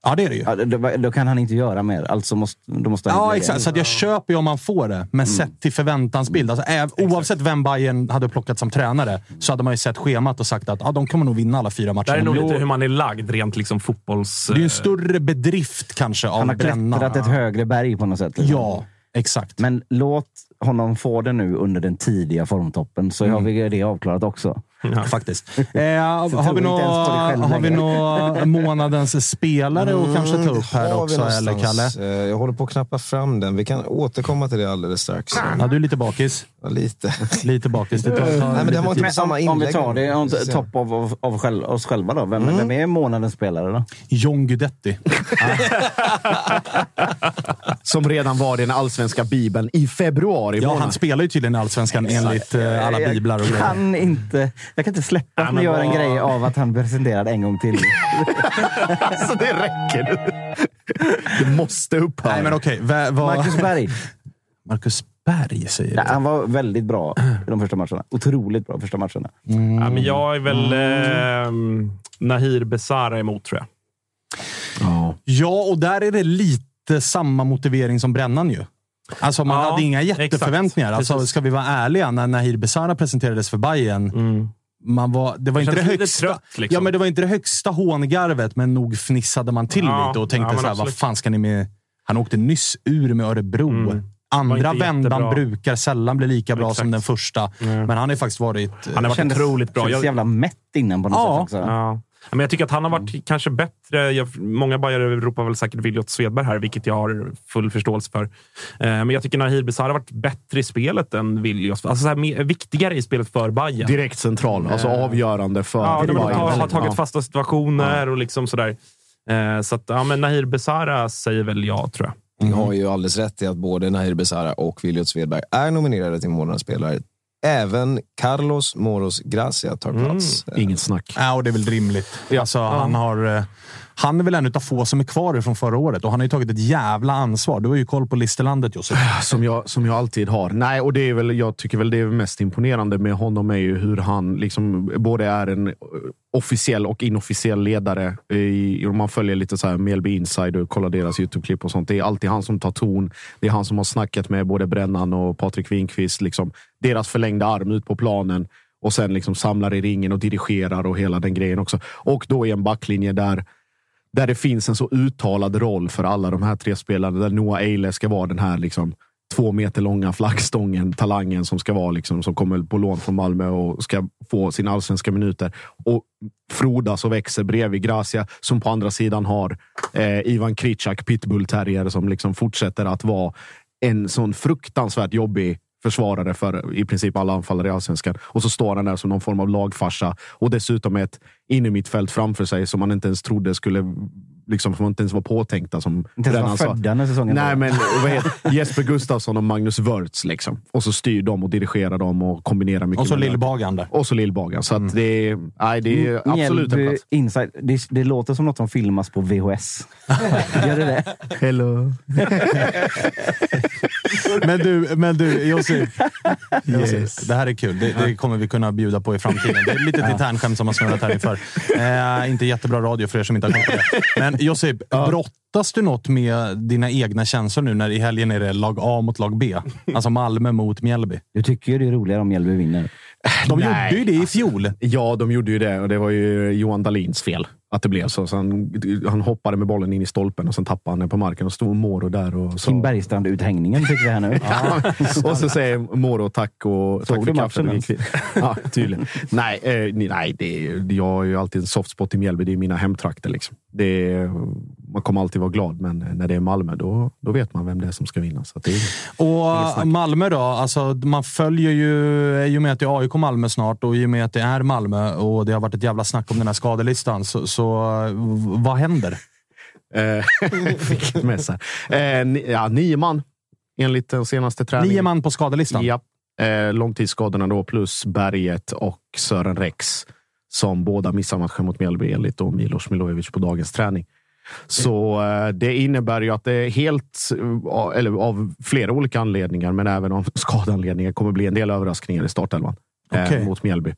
Ja, det är det ju. Ja, då, då kan han inte göra mer. Alltså måste, då måste han Ja, exakt. Så att jag köper ju om man får det. Men sett till förväntansbild. Alltså, äv, oavsett vem Bayern hade plockat som tränare så hade man ju sett schemat och sagt att ja, de kommer nog vinna alla fyra Det matcher. här är nog Det lite hur man är lagd rent liksom fotbolls... är ju en större bedrift kanske Han av har Brännan. klättrat ett högre berg på något sätt. liksom. Ja, exakt. Men låt honom få det nu under den tidiga formtoppen, så har vi det avklarat också. Faktiskt. Eh, har, vi inte nå, ens på dig själv har vi längre. nå månadens spelare att kanske ta upp här också, eller? Kalle? Eh, Jag håller på att knappa fram den. Vi kan återkomma till det alldeles strax. Ja, du är lite bakis. Ja, lite. Lite bakis. Det tar, tar Nej, men det var inte samma om, om vi inlägg. tar det se. topp av, av, av själv, oss själva då. Vem, Mm. vem är månadens spelare då? John Guidetti. Som redan var i den allsvenska bibeln i februari Ja, månad. han spelar ju tydligen i Allsvenskan enligt eh, alla biblar och jag grejer. kan inte, jag kan inte släppa att ni gör en grej av att han presenterade en gång till. alltså, det räcker. Det måste upphöra. Nej, men okej. Okay. Marcus Berg. Marcus Berg säger Ja, du. han var väldigt bra i de första matcherna. Otroligt bra första matcherna. Ja, men jag är väl eh, Nahir Besara emot, tror jag. Ja, och där är det lite samma motivering som Brännan ju. Alltså man Ja, hade inga exakt. jätteförväntningar. Alltså, ska vi vara ärliga, när Nahir Besara presenterades för Bayern man var, det var inte det högsta, trött, liksom. ja, men det var inte det högsta hångarvet, men nog fnissade man till Ja, lite och tänkte ja, så här, vad fan ska ni med... Han åkte nyss ur med Örebro. Mm. Andra vändan jättebra. brukar sällan bli lika bra Exakt. som den första. Men han har faktiskt varit... Han har varit otroligt bra. Kändes Jag, jävla mätt innan på något Ja. sätt också. ja. Men jag tycker att han har varit kanske bättre. Jag, många bajare ropar väl säkert Viljot Svedberg här, vilket jag har full förståelse för. Eh, men jag tycker Nahir Besara har varit bättre i spelet än Viljot. Alltså så här, mer, viktigare i spelet för Bayern. Direkt central, alltså avgörande för Ja, de har, Bayern. har, har tagit Ja. fasta situationer och liksom sådär. Eh, så att, ja, men Nahir Besara säger väl ja, tror jag. Ni har ju alldeles rätt i att både Nahir Besara och Viljot Svedberg är nominerade till månadens spelare. Även Carlos Moros Gracia tar plats. Inget snack. Ja, och det är väl rimligt. Alltså, Han, har, eh, han är väl en av få som är kvar från förra året och han har ju tagit ett jävla ansvar. Du har ju koll på listerlandet Josef. Som jag, som jag alltid har. Nej, och det är väl, jag tycker väl det är mest imponerande med honom är ju hur han liksom både är en officiell och inofficiell ledare. I, om man följer lite så här Mjällby Inside och kollar deras Youtube-klipp och sånt. Det är alltid han som tar ton. Det är han som har snackat med både Brännan och Patrik Winqvist. Liksom, deras förlängda arm ut på planen och sen liksom samlar i ringen och dirigerar och hela den grejen också. Och då i en backlinje där där det finns en så uttalad roll för alla de här tre spelarna. Där Noah Eile ska vara den här liksom, två meter långa flaggstången, talangen som ska vara liksom, som kommer på lån från Malmö och ska få sina allsvenska minuter. Och frodas och växer bredvid Gracia som på andra sidan har eh, Ivan Kricak, pitbullterrier som liksom fortsätter att vara en sån fruktansvärt jobbig försvarare för i princip alla anfallare i allsvenskan. Och så står han där som någon form av lagfarsa och dessutom med ett innermittfält framför sig som man inte ens trodde skulle Liksom, som inte ens var påtänkta. Som Inte ens var födda när säsongen Nej, var. men vad heter, Jesper Gustafsson och Magnus Wörtz. Liksom. Och så styr de och dirigerar dem och kombinerar mycket. Och så. Lill-Bagan där. Och så Lill-Bagan. Så att det, nej, det är absolut en plats. Inside. Det, det låter som något som filmas på VHS. Gör det det? Hello. Men du, men du Josip. Josip, Det här är kul. Det, det kommer vi kunna bjuda på i framtiden. Det är ett litet internskämt som har snurrat här inför. Eh, inte jättebra radio för er som inte har koll på det. Men Josip, brottas du något med dina egna känslor nu när i helgen är det lag A mot lag B? Alltså Malmö mot Mjällby. Du tycker ju det är roligare om Mjällby vinner. De Nej, gjorde ju det i fjol. Ja, de gjorde ju det och det var ju Johan Dahlins fel att det blev så. så han, han hoppade med bollen in i stolpen och sen tappade han den på marken och stod Moro där och sa... Kim Bergstrand-uthängningen fick vi här nu. Ja. och så säger Moro tack och Såg tack för matchen kaffet. Ja, tydligen. nej, eh, nej det, jag har ju alltid en soft spot i Mjällby. Det är mina hemtrakter. Liksom. Det man kommer alltid vara glad, men när det är Malmö, då, då vet man vem det är som ska vinna. Så det är, Och Malmö då? Alltså, man följer ju, i och med att det är AIK Malmö snart och i och med att det är Malmö och det har varit ett jävla snack om den här skadelistan, så, så vad händer? Eh, ett mess här. Eh, ja, nio man enligt den senaste träningen. Nio man på skadelistan? Ja. Eh, långtidsskadorna då plus Berget och Sören Rex som båda missar matchen mot Mjällby enligt Milos Milojevic på dagens träning. Så eh, det innebär ju att det helt, eh, eller av flera olika anledningar, men även av skadeanledningar, kommer bli en del överraskningar i startelvan eh, Okej. mot Mjällby.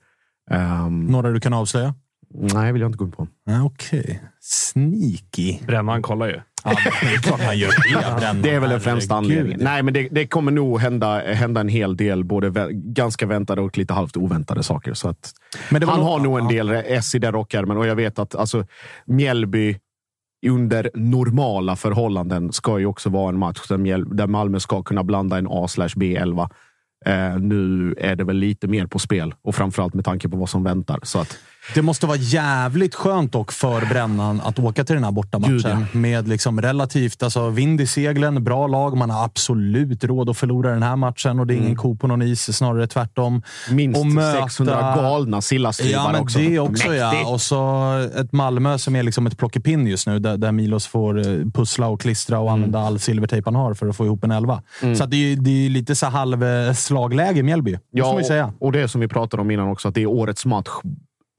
Ehm, Några du kan avslöja? nej, vill jag inte gå in på. Okej. Sneaky. Brännan kollar ju. Ja, det är klart han gör det. Det är väl den främsta anledningen. Nej, men det, det kommer nog hända, hända en hel del, både vä- ganska väntade och lite halvt oväntade saker. Så att Men det var han nog- har nog en ja. del S i den rockärmen och jag vet att alltså, Mjällby under normala förhållanden ska ju också vara en match där, där Malmö ska kunna blanda en A slash B11. Eh, nu är det väl lite mer på spel och framförallt med tanke på vad som väntar. Så att, det måste vara jävligt skönt dock för Brännan att åka till den här bortamatchen Gud, ja. med liksom relativt alltså, vind i seglen, bra lag. Man har absolut råd att förlora den här matchen och det är ingen ko på någon is, snarare tvärtom. minst Och möta- 600 galna sillaskrivar Ja, också. det också ja. Mäktigt. Och så ett Malmö som är liksom ett plockepinn just nu, där, där Milos får eh, pussla och klistra och använda all silvertejp han har för att få ihop en elva. Mm. Så det, är, det är lite så halv eh, i Mjällby, Ja, säga. och det som vi pratade om innan också, att det är årets match.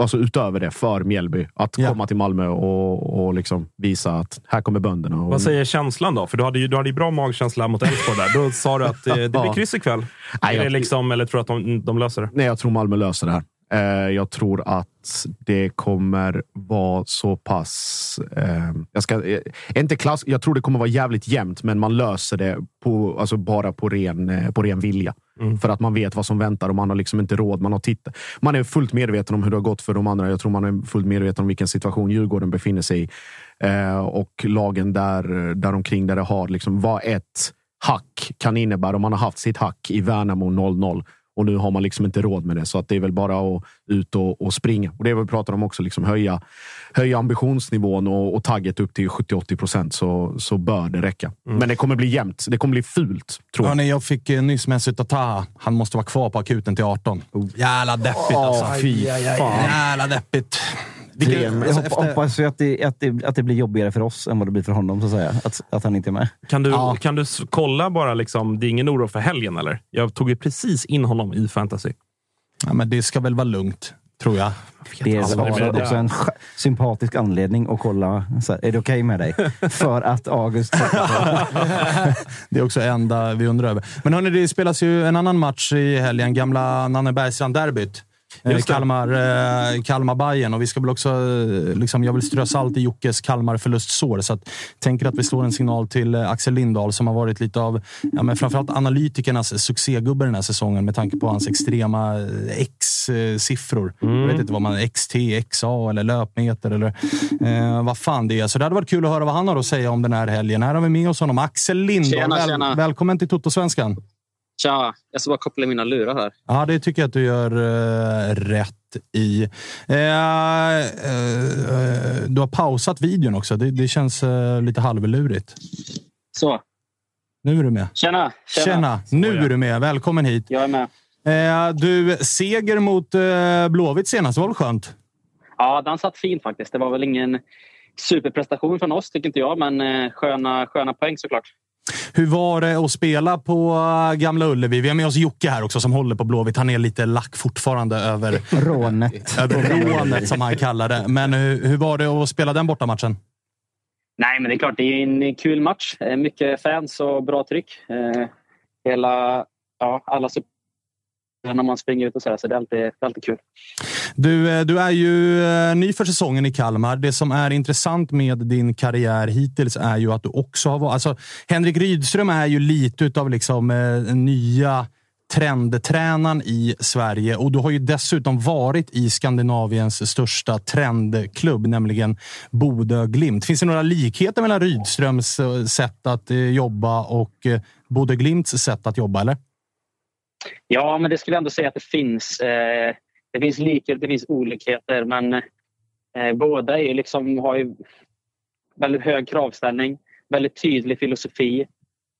Alltså utöver det, för Mjällby. Att komma till Malmö och, och liksom visa att här kommer bönderna. Och, Vad säger känslan då? För du hade ju, du hade ju bra magkänsla mot Elfsborg där. Då sa du att eh, det blir Ja. kryss ikväll. Nej, jag- liksom, eller tror du att de, de löser det? Nej, jag tror Malmö löser det här. Eh, jag tror att det kommer vara så pass... Eh, jag, ska, eh, inte klass, jag tror det kommer vara jävligt jämnt, men man löser det på, alltså bara på ren, eh, på ren vilja. För att man vet vad som väntar och man har liksom inte råd. Man, har titt- man är fullt medveten om hur det har gått för de andra. Jag tror man är fullt medveten om vilken situation Djurgården befinner sig i. Eh, och lagen där, där omkring där det har liksom vad ett hack kan innebära. Om man har haft sitt hack i Värnamo 0-0 och nu har man liksom inte råd med det. Så att det är väl bara att ut och, och springa. Och det är vad vi pratar om också. Liksom höja, höja ambitionsnivån och, och tagget upp till 70-80 procent så, så bör det räcka. Men det kommer bli jämnt. Det kommer bli fult, tror jag. Jag fick eh, nyss med sig av Taha. Han måste vara kvar på akuten till 18. Jävla deppigt alltså. Åh, fy fan. Jävla deppigt. Jag alltså, hopp- efter- hoppas ju att det, att, det, att det blir jobbigare för oss än vad det blir för honom, så att säga. Att, att han inte är med. Kan du, kan du kolla bara, liksom, det är ingen oro för helgen eller? Jag tog ju precis in honom i fantasy. Ja, men det ska väl vara lugnt, tror jag. Det är Alltså, också, också en sk- sympatisk anledning att kolla. Så här, är det okej med dig? För att August... Det är också enda vi undrar över. Men hörni, det spelas ju en annan match i helgen. Gamla Nanne Eh. Kalmar, eh, kalmar Bayern och vi ska väl också, eh, liksom, jag vill strö salt i Jockes Kalmar-förlustsår. Så att, tänker att vi slår en signal till eh, Axel Lindahl som har varit lite av, ja, men framförallt analytikernas succégubbe den här säsongen med tanke på hans extrema X-siffror. Jag vet inte vad man XT, XA eller löpmeter eller eh, vad fan det är. Så det hade varit kul att höra vad han har att säga om den här helgen. Här har vi med oss honom, Axel Lindahl. Tjena, Väl- tjena. Välkommen till Toto-svenskan. Tja, jag ska bara koppla mina lurar här. Ja, det tycker jag att du gör eh, rätt i. Eh, eh, du har pausat videon också. Det, det känns eh, lite halvlurigt. Så, Nu är du med. tjena! Tjena! Nu är du med. Välkommen hit. Jag är med. Eh, du, seger mot eh, Blåvitt senast. Det var väl skönt? Ja, den satt fint faktiskt. Det var väl ingen superprestation från oss, tycker inte jag, men sköna, sköna poäng såklart. Hur var det att spela på eh, Gamla Ullevi? Vi har med oss Jocke här också som håller på Blåvitt. Han är lite lack fortfarande över Rånet. över rånet som han kallar det. Men hur, hur var det att spela den bortamatchen? Nej, men det är klart, det är en kul match. Eh, Mycket fans och bra tryck. Eh, hela, ja, alla supportrar när man springer ut och så, där, så det är alltid, det är alltid kul. Du, eh, du är ju eh, ny för säsongen i Kalmar. Det som är intressant med din karriär hittills är ju att du också har varit... Alltså, Henrik Rydström är ju lite av liksom, eh, nya trendtränaren i Sverige och du har ju dessutom varit i Skandinaviens största trendklubb, nämligen Bodö Glimt. Finns det några likheter mellan Rydströms eh, sätt att jobba och Bodö Glimts sätt att jobba? eller? Ja, men det skulle jag ändå säga att det finns. Eh, det finns likheter, det finns olikheter, men eh, båda är liksom, har ju väldigt hög kravställning, väldigt tydlig filosofi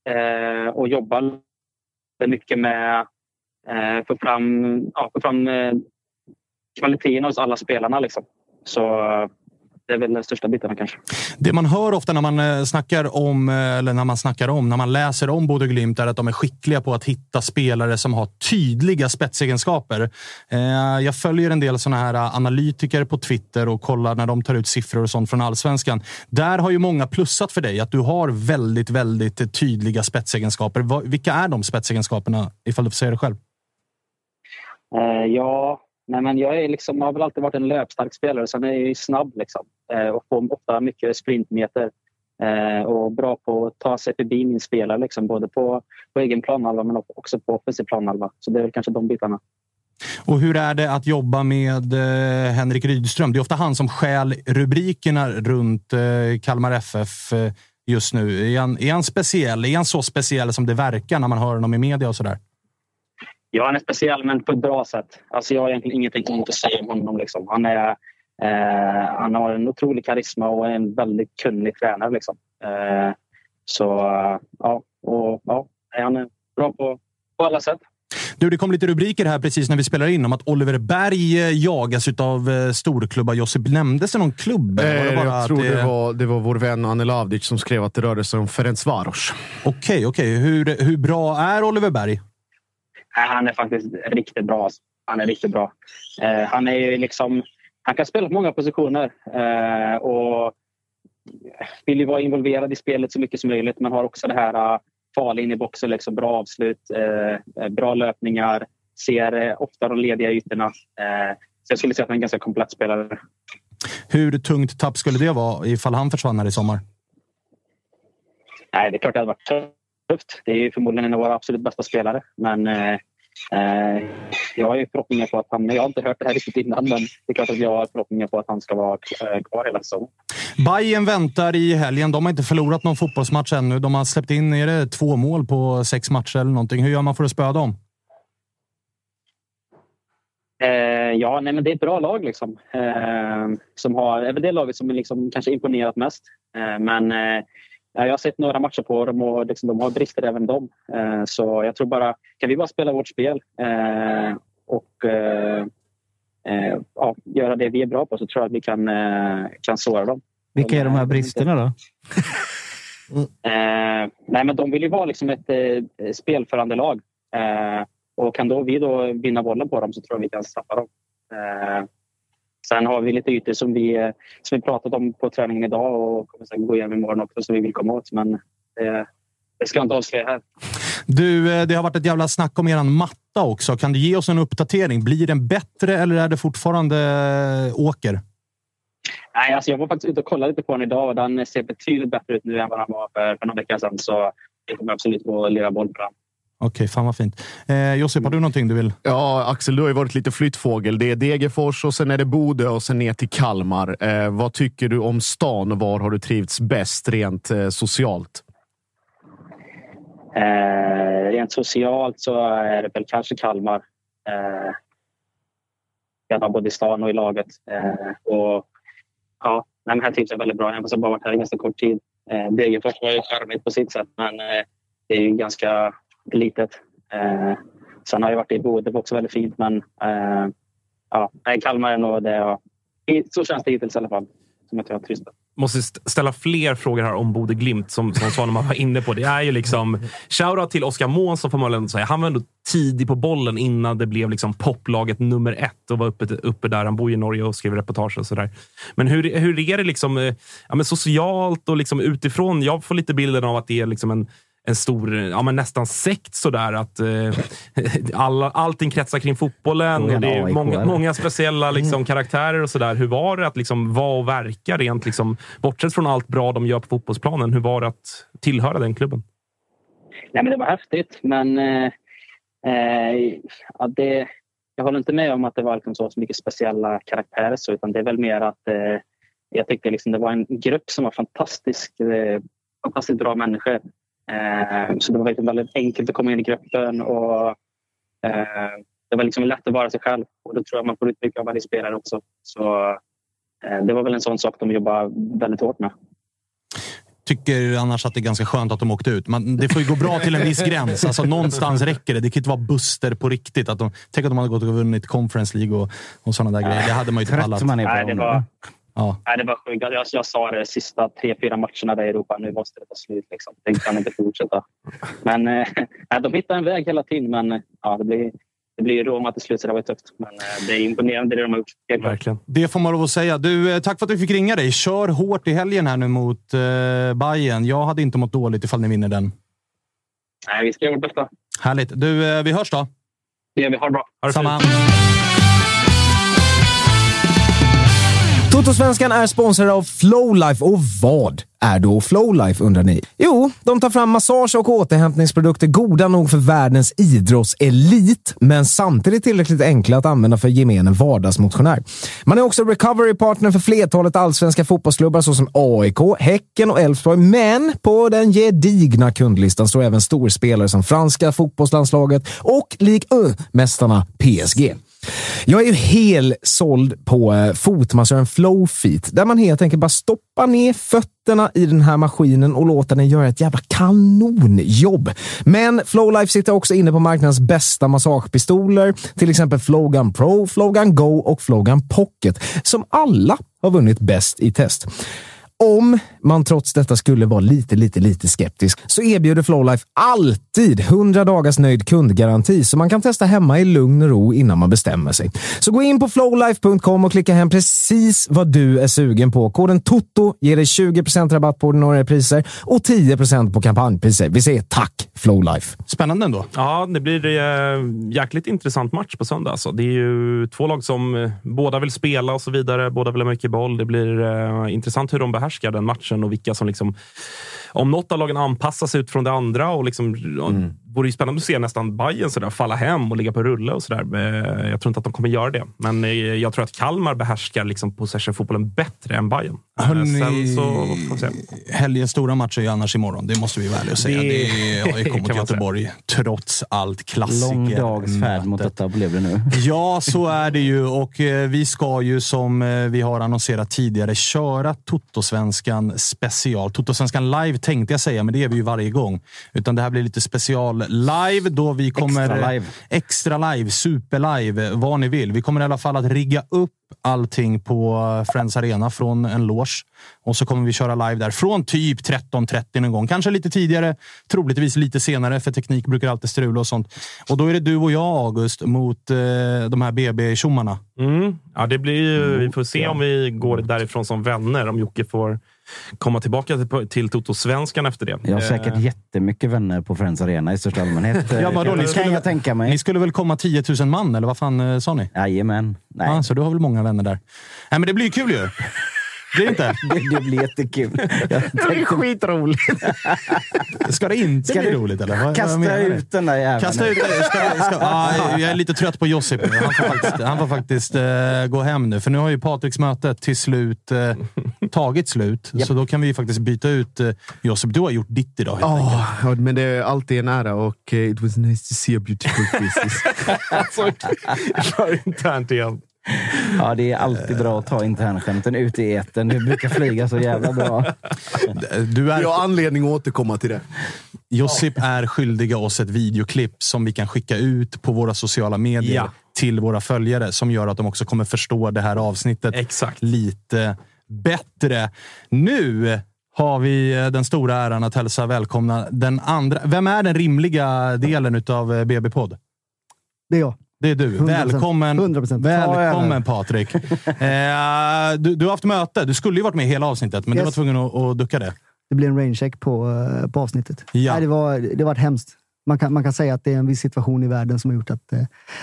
eh, och jobbar mycket med att få fram, ja, få fram eh, kvaliteten hos alla spelarna. Liksom. Så det är väl den största biten kanske. Det man hör ofta när man eh, snackar om, eh, eller när man snackar om, när man läser om Bodø Glimt är att de är skickliga på att hitta spelare som har tydliga spetsegenskaper. Eh, jag följer en del sådana här analytiker på Twitter och kollar när de tar ut siffror och sånt från allsvenskan. Där har ju många plussat för dig att du har väldigt, väldigt tydliga spetsegenskaper. Vilka är de spetsegenskaperna ifall du får säga det själv? Ja, Nej, men jag är liksom, har väl alltid varit en löpstark spelare. Sen är jag snabb liksom, och får ofta mycket sprintmeter. Eh, och bra på att ta sig förbi min spelare, liksom, både på, på egen planhalva men också på offensiv planhalva. Så det är väl kanske de bitarna. Och hur är det att jobba med eh, Henrik Rydström? Det är ofta han som stjäl rubrikerna runt eh, Kalmar FF eh, just nu. Är han, är han speciell? Är han så speciell som det verkar när man hör honom i media och sådär? Ja, han är speciell, men på ett bra sätt. Alltså, jag har egentligen ingenting emot att säga om honom. Liksom. Han, är, eh, han har en otrolig karisma och är en väldigt kunnig tränare. Liksom. Eh, så ja, och, ja, han är bra på, på alla sätt. Du, det kom lite rubriker här precis när vi spelar in om att Oliver Berg eh, jagas av eh, storklubbar. Josip, nämndes det någon klubb? Eh, jag tror det... det... var, det var vår vän Anne Lavdic som skrev att det rörde sig om Ferencvaros. Okej, okay, okej. Okay. Hur, hur bra är Oliver Berg? han är faktiskt riktigt bra. Han är riktigt bra. Eh, han är liksom... Han kan spela på många positioner eh, och vill ju vara involverad i spelet så mycket som möjligt men har också det här uh, farlig in i boxen, liksom, bra avslut, eh, bra löpningar, ser eh, ofta de lediga ytorna. Eh, så jag skulle säga att han är en ganska komplett spelare. Hur tungt tapp skulle det vara ifall han försvann här i sommar? Nej, det är klart det hade varit tufft. Det är förmodligen en av våra absolut bästa spelare. Men eh, eh, jag har ju förhoppningar på att han... Jag har inte hört det här riktigt innan, men det är klart att jag har förhoppningar på att han ska vara eh, kvar hela säsongen. Bayern väntar i helgen. De har inte förlorat någon fotbollsmatch ännu. De har släppt in är det två mål på sex matcher eller någonting. Hur gör man för att spöa dem? Eh, ja, nej, men det är ett bra lag. Liksom. Eh, som har, är det laget som liksom kanske imponerat mest. Eh, men eh, jag har sett några matcher på dem och liksom, de har brister även de. Eh, så jag tror bara, kan vi bara spela vårt spel eh, och eh, ja, göra det vi är bra på så tror jag att vi kan, kan såra dem. Vilka är de här bristerna då? mm. nej, men de vill ju vara liksom ett eh, spelförande lag. och kan då vi då vinna bollen på dem så tror jag vi kan straffa dem. Sen har vi lite ytor som vi, som vi pratat om på träningen idag och kommer säkert gå igenom imorgon också som vi vill komma åt. Men det, det ska jag inte avslöja här. Du, eh, det har varit ett jävla snack om er matta också. Kan du ge oss en uppdatering? Blir den bättre eller är det fortfarande eh, åker? Nej, alltså jag var faktiskt ute och kollade lite på den idag och den ser betydligt bättre ut nu än vad den var för, för några veckor sedan. Så det kommer absolut att lira boll på den. Okej, okay, fan vad fint. Eh, Josip, har du någonting du vill? Ja, Axel, du har ju varit lite flyttfågel. Det är Degerfors och sen är det Bodö och sen ner till Kalmar. Eh, vad tycker du om stan och var har du trivts bäst rent eh, socialt? Eh, rent socialt så är det väl kanske Kalmar. Eh, jag både i stan och i laget. Eh, och, ja, men här trivs jag väldigt bra. Jag har bara varit här en ganska kort tid. Eh, Degerfors var ju charmigt på sitt sätt, men eh, det är ju ganska litet. Eh, sen har jag varit i Bodö också väldigt fint, men eh, ja, Kalmar är nog det jag... Så känns det hittills i alla fall. Som att jag trivs måste ställa fler frågor här om Bode Glimt som, som Svanemar var inne på. Det är ju liksom shoutout till Oskar Månsson får man väl säga. Han var ändå tidig på bollen innan det blev liksom poplaget nummer ett och var uppe, uppe där. Han bor i Norge och skriver reportage och sådär. Men hur, hur är det liksom, eh, ja, men socialt och liksom utifrån? Jag får lite bilden av att det är liksom en en stor, ja, men nästan sekt sådär. Att eh, alla, allting kretsar kring fotbollen. Och det är AIK, många, många speciella liksom, karaktärer och sådär. Hur var det att liksom, vara och verka rent, liksom, bortsett från allt bra de gör på fotbollsplanen? Hur var det att tillhöra den klubben? Nej, men det var häftigt, men eh, eh, ja, det, jag håller inte med om att det var liksom så, så mycket speciella karaktärer. Så, utan det är väl mer att eh, jag tyckte liksom det var en grupp som var fantastisk, eh, fantastiskt bra människor. Eh, så det var liksom väldigt enkelt att komma in i gruppen och eh, det var liksom lätt att vara sig själv. Och det tror jag man får ut mycket av varje spelare också. Så eh, det var väl en sån sak de jobbade väldigt hårt med. Tycker annars att det är ganska skönt att de åkte ut. Man, det får ju gå bra till en viss gräns. Alltså, någonstans räcker det. Det kan inte vara buster på riktigt. Att de, tänk att de hade gått och vunnit Conference League och, och sådana där grejer. Det hade man ju inte pallat. man är på Nej, det var, Ja. Nej, det var sjukt. Jag, jag sa det sista tre, fyra matcherna där i Europa. Nu måste det ta slut. Liksom. Det kan inte fortsätta. Men eh, de hittar en väg hela tiden. Men ja, det blir, det blir Roma till slut, så det var tufft. Men eh, det är imponerande det de har gjort. Verkligen. Det får man lov att säga. Du, eh, tack för att vi fick ringa dig. Kör hårt i helgen här nu mot eh, Bayern. Jag hade inte mått dåligt ifall ni vinner den. Nej, vi ska göra vårt bästa. Härligt. Du, eh, vi hörs då. Det gör vi. Ha det bra. Ha det Samma. Totosvenskan är sponsrad av Flowlife och vad är då Flowlife undrar ni? Jo, de tar fram massage och återhämtningsprodukter goda nog för världens idrottselit, men samtidigt tillräckligt enkla att använda för gemene vardagsmotionär. Man är också recovery partner för flertalet allsvenska fotbollsklubbar såsom AIK, Häcken och Elfsborg, men på den gedigna kundlistan står även storspelare som franska fotbollslandslaget och Ligue 1-mästarna PSG. Jag är ju helt såld på eh, fotmassören Flowfeet, där man helt enkelt bara stoppar ner fötterna i den här maskinen och låter den göra ett jävla kanonjobb. Men Flowlife sitter också inne på marknadens bästa massagepistoler, till exempel Flowgun Pro, Flowgun Go och Flowgun Pocket, som alla har vunnit bäst i test. Om man trots detta skulle vara lite, lite, lite skeptisk så erbjuder Flowlife alltid 100 dagars nöjd kundgaranti så man kan testa hemma i lugn och ro innan man bestämmer sig. Så gå in på flowlife.com och klicka hem precis vad du är sugen på. Koden TOTO ger dig 20 rabatt på ordinarie priser och 10% på kampanjpriser. Vi säger tack Flowlife. Spännande ändå. Ja, det blir eh, jäkligt intressant match på söndag. Alltså. Det är ju två lag som eh, båda vill spela och så vidare. Båda vill ha mycket boll. Det blir eh, intressant hur de behärskar den matchen och vilka som liksom... Om något av lagen anpassar sig ut från det andra och liksom... Mm vore ju spännande att se nästan Bayern sådär, falla hem och ligga på rulle och sådär. Eh, Jag tror inte att de kommer göra det, men eh, jag tror att Kalmar behärskar liksom possession-fotbollen bättre än Bayern. Eh, Hörrni, Sen så får vi se. helgens stora match är ju annars imorgon. Det måste vi vara ärliga och säga. Det- Det, är AIK mot Göteborg. Trots allt klassiker. Lång dags färd mot detta blev det nu. Ja, så är det ju. Och vi ska ju, som vi har annonserat tidigare, köra Totosvenskan special. Totosvenskan live tänkte jag säga, men det är vi ju varje gång. Utan det här blir lite special live då vi kommer... Extra live. Extra live, super live, vad ni vill. Vi kommer i alla fall att rigga upp allting på Friends Arena från en loge. Och så kommer vi köra live där från typ 13.30 någon gång. Kanske lite tidigare, troligtvis lite senare, för teknik brukar alltid strula och sånt. Och då är det du och jag, August, mot eh, de här BB-tjommarna. Mm. Ja, det blir ju, vi får se om vi går därifrån som vänner. Om Jocke får komma tillbaka till, till Toto-svenskan efter det. Jag har säkert Eh, jättemycket vänner på Friends Arena i största allmänhet. Ja, vadå, kan, ni kan skulle- jag tänka mig. Ni skulle väl komma 10 000 man, eller vad fan eh, sa ni? Jajamän. Nej. Ja, så du har väl många vänner där. Nej, men det blir ju kul ju. Det är inte. Det, det blir jättekul. Jag Det blir skitroligt. Ska det inte Ska bli roligt eller? Vad- vad Kasta du? ut den där jäveln. Kasta ut ska, ska, ah, Jag är lite trött på Josip nu. Han får faktiskt, han får faktiskt eh, gå hem nu. För nu har ju Patriks möte till slut eh, tagit slut. Så då kan vi faktiskt byta ut eh, Josip. Du har gjort ditt idag helt enkelt. Men det är alltid en ära och eh, it was nice to see a beautiful faces. alltså, internt igen. Ja, det är alltid bra att ta internskämten ut i etern. Det brukar flyga så jävla bra. Du är, Jag har anledning att återkomma till det. Josip är skyldiga oss ett videoklipp som vi kan skicka ut på våra sociala medier Ja. till våra följare som gör att de också kommer förstå det här avsnittet Exakt. lite bättre. Nu har vi eh, den stora äran att hälsa välkomna den andra. Vem är den rimliga delen utav eh, BB-podd? Det är jag. Det är du. 100%. Välkommen, 100%. välkommen Patrik. eh, du, du har haft möte. Du skulle ju varit med hela avsnittet, men du Yes. var tvungen att, att ducka det. Det blir en raincheck på, eh, på avsnittet. Ja. Nej, det, var, det var hemskt. Man kan, man kan säga att det är en viss situation i världen som har gjort att, eh,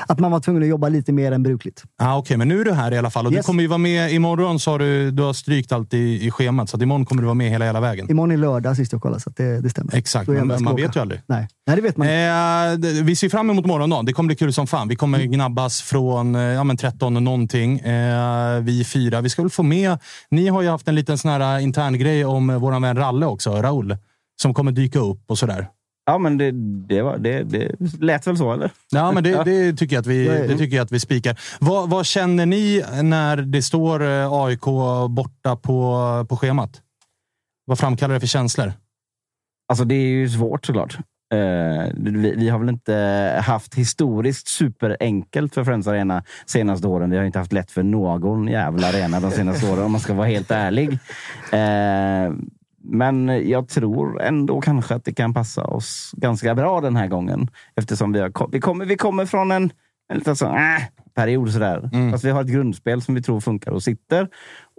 att man var tvungen att jobba lite mer än brukligt. Ah, Okej, men nu är du här i alla fall. Och Yes. Du kommer ju vara med imorgon, så har du, du har strykt allt i, i schemat. Så att imorgon kommer du vara med hela, hela vägen. Imorgon är lördag sist jag kollade, så att det, det stämmer. Exakt, men man vet åka. ju aldrig. Nej. Nej, det vet man Eh, vi ser fram emot morgondagen. Det kommer bli kul som fan. Vi kommer gnabbas från eh, ja, men 13 någonting. Eh, vi fyra. Vi ska väl få med... Ni har ju haft en liten sån här intern grej om eh, vår vän Ralle också, Raul. Som kommer dyka upp och sådär. Ja, men det, det, var, det, det lät väl så, eller? Ja, men det, det tycker jag att vi, det tycker jag att vi spikar. Vad, vad känner ni när det står eh, AIK borta på, på schemat? Vad framkallar det för känslor? Alltså det är ju svårt såklart. Eh, vi, vi har väl inte haft historiskt superenkelt för Friends Arena senaste åren. Vi har inte haft lätt för någon jävla arena de senaste åren om man ska vara helt ärlig. Men jag tror ändå kanske att det kan passa oss ganska bra den här gången. Eftersom vi, har, vi, kommer, vi kommer från en, en liten sån, äh, period sådär. Fast vi har ett grundspel som vi tror funkar och sitter.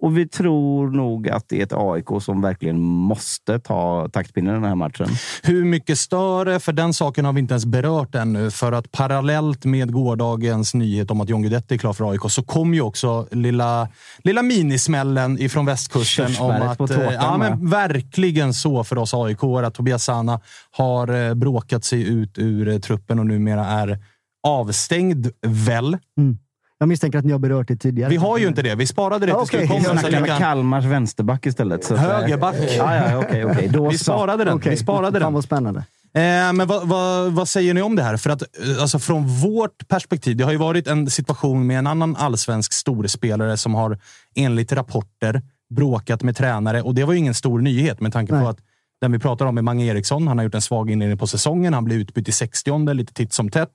Och vi tror nog att det är ett AIK som verkligen måste ta taktpinnen i den här matchen. Hur mycket större? För den saken har vi inte ens berört ännu. För att parallellt med gårdagens nyhet om att John Guidetti är klar för AIK så kom ju också lilla, lilla minismällen ifrån västkusten om Körsbäret på att... eh, tårtan, ja, men verkligen så för oss AIK att Tobias Sana har eh, bråkat sig ut ur truppen och numera är avstängd, väl? Mm. Jag misstänker att ni har berört det tidigare. Vi har ju inte det. Vi sparade det Ja, okej. du kom. Vi med kan- Kalmars vänsterback istället. Så Högerback. Ja, ja, okej, okej. Då Vi sparade den. Okej. Vi sparade Fan vad spännande. Eh, men vad, vad, vad säger ni om det här? För att eh, alltså från vårt perspektiv, det har ju varit en situation med en annan allsvensk storspelare som har enligt rapporter bråkat med tränare och det var ju ingen stor nyhet med tanke på Nej. att den vi pratar om är Mange Eriksson. Han har gjort en svag inledning på säsongen. Han blir utbytt i 60 lite titt som tätt.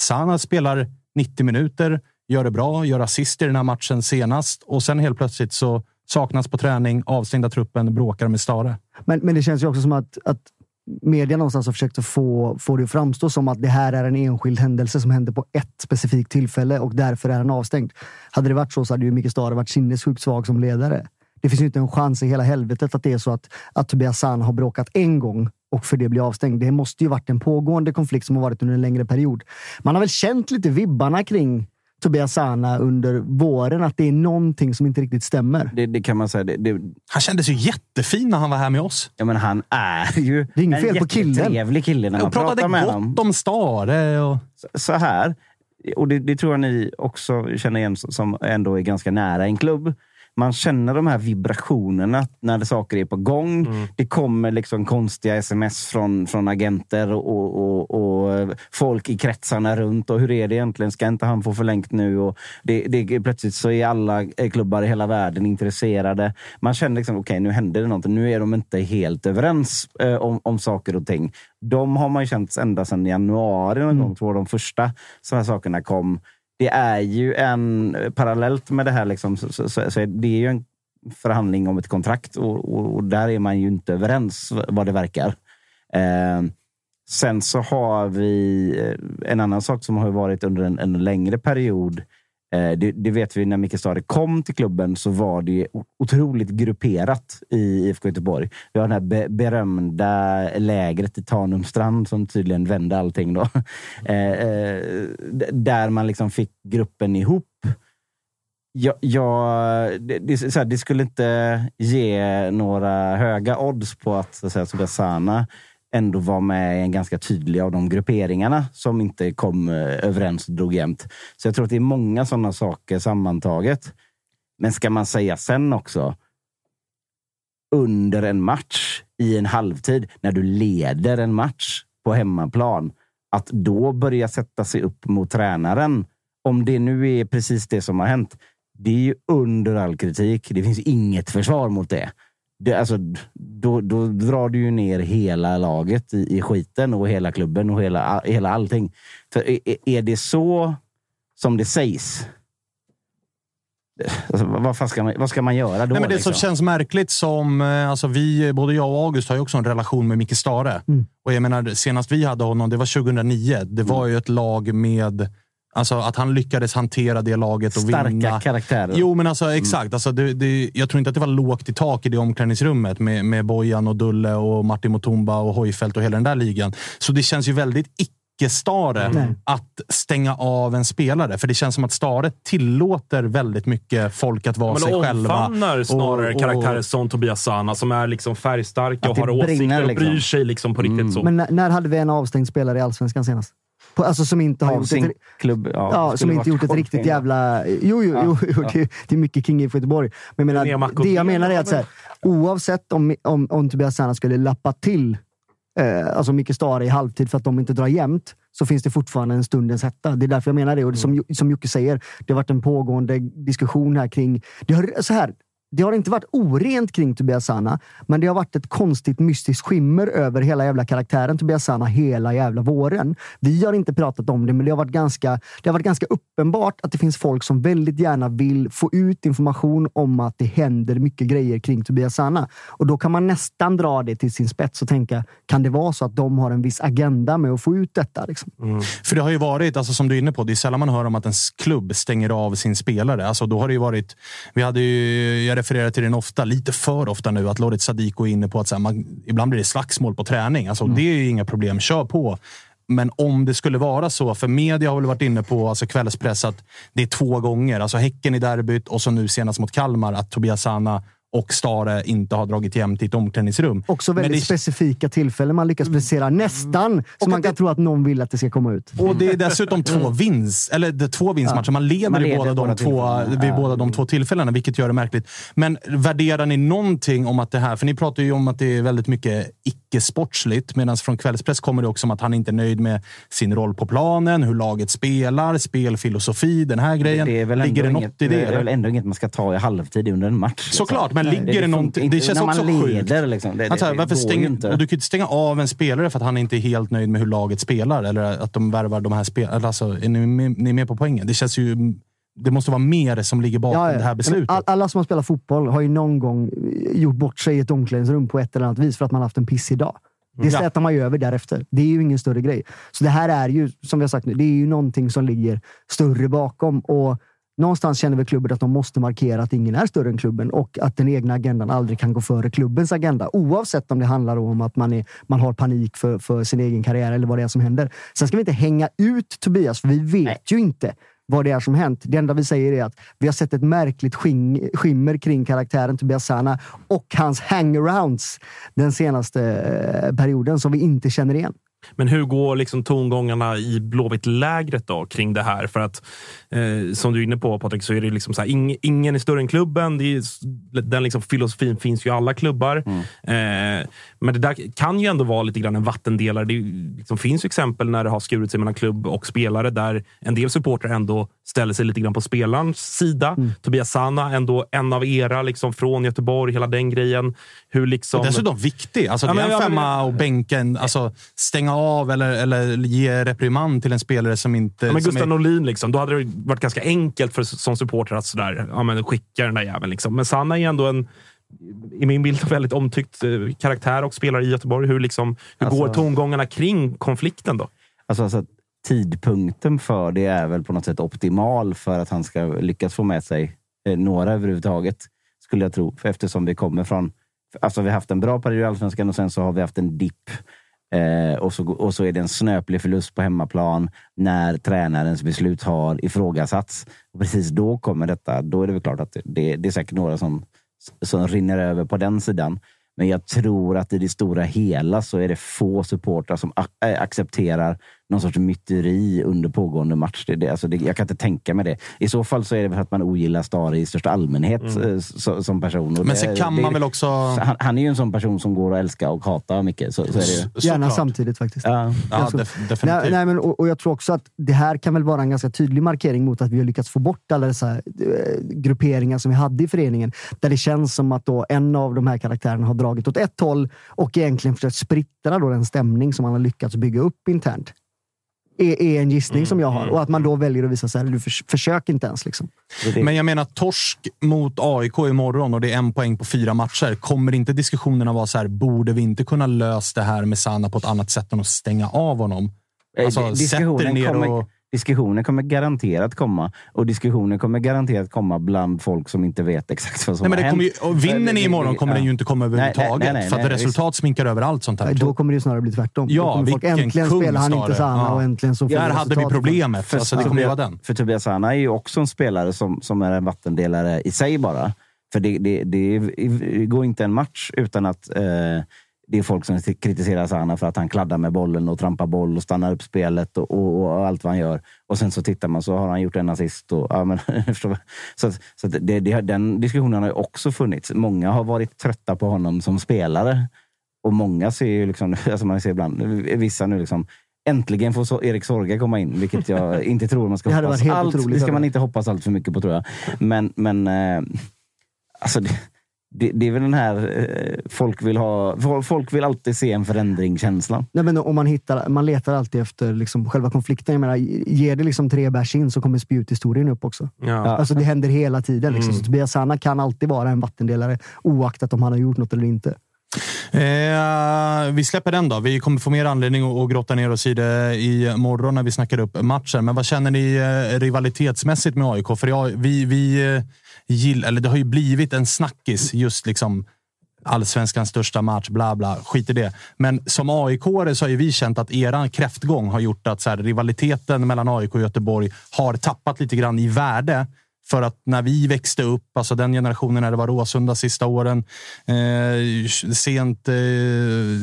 Sana spelar 90 minuter, gör det bra, gör assist i den här matchen senast och sen helt plötsligt så saknas på träning, avstängda truppen, bråkar med Stare. Men, men det känns ju också som att, att media någonstans har försökt att få, få det att framstå som att det här är en enskild händelse som händer på ett specifikt tillfälle och därför är den avstängd. Hade det varit så så hade ju Micke Stare varit sinnessjukt svag som ledare. Det finns ju inte en chans i hela helvetet att det är så att, att Tobias San har bråkat en gång och för det blir avstängd. Det måste ju varit en pågående konflikt som har varit under en längre period. Man har väl känt lite vibbarna kring Tobias Sana under våren, att det är någonting som inte riktigt stämmer. Det, det kan man säga. Det, det, Han kändes ju jättefin när han var här med oss. ja, men han är ju Det är inget fel på killen. jättetrevlig kille när man Och pratade pratar med gott honom. om Stare. Och... Så- Så här, och det, det tror jag ni också känner igen som ändå är ganska nära en klubb. Man känner de här vibrationerna när det saker är på gång. Det kommer liksom konstiga sms från, från agenter och, och, och, och folk i kretsarna runt. Och hur är det egentligen? Ska inte han få förlängt nu? Och det, det, plötsligt så är alla eh, klubbar i hela världen intresserade. Man känner liksom, okej, nu händer det någonting. Nu är de inte helt överens eh, om, om saker och ting. De har man ju känt ända sedan januari någon gång, tror jag de första sådana här sakerna kom. Det är ju en, parallellt med det här, liksom, så, så, så, så det är ju en förhandling om ett kontrakt och, och, och där är man ju inte överens vad det verkar. Eh, sen så har vi eh, en annan sak som har varit under en, en längre period. Eh, det, det vet vi när Micke Stare kom till klubben så var det otroligt grupperat i IFK Göteborg. Vi har det här be, berömda lägret i Tanumstrand som tydligen vände allting. Då. Eh, eh, d- där man liksom fick gruppen ihop. Ja, ja, det, det, här, det skulle inte ge några höga odds på att, så att säga, Sana ändå var med i en ganska tydlig av de grupperingarna som inte kom eh, överens och drog jämnt. Så jag tror att det är många sådana saker sammantaget. Men ska man säga sen också, under en match i en halvtid, när du leder en match på hemmaplan, att då börja sätta sig upp mot tränaren, om det nu är precis det som har hänt, det är ju under all kritik. Det finns inget försvar mot det det alltså, då, då drar du ju ner hela laget i, i skiten och hela klubben och hela, hela allting. För är, är det så som det sägs? Alltså, vad, fan ska man, vad ska man göra då? Nej, men det liksom? som känns märkligt som, eh, alltså vi, både jag och August har ju också en relation med Micke Stare. Mm. Och jag menar, senast vi hade honom, det var 2009. Det var ju ett lag med Alltså att han lyckades hantera det laget och Starka vinna. karaktärer. Jo, men alltså exakt. Alltså, det, det, jag tror inte att det var lågt i tak i det omklädningsrummet med, med Bojan och Dulle och Martin Mutumba och Hojfeldt och hela den där ligan. Så det känns ju väldigt icke-Stare Mm. att stänga av en spelare. För det känns som att Stare tillåter väldigt mycket folk att vara Men sig själva. omfamnar snarare Och- och- karaktärer som Tobias Sana som är liksom färgstarka och har åsikter och liksom. bryr sig liksom på riktigt. så. Men när, när hade vi en avstängd spelare i Allsvenskan senast? På, alltså som inte har gjort ett, klubb. Ja, Ja, det som inte gjort ett riktigt jävla... Jo, jo, jo, jo det, det är mycket king IFK Göteborg. Men jag menar, det jag menar är att så här, oavsett om, om, om Tobias Sana skulle lappa till eh, alltså Micke Stare i halvtid för att de inte drar jämnt, så finns det fortfarande en stundens hetta. Det är därför jag menar det. Och som, Jo- som Jocke säger, det har varit en pågående diskussion här kring... Det har, så här, det har inte varit orent kring Tobias Sana, men det har varit ett konstigt mystiskt skimmer över hela jävla karaktären Tobias Sana hela jävla våren. Vi har inte pratat om det, men det har varit ganska, det har varit ganska uppenbart att det finns folk som väldigt gärna vill få ut information om att det händer mycket grejer kring Tobias Sana. Och då kan man nästan dra det till sin spets och tänka, kan det vara så att de har en viss agenda med att få ut detta? Liksom? Mm. För det har ju varit, alltså som du är inne på, det är sällan man hör om att en klubb stänger av sin spelare. Alltså då har det ju varit, vi hade ju, jag refererar till den ofta, lite för ofta nu, att Lorit Sadiko är inne på att så här, man, ibland blir det slagsmål på träning. Alltså, Det är ju inga problem, kör på. Men om det skulle vara så, för media har väl varit inne på, alltså kvällspress, att det är två gånger. Alltså Häcken i derbyt och så nu senast mot Kalmar, att Tobias Sana och Stare inte har dragit jämnt i ett omklädningsrum. Också väldigt Men det- specifika tillfällen man lyckas precisera nästan så man kan tro att någon vill att det ska komma ut. Och det är dessutom två vinst, eller det är två vinstmatcher. Man leder, Man i leder båda, båda de två, tillfällena. vid Ja. båda de två tillfällena, vilket gör det märkligt. Men värderar ni någonting om att det här, för ni pratar ju om att det är väldigt mycket icke-sportsligt, medan från kvällspress kommer det också om att han inte är nöjd med sin roll på planen, hur laget spelar, spelfilosofi, den här grejen. Det är väl ligger det ändå något inget, i det? det är väl ändå inget man ska ta i halvtid under en match. liksom. Såklart, men ligger det, funkar någonting? Det känns också sjukt. liksom. det, det, Alltså, det varför stäng, inte. och du kan ju inte stänga av en spelare för att han inte är helt nöjd med hur laget spelar eller att de värvar de här spelarna. Alltså, är ni, med, ni är med på poängen? Det känns ju... Det måste vara mer som ligger bakom Ja, ja. det här beslutet. All, alla som har spelat fotboll har ju någon gång gjort bort sig i ett omklädningsrum på ett eller annat vis för att man haft en pissig dag. Det Ja. slätar man ju över därefter. Det är ju ingen större grej. Så det här är ju, som vi har sagt nu, det är ju någonting som ligger större bakom. Och Någonstans känner väl klubben att de måste markera att ingen är större än klubben och att den egna agendan aldrig kan gå före klubbens agenda. Oavsett om det handlar om att man, är, man har panik för, för sin egen karriär eller vad det är som händer. Sen ska vi inte hänga ut Tobias, för vi vet ju inte vad det är som hänt. Det enda vi säger är att vi har sett ett märkligt sking, skimmer kring karaktären Tobias Sana och hans hangarounds den senaste eh, perioden som vi inte känner igen. Men hur går liksom tongångarna i Blåvitt-lägret då kring det här? För att eh, som du är inne på Patrik, så är det liksom så här, ing, ingen är större än klubben. Är, den liksom filosofin finns ju i alla klubbar. Eh, men det där kan ju ändå vara lite grann en vattendelare. Det liksom, finns ju exempel när det har skurit sig mellan klubb och spelare där en del supportrar ändå ställer sig lite grann på spelarens sida. Tobias Sana, ändå en av era liksom, från Göteborg, hela den grejen. Hur liksom... Och dessutom viktig. Alltså, Ja, det är en ja, men- femma och bänken. Alltså, stänga av eller, eller ge reprimand till en spelare som inte... Ja, men Gustav är- Norlin, liksom, då hade det varit ganska enkelt för som supporter att sådär, ja, men skicka den där jäveln. Liksom. Men Sanna är ändå en, i min bild, väldigt omtyckt eh, karaktär och spelare i Göteborg. Hur, liksom, hur Alltså- går tongångarna kring konflikten då? Alltså, alltså, tidpunkten för det är väl på något sätt optimal för att han ska lyckas få med sig eh, några överhuvudtaget, skulle jag tro. Eftersom vi kommer från... Alltså, vi har haft en bra period i Allsvenskan och sen så har vi haft en dipp. Eh, och, så, och så är det en snöplig förlust på hemmaplan när tränarens beslut har ifrågasatts. Och precis då kommer detta. Då är det väl klart att det, det är säkert några som, som rinner över på den sidan. Men jag tror att i det stora hela så är det få supportrar som eh, accepterar någon sorts myteri under pågående match. Det, det, alltså det, jag kan inte tänka mig det. I så fall så är det väl att man ogillar Stare i största allmänhet Mm. eh, så, som person. Och Men sen kan det, man väl också... Han, han är ju en sån person som går att älska och hata mycket. Så, så är det ju. Gärna samtidigt faktiskt. Ja, Ganska- def- nej, nej, men, och, och jag tror också att det här kan väl vara en ganska tydlig markering mot att vi har lyckats få bort alla dessa eh, grupperingar som vi hade i föreningen. Där det känns som att då en av de här karaktärerna har dragit åt ett håll och egentligen försökt splittra då den stämning som man har lyckats bygga upp internt. Är, är en gissning som jag har. Och att man då väljer att visa så här, du förs- försök inte ens. Liksom. Men jag menar, torsk mot AIK imorgon och det är en poäng på fyra matcher. Kommer inte diskussionerna vara så här, borde vi inte kunna lösa det här med Sanna på ett annat sätt än att stänga av honom? Alltså, sätt er diskussionen ner kommer, och... diskussioner kommer garanterat komma. Och diskussioner kommer garanterat komma bland folk som inte vet exakt vad som Nej, men det har kommer ju, hänt. och vinner ni imorgon kommer Ja. den ju inte komma Nej, nej, överhuvudtaget. nej, nej, för att nej, resultat sminkar över allt sånt här. Nej, Då kommer det ju snarare bli tvärtom. Ja, då kommer folk, äntligen kung spelar han inte Sana Ja. och äntligen så får Där hade vi problemet. För, Alltså, det kommer vara den. för Tobias Sana är ju också en spelare som, som är en vattendelare i sig bara. För det, det, det, det går inte en match utan att eh, det är folk som kritiserar Sana för att han kladdar med bollen och trampar boll och stannar upp spelet och, och, och allt vad han gör. Och sen så tittar man så har han gjort en assist. Och, ja, men, så så det, det, den diskussionen har ju också funnits. Många har varit trötta på honom som spelare. Och många ser ju, liksom, alltså man ser ibland, vissa nu liksom, Äntligen får Erik Sorge komma in, vilket jag inte tror man ska Det hoppas allt. Det ska man inte hoppas allt för mycket på tror jag. Men, men eh, alltså det, det, det är väl den här, eh, folk vill ha, folk vill alltid se en förändring-känslan. Nej, men om man, hittar, man letar alltid efter liksom själva konflikten. Jag menar, ger det liksom tre bärs in så kommer spjuthistorien upp också. Ja. Alltså, det händer hela tiden. Liksom. Mm. Så Tobias Sana kan alltid vara en vattendelare oaktat om han har gjort något eller inte. Eh, vi släpper den då. Vi kommer få mer anledning att, grotta ner oss i det i morgon när vi snackar upp matchen. Men vad känner ni eh, rivalitetsmässigt med AIK? För jag, vi, vi eh, gill, eller det har ju blivit en snackis just liksom allsvenskans största match, bla bla. Skit i det. Men som aik så har ju vi känt att eran kräftgång har gjort att så här, rivaliteten mellan AIK och Göteborg har tappat lite grann i värde. För att när vi växte upp, alltså den generationen när det var Råsunda sista åren, eh, sent eh,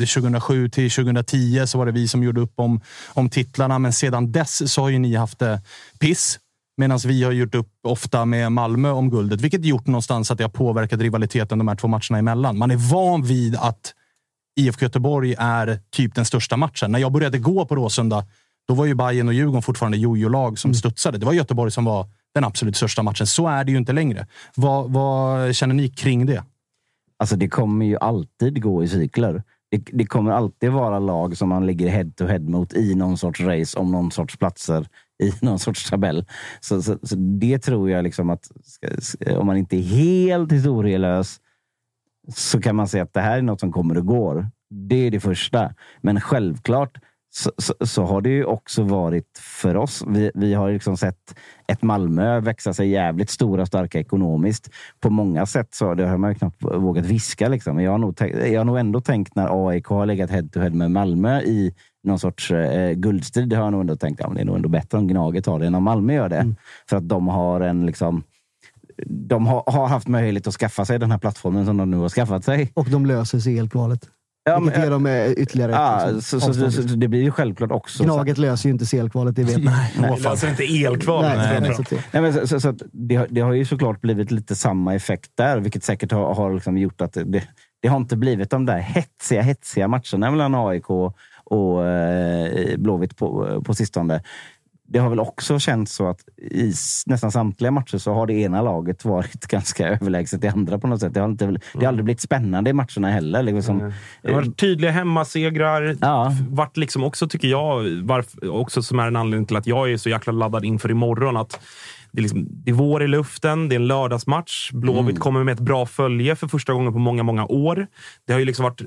2007 till 2010 så var det vi som gjorde upp om, om titlarna. Men sedan dess så har ju ni haft det piss. Medan vi har gjort upp ofta med Malmö om guldet, vilket gjort någonstans att det har påverkat rivaliteten de här två matcherna emellan. Man är van vid att IFK Göteborg är typ den största matchen. När jag började gå på Råsunda, då var ju Bayern och Djurgården fortfarande jojo-lag som studsade. Det var Göteborg som var den absolut största matchen. Så är det ju inte längre. Vad, vad känner ni kring det? Alltså det kommer ju alltid gå i cykler. Det, det kommer alltid vara lag som man ligger head to head mot i någon sorts race om någon sorts platser i någon sorts tabell. Så, så, så det tror jag liksom att om man inte är helt historielös så kan man säga att det här är något som kommer och går. Det är det första. Men självklart så, så, så har det ju också varit för oss. Vi, vi har liksom sett ett Malmö växa sig jävligt stora och starka ekonomiskt. På många sätt så det har man ju knappt vågat viska. Liksom. Jag, har nog jag har nog ändå tänkt när AIK har legat head to head med Malmö i någon sorts eh, guldstrid. Har jag nog ändå tänkt att ja, det är nog ändå bättre om Gnaget tar det än om Malmö gör det. För att de har en liksom de har, har haft möjlighet att skaffa sig den här plattformen som de nu har skaffat sig. Och de löser CL-kvalet. Ja, Vilket ger dem eh, ytterligare Ja, ett liksom, så, så, så, så det blir ju självklart också... Gnaget löser ju inte CL-kvalet, det vet man. Nej, det löser inte elkvalet. Nej, Nej, så Nej, men så, så, så att det, har- det har ju såklart blivit lite samma effekt där, vilket säkert har, har liksom gjort att det, det har inte blivit de där hetsiga, hetsiga matcherna mellan AIK och eh, Blåvitt på, på sistone. Det har väl också känts så att i nästan samtliga matcher så har det ena laget varit ganska överlägset det andra på något sätt. Det har, inte, det har aldrig blivit spännande i matcherna heller. Liksom, Det har varit tydliga hemmasegrar. Ja. Vart liksom också, tycker jag, varf, också som är en anledning till att jag är så jäkla laddad inför imorgon. Att det, är liksom, det är vår i luften, det är en lördagsmatch. Blåvitt Mm. kommer med ett bra följe för första gången på många, många år. Det har ju liksom varit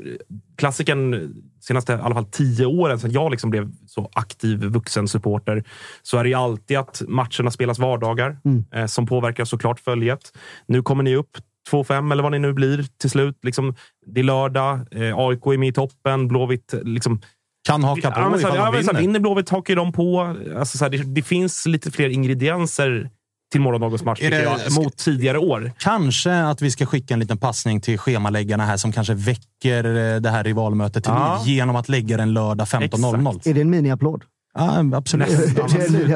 klassiken senaste i alla fall tio åren sedan jag liksom blev så aktiv vuxensupporter. Så är det ju alltid att matcherna spelas vardagar Mm. eh, som påverkar såklart följet. Nu kommer ni upp 2-5 eller vad ni nu blir till slut. Liksom, det är lördag, eh, AIK är med i toppen, Blåvitt liksom, Kan haka på ja, men så, ifall ja, de vinner. vinner Blåvitt hakar de på. Alltså, så här, det, det finns lite fler ingredienser till morgondagens match det- jag, mot tidigare år. Kanske att vi ska skicka en liten passning till schemaläggarna här som kanske väcker eh, det här rivalmötet till Ja. liv genom att lägga den lördag 15.00. Är det en miniapplåd? Ja, absolut. Nästan. absolut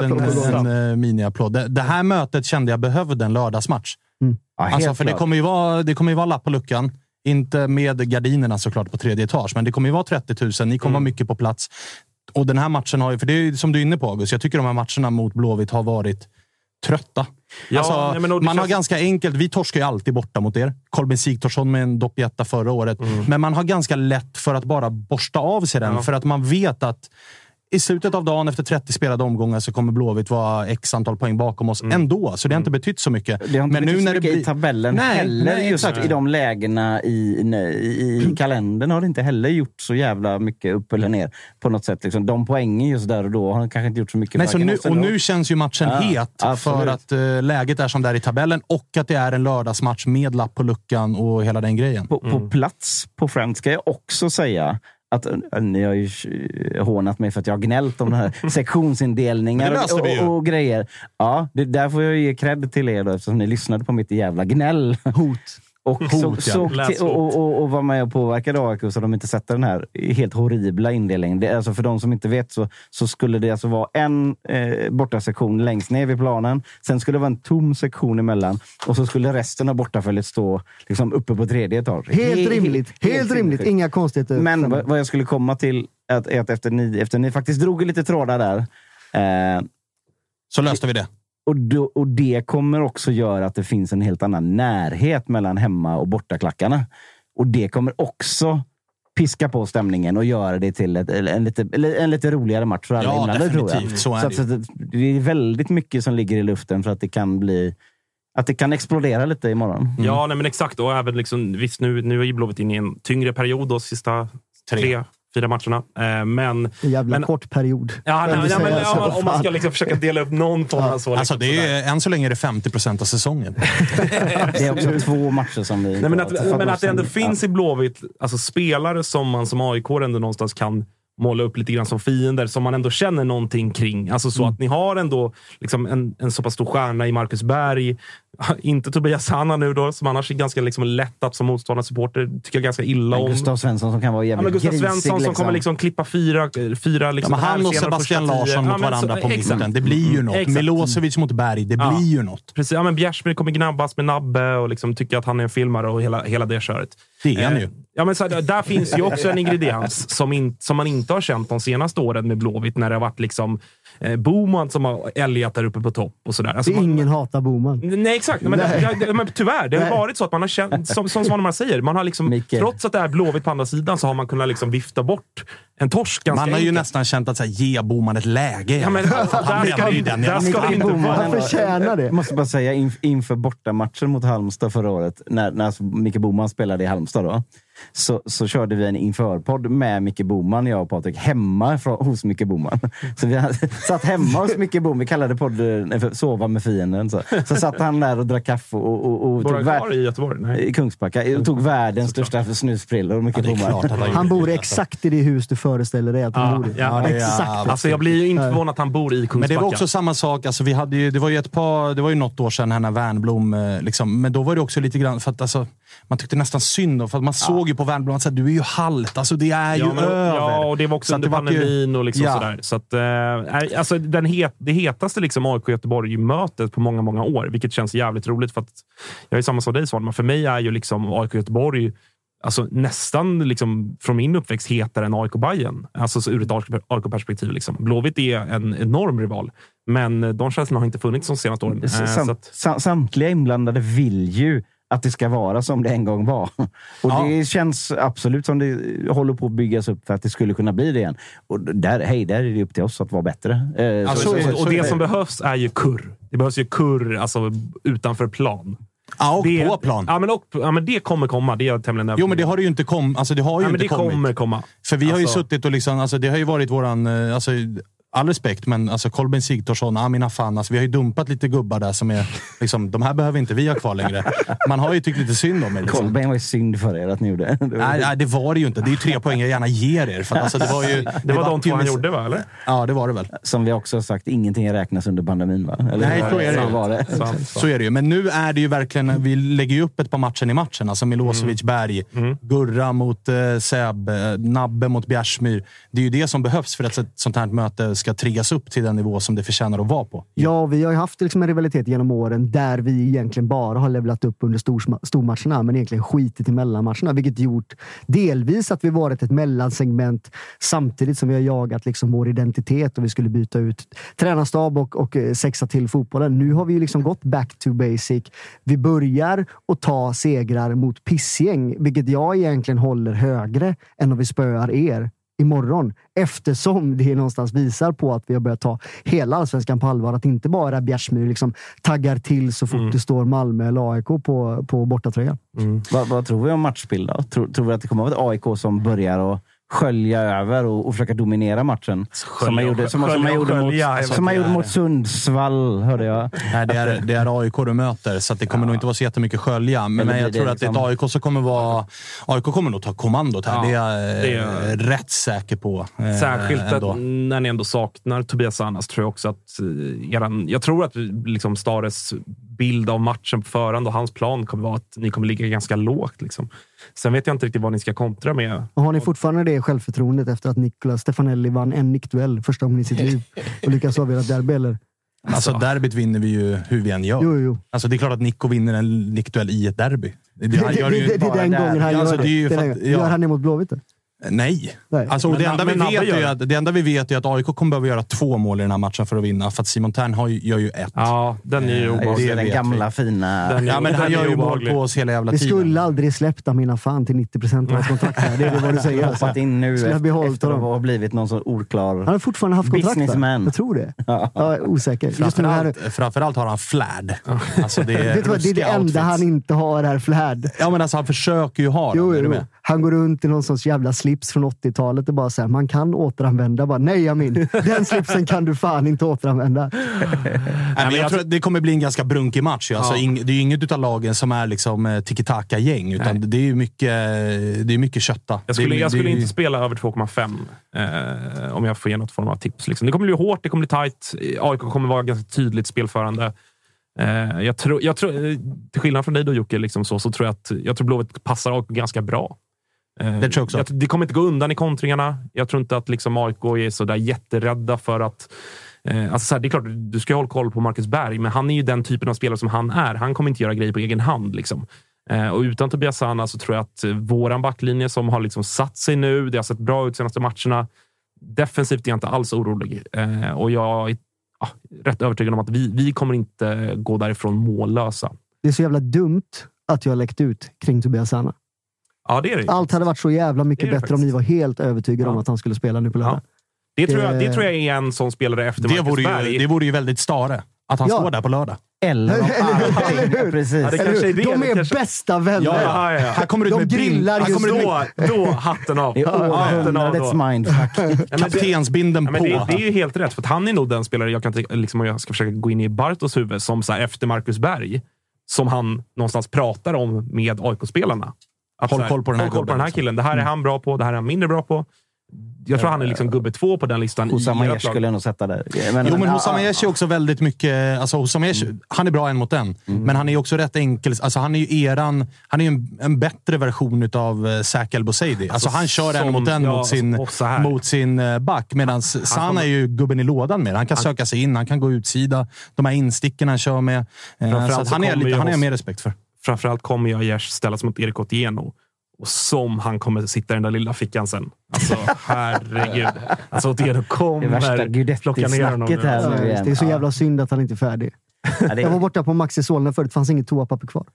en, en, eh, miniapplåd. Det, det här mötet kände jag behövde en lördagsmatch. Ja, helt Alltså, för det kommer, ju vara, det kommer ju vara lapp på luckan. Inte med gardinerna såklart på tredje etage, men det kommer ju vara 30 000. Ni kommer vara mycket på plats. Och den här matchen har ju, för det är som du är inne på August, jag tycker de här matcherna mot Blåvitt har varit trötta. Ja, alltså, nej, man har känns- ganska enkelt, vi torskar ju alltid borta mot er. Kolbin Sigthorsson med en doppjätta förra året. Mm. Men man har ganska lätt för att bara borsta av sig den. Ja. För att man vet att i slutet av dagen efter 30 spelade omgångar så kommer Blåvitt vara x antal poäng bakom oss ändå. Så det har inte betytt så mycket. Mm. Det har inte Men betytt så när det mycket blir- i tabellen Nej, heller. nej, just exakt. i de lägena i, i, i kalendern har det inte heller gjort så jävla mycket upp eller ner. På något sätt. Liksom. De poängen just där och då har kanske inte gjort så mycket. Nej, så nu, och nu känns ju matchen Ja, het absolut. för att eh, läget är som det är i tabellen och att det är en lördagsmatch med lapp på luckan och hela den grejen. På, på plats på Friends ska jag också säga att äh, ni har ju eh, hånat mig för att jag har gnällt om den här sektionsindelningar och, och, och grejer. Ja, det, där får jag ge cred till er då, eftersom ni lyssnade på mitt jävla gnäll. Hot. Och, Hot, så, ja. till, och, och, och, var med och påverkade AIK så de inte sätter den här helt horribla indelningen. Det, är alltså för de som inte vet så, så skulle det alltså vara en eh, bortasektion längst ner vid planen. Sen skulle det vara en tom sektion emellan och så skulle resten av bortafältet stå liksom, uppe på tredje etage. Helt He- rimligt. Helt rimligt. sinnessjukt. Inga konstigheter. Men vad, vad jag skulle komma till är att, är att efter, ni, efter ni faktiskt drog lite trådar där eh, Så löste vi det. Och, då, och det kommer också göra att det finns en helt annan närhet mellan hemma och bortaklackarna. Och det kommer också piska på stämningen och göra det till ett, en, lite, en lite roligare match för alla Ja, inblandade. Tror jag. Så är så det att, så att det är väldigt mycket som ligger i luften för att det kan bli att det kan explodera lite imorgon. Ja, nej, men exakt. Och även liksom, visst, nu, nu är ju Blåvitt inne i en tyngre period de sista tre, fyra matcherna. Eh, men... En jävla men, kort period. Ja, nej, Om nej, men, så, ja, om man ska liksom försöka dela upp någon form av så. Alltså, liksom, det är, än så länge är det 50 procent av säsongen. Det är också två matcher som vi... Nej, men att, men att det ändå finns i Blåvitt alltså spelare som man som AIK ändå någonstans kan måla upp lite grann som fiender, som man ändå känner någonting kring. Alltså så att ni har ändå liksom en, en så pass stor stjärna i Marcus Berg. Inte Tobias Hanna nu då, som annars är ganska liksom lätt att som motståndarsupporter tycker ganska illa om. Gustav Svensson som kan vara Ja, jävligt men Gustav grisig. Svensson som kommer liksom klippa fyra, fyra Ja, liksom men han och Sebastian. Larsson Ja, mot men varandra så- på mitten. Det blir ju något. Exakt. Milosevic mot Berg. Det Ja. blir ju något. Precis, ja, men Bjärsmyr kommer gnabbas med Nabbe och liksom tycker att han är en filmare och hela, hela det köret. Det är han Eh, ju. Ja, men så här, där finns ju också en ingrediens som, in, som man inte har känt de senaste åren med Blåvitt, när det har varit liksom eh, Boman som har älgat där uppe på topp och sådär. Alltså, man, Ingen hatar Boman. Nej, exakt. Men, Nej. det, det, men tyvärr, det har Nej. varit så att man har känt, som, som Svanemar säger, man har liksom, trots att det är Blåvitt på andra sidan så har man kunnat liksom vifta bort en torsk ganska Man har ju enkelt. nästan känt att så här, ge Boman ett läge. Ja, men, Han menar ju det- den där ska inte vara Han förtjänar det. Jag måste bara säga inf- inför bortamatchen mot Halmstad förra året, när, när alltså Micke Boman spelade i Halmstad, då, så, så körde vi en införpodd med Micke Boman, jag och Patrik, hemma från, hos Micke Boman. Så vi satt hemma hos Micke Boman. Vi kallade podden eh, för Sova med fienden. Så, så satt han där och drack kaffe och, och, och Bor han tog kvar i Göteborg? Nej. i Kungsbacka och tog världens största snusprillor. Micke Ja, Boman. han bor exakt i det hus du föreställer dig att han Ja, bor i. ja, det är exakt. Alltså, jag blir ju inte förvånad att han bor i Kungsbacka. Men det var också samma sak. Alltså, vi hade ju, det var ju ett par, det var ju något år sedan här när Wernbloom, eh, liksom, men då var det också lite grann för att alltså, man tyckte nästan synd om, för att man såg ju på Wernbloom att du är ju halt. Alltså, det är Ja, ju men, över. ja, och det var också Så under vart ju- pandemin och liksom Ja. sådär. Så att, eh, alltså, den het, det hetaste liksom AIK Göteborg-mötet på många, många år, vilket känns jävligt roligt. För att, jag är samma som dig Svanemar. För mig är ju liksom AIK Göteborg alltså, nästan liksom, från min uppväxt hetare än AIK Bayern. Alltså så ur ett AIK-perspektiv. Liksom. Blåvitt är en enorm rival, men de känslorna har inte funnits de senaste åren. Eh, så Sam, att, sam, samtliga inblandade vill ju att det ska vara som det en gång var. Och Ja. Det känns absolut som det håller på att byggas upp för att det skulle kunna bli det igen. Och där, hej, där är det upp till oss att vara bättre. Eh, Alltså, så- så- så- och, och det som behövs är ju kurr. Det behövs ju kurr alltså, utanför plan. Ja, och det, på plan. Ja men, och, ja, men det kommer komma. Det är jag tämligen Jo, men det har det ju inte kommit. Alltså, det har ju ja, men inte det kommit. kommer komma. För vi har ju Alltså- suttit och liksom, alltså, det har ju varit våran, eh, alltså, all respekt, men alltså Kolben Sigthorsson, Amina Fan, alltså, vi har ju dumpat lite gubbar där som är, liksom, de här behöver inte vi ha kvar längre. Man har ju tyckt lite synd om er. Liksom. Kolbeinn var ju synd för er att ni gjorde. Det var- Nej, nej, det var det ju inte. Det är ju tre poäng jag gärna ger er. För att, alltså, det var ju, Det var de två han gjorde, va? Eller? Ja, det var det väl. Som vi också har sagt, ingenting räknas under pandemin va? Eller, Nej, så är det. Så var det. Sant, Så är det ju. Men nu är det ju verkligen, vi lägger ju upp ett par matcher i matchen. Alltså Milosevic, Berg, Gurra mot eh, Seb, eh, Nabbe mot Bjärsmyr. Det är ju det som behövs för att ett sånt här möte ska triggas upp till den nivå som det förtjänar att vara på. Ja, vi har ju haft liksom en rivalitet genom åren där vi egentligen bara har levlat upp under stormatcherna, men egentligen skitit i mellanmatcherna. Vilket gjort delvis att vi varit ett mellansegment samtidigt som vi har jagat liksom vår identitet och vi skulle byta ut tränarstab och, och eh, sexa till fotbollen. Nu har vi ju liksom gått back to basic. Vi börjar att ta segrar mot pissgäng, vilket jag egentligen håller högre än om vi spöar er imorgon. Eftersom det någonstans visar på att vi har börjat ta hela allsvenskan på allvar. Att inte bara Bjärsmyr liksom taggar till så fort det står Malmö eller AIK på, på bortatröjan. Vad, vad tror vi om matchbild då? Tror, tror vi att det kommer att vara ett AIK som börjar att skölja över och, och försöka dominera matchen? som man gjorde, som, som man gjorde, mot, som man gjorde mot Sundsvall, hörde jag. Nej, det är, det är AIK du möter, så att det kommer nog inte vara så jättemycket skölja. Men, men jag tror att det är liksom- ett AIK som kommer vara... AIK kommer nog ta kommandot här. Ja, det är jag det eh, är- rätt säker på. eh, Särskilt att när ni ändå saknar Tobias Annas tror jag också att eh, eran, Jag tror att liksom Stares bild av matchen på förhand och hans plan kommer vara att ni kommer ligga ganska lågt. Liksom. Sen vet jag inte riktigt vad ni ska kontra med. Och har ni fortfarande det självförtroendet efter att Nicolas Stefanelli vann en nickduell första gången i sitt liv och lyckas avgöra ett derby? Eller? Alltså, derbyt vinner vi ju hur vi än gör. Jo, jo. Alltså, det är klart att Nico vinner en nickduell i ett derby. Det, gör är den där. gången han Ja, alltså, gör det. är ju för ja. Gör han det mot Blåvitt? Nej. Nej. Alltså, Men det, enda vi men Nabbe vet är att, det enda vi vet är att AIK kommer behöva göra två mål i den här matchen för att vinna. För att Simon Tern har ju, gör ju ett. Ja, den är ju Eh, obehaglig. det Den vet gamla vi. fina... Den är- Ja, men han den är gör ju mål på oss hela jävla Vi tiden. skulle aldrig släppt Amina fan till 90 procent av hans kontrakt. här. Det är det vad du säger. Alltså. hoppat in nu Skulle efter, att ha blivit någon sån oklar... Han har fortfarande haft kontrakt. Businessman. Jag tror det. Ja, jag är osäker. Just nu här, Framförallt, framförallt har han flärd. Alltså, det är det är det enda outfits. han inte har är flärd. Ja, men alltså han försöker ju ha Jo, den. Är du jo. Han går runt i någon sorts jävla slips från 80-talet och bara säger man kan återanvända. Bara, Nej Amin, den slipsen kan du fan inte återanvända. Nej, men jag tror det kommer bli en ganska brunkig match. Alltså, Ja. det är ju inget av lagen som är liksom eh, tiki-taka-gäng, utan det är ju mycket, det är mycket kötta. Jag skulle, det, är- jag skulle det är- inte spela över 2,5 eh, om jag får ge något form av tips. Liksom. Det kommer bli hårt, det kommer bli tight. AIK kommer vara ganska tydligt spelförande. Eh, jag tror, jag tror, eh, till skillnad från dig då Jocke, liksom så, så tror jag att jag tror Blåvitt passar AIK ganska bra. Eh, Det tror jag också. det kommer inte gå undan i kontringarna. Jag tror inte att liksom AIK är så där jätterädda för att Eh, alltså så här, det är klart, du ska ju hålla koll på Marcus Berg, men han är ju den typen av spelare som han är. Han kommer inte göra grejer på egen hand. Liksom. Eh, och utan Tobias Sana så tror jag att eh, våran backlinje som har liksom satt sig nu, det har sett bra ut senaste matcherna. Defensivt är jag inte alls orolig. Eh, och jag är ja, rätt övertygad om att vi, vi kommer inte gå därifrån mållösa. Det är så jävla dumt att jag har läckt ut kring Tobias Sana. Ja, det är det. Allt hade varit så jävla mycket Det är det bättre om ni var helt övertygade om att han skulle spela nu på lördag. Det tror, jag, det tror jag är en sån spelare efter det, vore ju, det vore ju väldigt stare. Att han Ja. står där på lördag. Eller Eller hur? Precis. Ja, det Eller hur? De är kanske... bästa vänner. Ja, ja, ja. Här kommer du ut De med grillar här just kommer du med Då, då, hatten av. Det är århundradets mindfuck. Kaptensbinden på. det, det är ju helt rätt, för att han är nog den spelare, jag kan tänka- liksom, om jag ska försöka gå in i Bartos huvud, som så här, efter Marcus Berg, som han någonstans pratar om med AIK-spelarna. Att Håll här, koll på den här koll på den här liksom. killen. Det här är han bra på, det här är han mindre bra på. Jag tror han är liksom gubbe två på den listan. Hosam Aiesh skulle jag nog sätta där. jo, men ja, Hossam Aiesh är också väldigt mycket... Alltså, Hossam Aiesh, han är bra en mot en, men han är också rätt enkel. Alltså, han är ju eran... Han är ju en, en bättre version av uh, Zach El Bouzidi. Alltså, han kör en som- mot en ja, mot sin, och så här. mot sin eh, back, medan Sana är ju gubben i lådan med Han kan söka sig in, han kan gå utsida. De här insticken han kör med. Eh, så han, är lite, han är Hoss- mer respekt för. Framförallt kommer ju Aiesh ställas mot Erik Otieno. Och som han kommer sitta i den där lilla fickan sen. Alltså, herregud. Alltså, Otieno Det kommer plocka ner honom. Nu. här. Nu igen. det är så jävla synd att han inte är färdig. Ja, det- Jag var borta på Maxi Solna förut, det fanns inget toapapper kvar.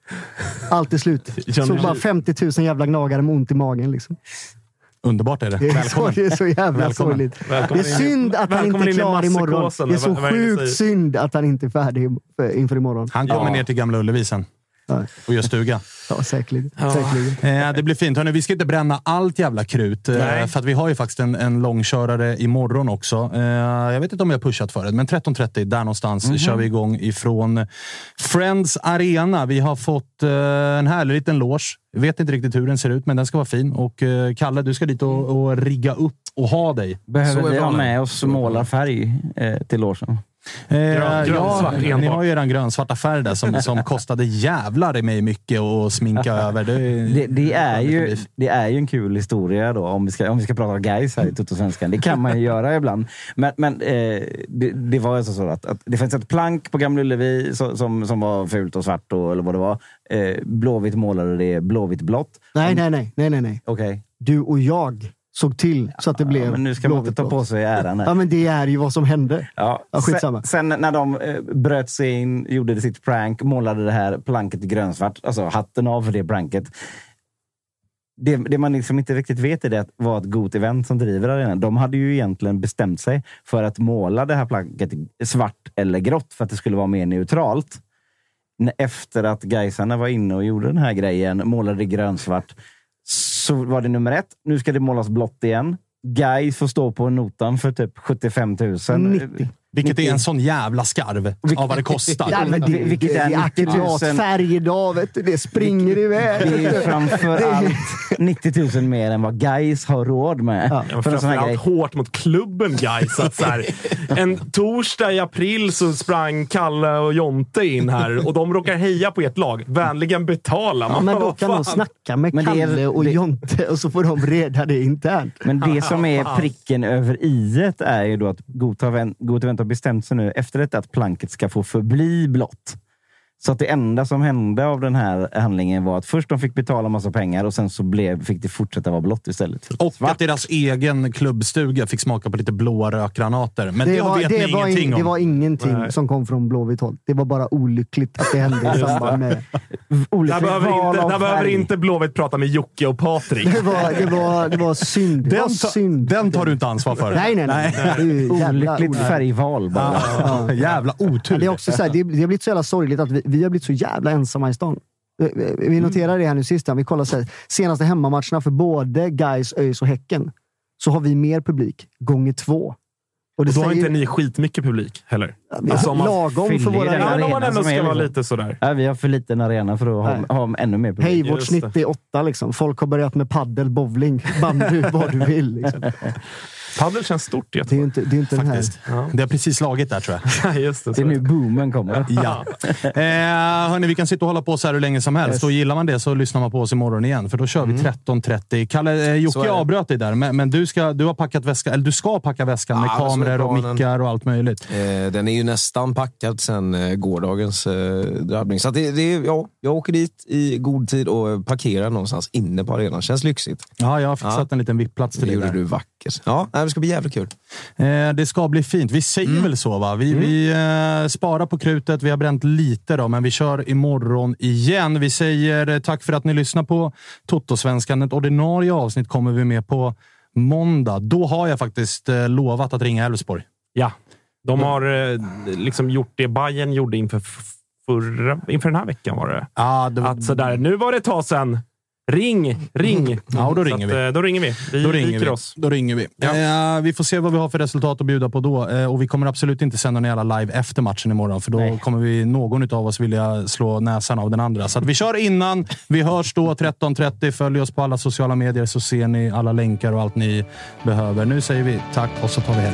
Allt är slut. Johnny Så bara G. 50 000 jävla gnagare med ont i magen. Liksom. Underbart är det. Det, är så, Välkommen. det är så jävla sorgligt. Det är i- synd att han inte är i klar imorgon. Det är så sjukt synd att han inte är färdig för- inför imorgon. Han kommer ner till Gamla Ullevi sen. och gör stuga. Ja, säkerligen. säkerligen. Eh, det blir fint. Hörrni, vi ska inte bränna allt jävla krut. Eh, för att vi har ju faktiskt en, en långkörare imorgon också. Eh, jag vet inte om jag har pushat förut, men 13.30 där någonstans kör vi igång ifrån Friends Arena. Vi har fått eh, en härlig liten loge. Vet inte riktigt hur den ser ut, men den ska vara fin. Och eh, Kalle, du ska dit och, och rigga upp och ha dig. Behöver vi ha med oss målarfärg eh, till logen? Eh, Grön- ja, ni har ju eran grönsvarta färg där som, som kostade jävlar i mig mycket att sminka över. Det, Det, det, är ju, det är ju en kul historia då, om vi ska, om vi ska prata guys här i Tuttosvenskan. Det kan man ju göra ibland. Men, men eh, det, det var alltså så att, att det fanns ett plank på Gamla Ullevi som, som, som var fult och svart, och, eller vad det var. Eh, Blåvitt målade det blåvitt blått. Nej, nej, nej. nej, nej, nej. Okej. Du och jag såg till så att det blev Ja, men nu ska man inte ta på sig äran här. Ja, men det är ju vad som hände. Ja, Ja, skitsamma. sen, sen när de eh, bröt sig in, gjorde sitt prank, målade det här planket grönsvart. Alltså hatten av för det pranket. det, det man liksom inte riktigt vet är det att var ett Got Event som driver arenan. De hade ju egentligen bestämt sig för att måla det här plagget svart eller grått för att det skulle vara mer neutralt. Efter att Gaisarna var inne och gjorde den här grejen, målade det grönsvart, så var det nummer ett. Nu ska det målas blått igen. Guy får stå på notan för typ 75 000. 90. Vilket är en sån jävla skarv av vad det kostar. Ja, men det, det, Vilket är är 90 000. akkuratfärg idag, vet du. Det springer iväg. Det är framför Det är- allt 90 000 mer än vad Gais har råd med. Ja, men för framförallt hårt mot klubben guys. Att så här, en torsdag i april så sprang Kalle och Jonte in här och de råkar heja på ert lag. Vänligen betala. Ja, Man men bara, då kan de fan? snacka med Men det är- Kalle och det- Jonte och så får de reda det internt. Men det som är pricken över i är ju då att Got Event har bestämt sig nu efter detta att planket ska få förbli blått. Så att det enda som hände av den här handlingen var att först de fick betala massa pengar och sen så blev, fick det fortsätta vara blått istället. Och att deras egen klubbstuga fick smaka på lite blåa rökgranater. Men det, det, var, vet det, ni var ingenting in, om. det var ingenting Nej. som kom från Blåvitt håll. Det var bara olyckligt att det hände i samband med... Där Olyckligt behöver, val inte, där behöver inte Blåvitt prata med Jocke och Patrik. Det var, det var, det var synd. Det var Den, ta, synd. den tar du inte ansvar för. Nej, nej, nej. Jävla Olyckligt färgval bara. Ja, jävla otur. Ja, det, är också så här, det, det har blivit så jävla sorgligt att vi, vi har blivit så jävla ensamma i stan. Vi- Vi Mm. noterar det här nu sist. Vi kollar så här, senaste hemmamatcherna för både Gais, ÖIS och Häcken. Så har vi mer publik, gånger två. Och Och då har säger- inte ni skitmycket publik heller. vi Alltså, har man lagom för våra den Ja, man ändå ska vara liksom- lite sådär. Ja, vi har för liten arena för att Nej. ha, ha ännu mer publik. Hej, vårt snitt är åtta. Liksom. Folk har börjat med paddel, bowling, bandy, vad du vill. Liksom. Padel känns stort i Det är Göteborg. inte, det är inte den här... Ja. Det har precis slagit där tror jag. Ja, just det. Det är nu boomen kommer. Ja. Eh, hörni, vi kan sitta och hålla på så här hur länge som helst. Yes. Och gillar man det så lyssnar man på oss imorgon igen, för då kör vi 13.30. Kalle, eh, Jocke avbröt dig där, men, men du, ska, du har packat väska, eller du ska packa väskan med Ja, är kameror och mickar och allt möjligt. Eh, den är ju nästan packad sen eh, gårdagens eh, drabbning. Så det, det, ja, jag åker dit i god tid och parkerar någonstans inne på arenan. Känns lyxigt. Ja, jag har fixat Ja. en liten VIP-plats till Det dig gjorde där. du vackert. Ja, nej, det ska bli jävligt kul. Eh, det ska bli fint. Vi säger Mm. väl så, va? Vi, vi eh, sparar på krutet. Vi har bränt lite, då, men vi kör imorgon igen. Vi säger eh, tack för att ni lyssnar på Toto-svenskan. Ett ordinarie avsnitt kommer vi med på måndag. Då har jag faktiskt eh, lovat att ringa Elfsborg. Ja, de har eh, liksom gjort det Bayern gjorde inför, förra, inför den här veckan. var det. Ja, det, Att sådär, nu var det ett tag sedan. Ring, ring. Ja, och då ringer att, vi. eh, Då ringer vi. Vi Då ringer vi. oss. Då ringer vi. Eh, vi får se vad vi har för resultat att bjuda på då. Eh, och vi kommer absolut inte sända någon jävla live efter matchen imorgon, för då Nej. kommer vi, någon av oss vilja slå näsan av den andra. Så att vi kör innan. Vi hörs då 13.30. Följ oss på alla sociala medier så ser ni alla länkar och allt ni behöver. Nu säger vi tack och så tar vi hem.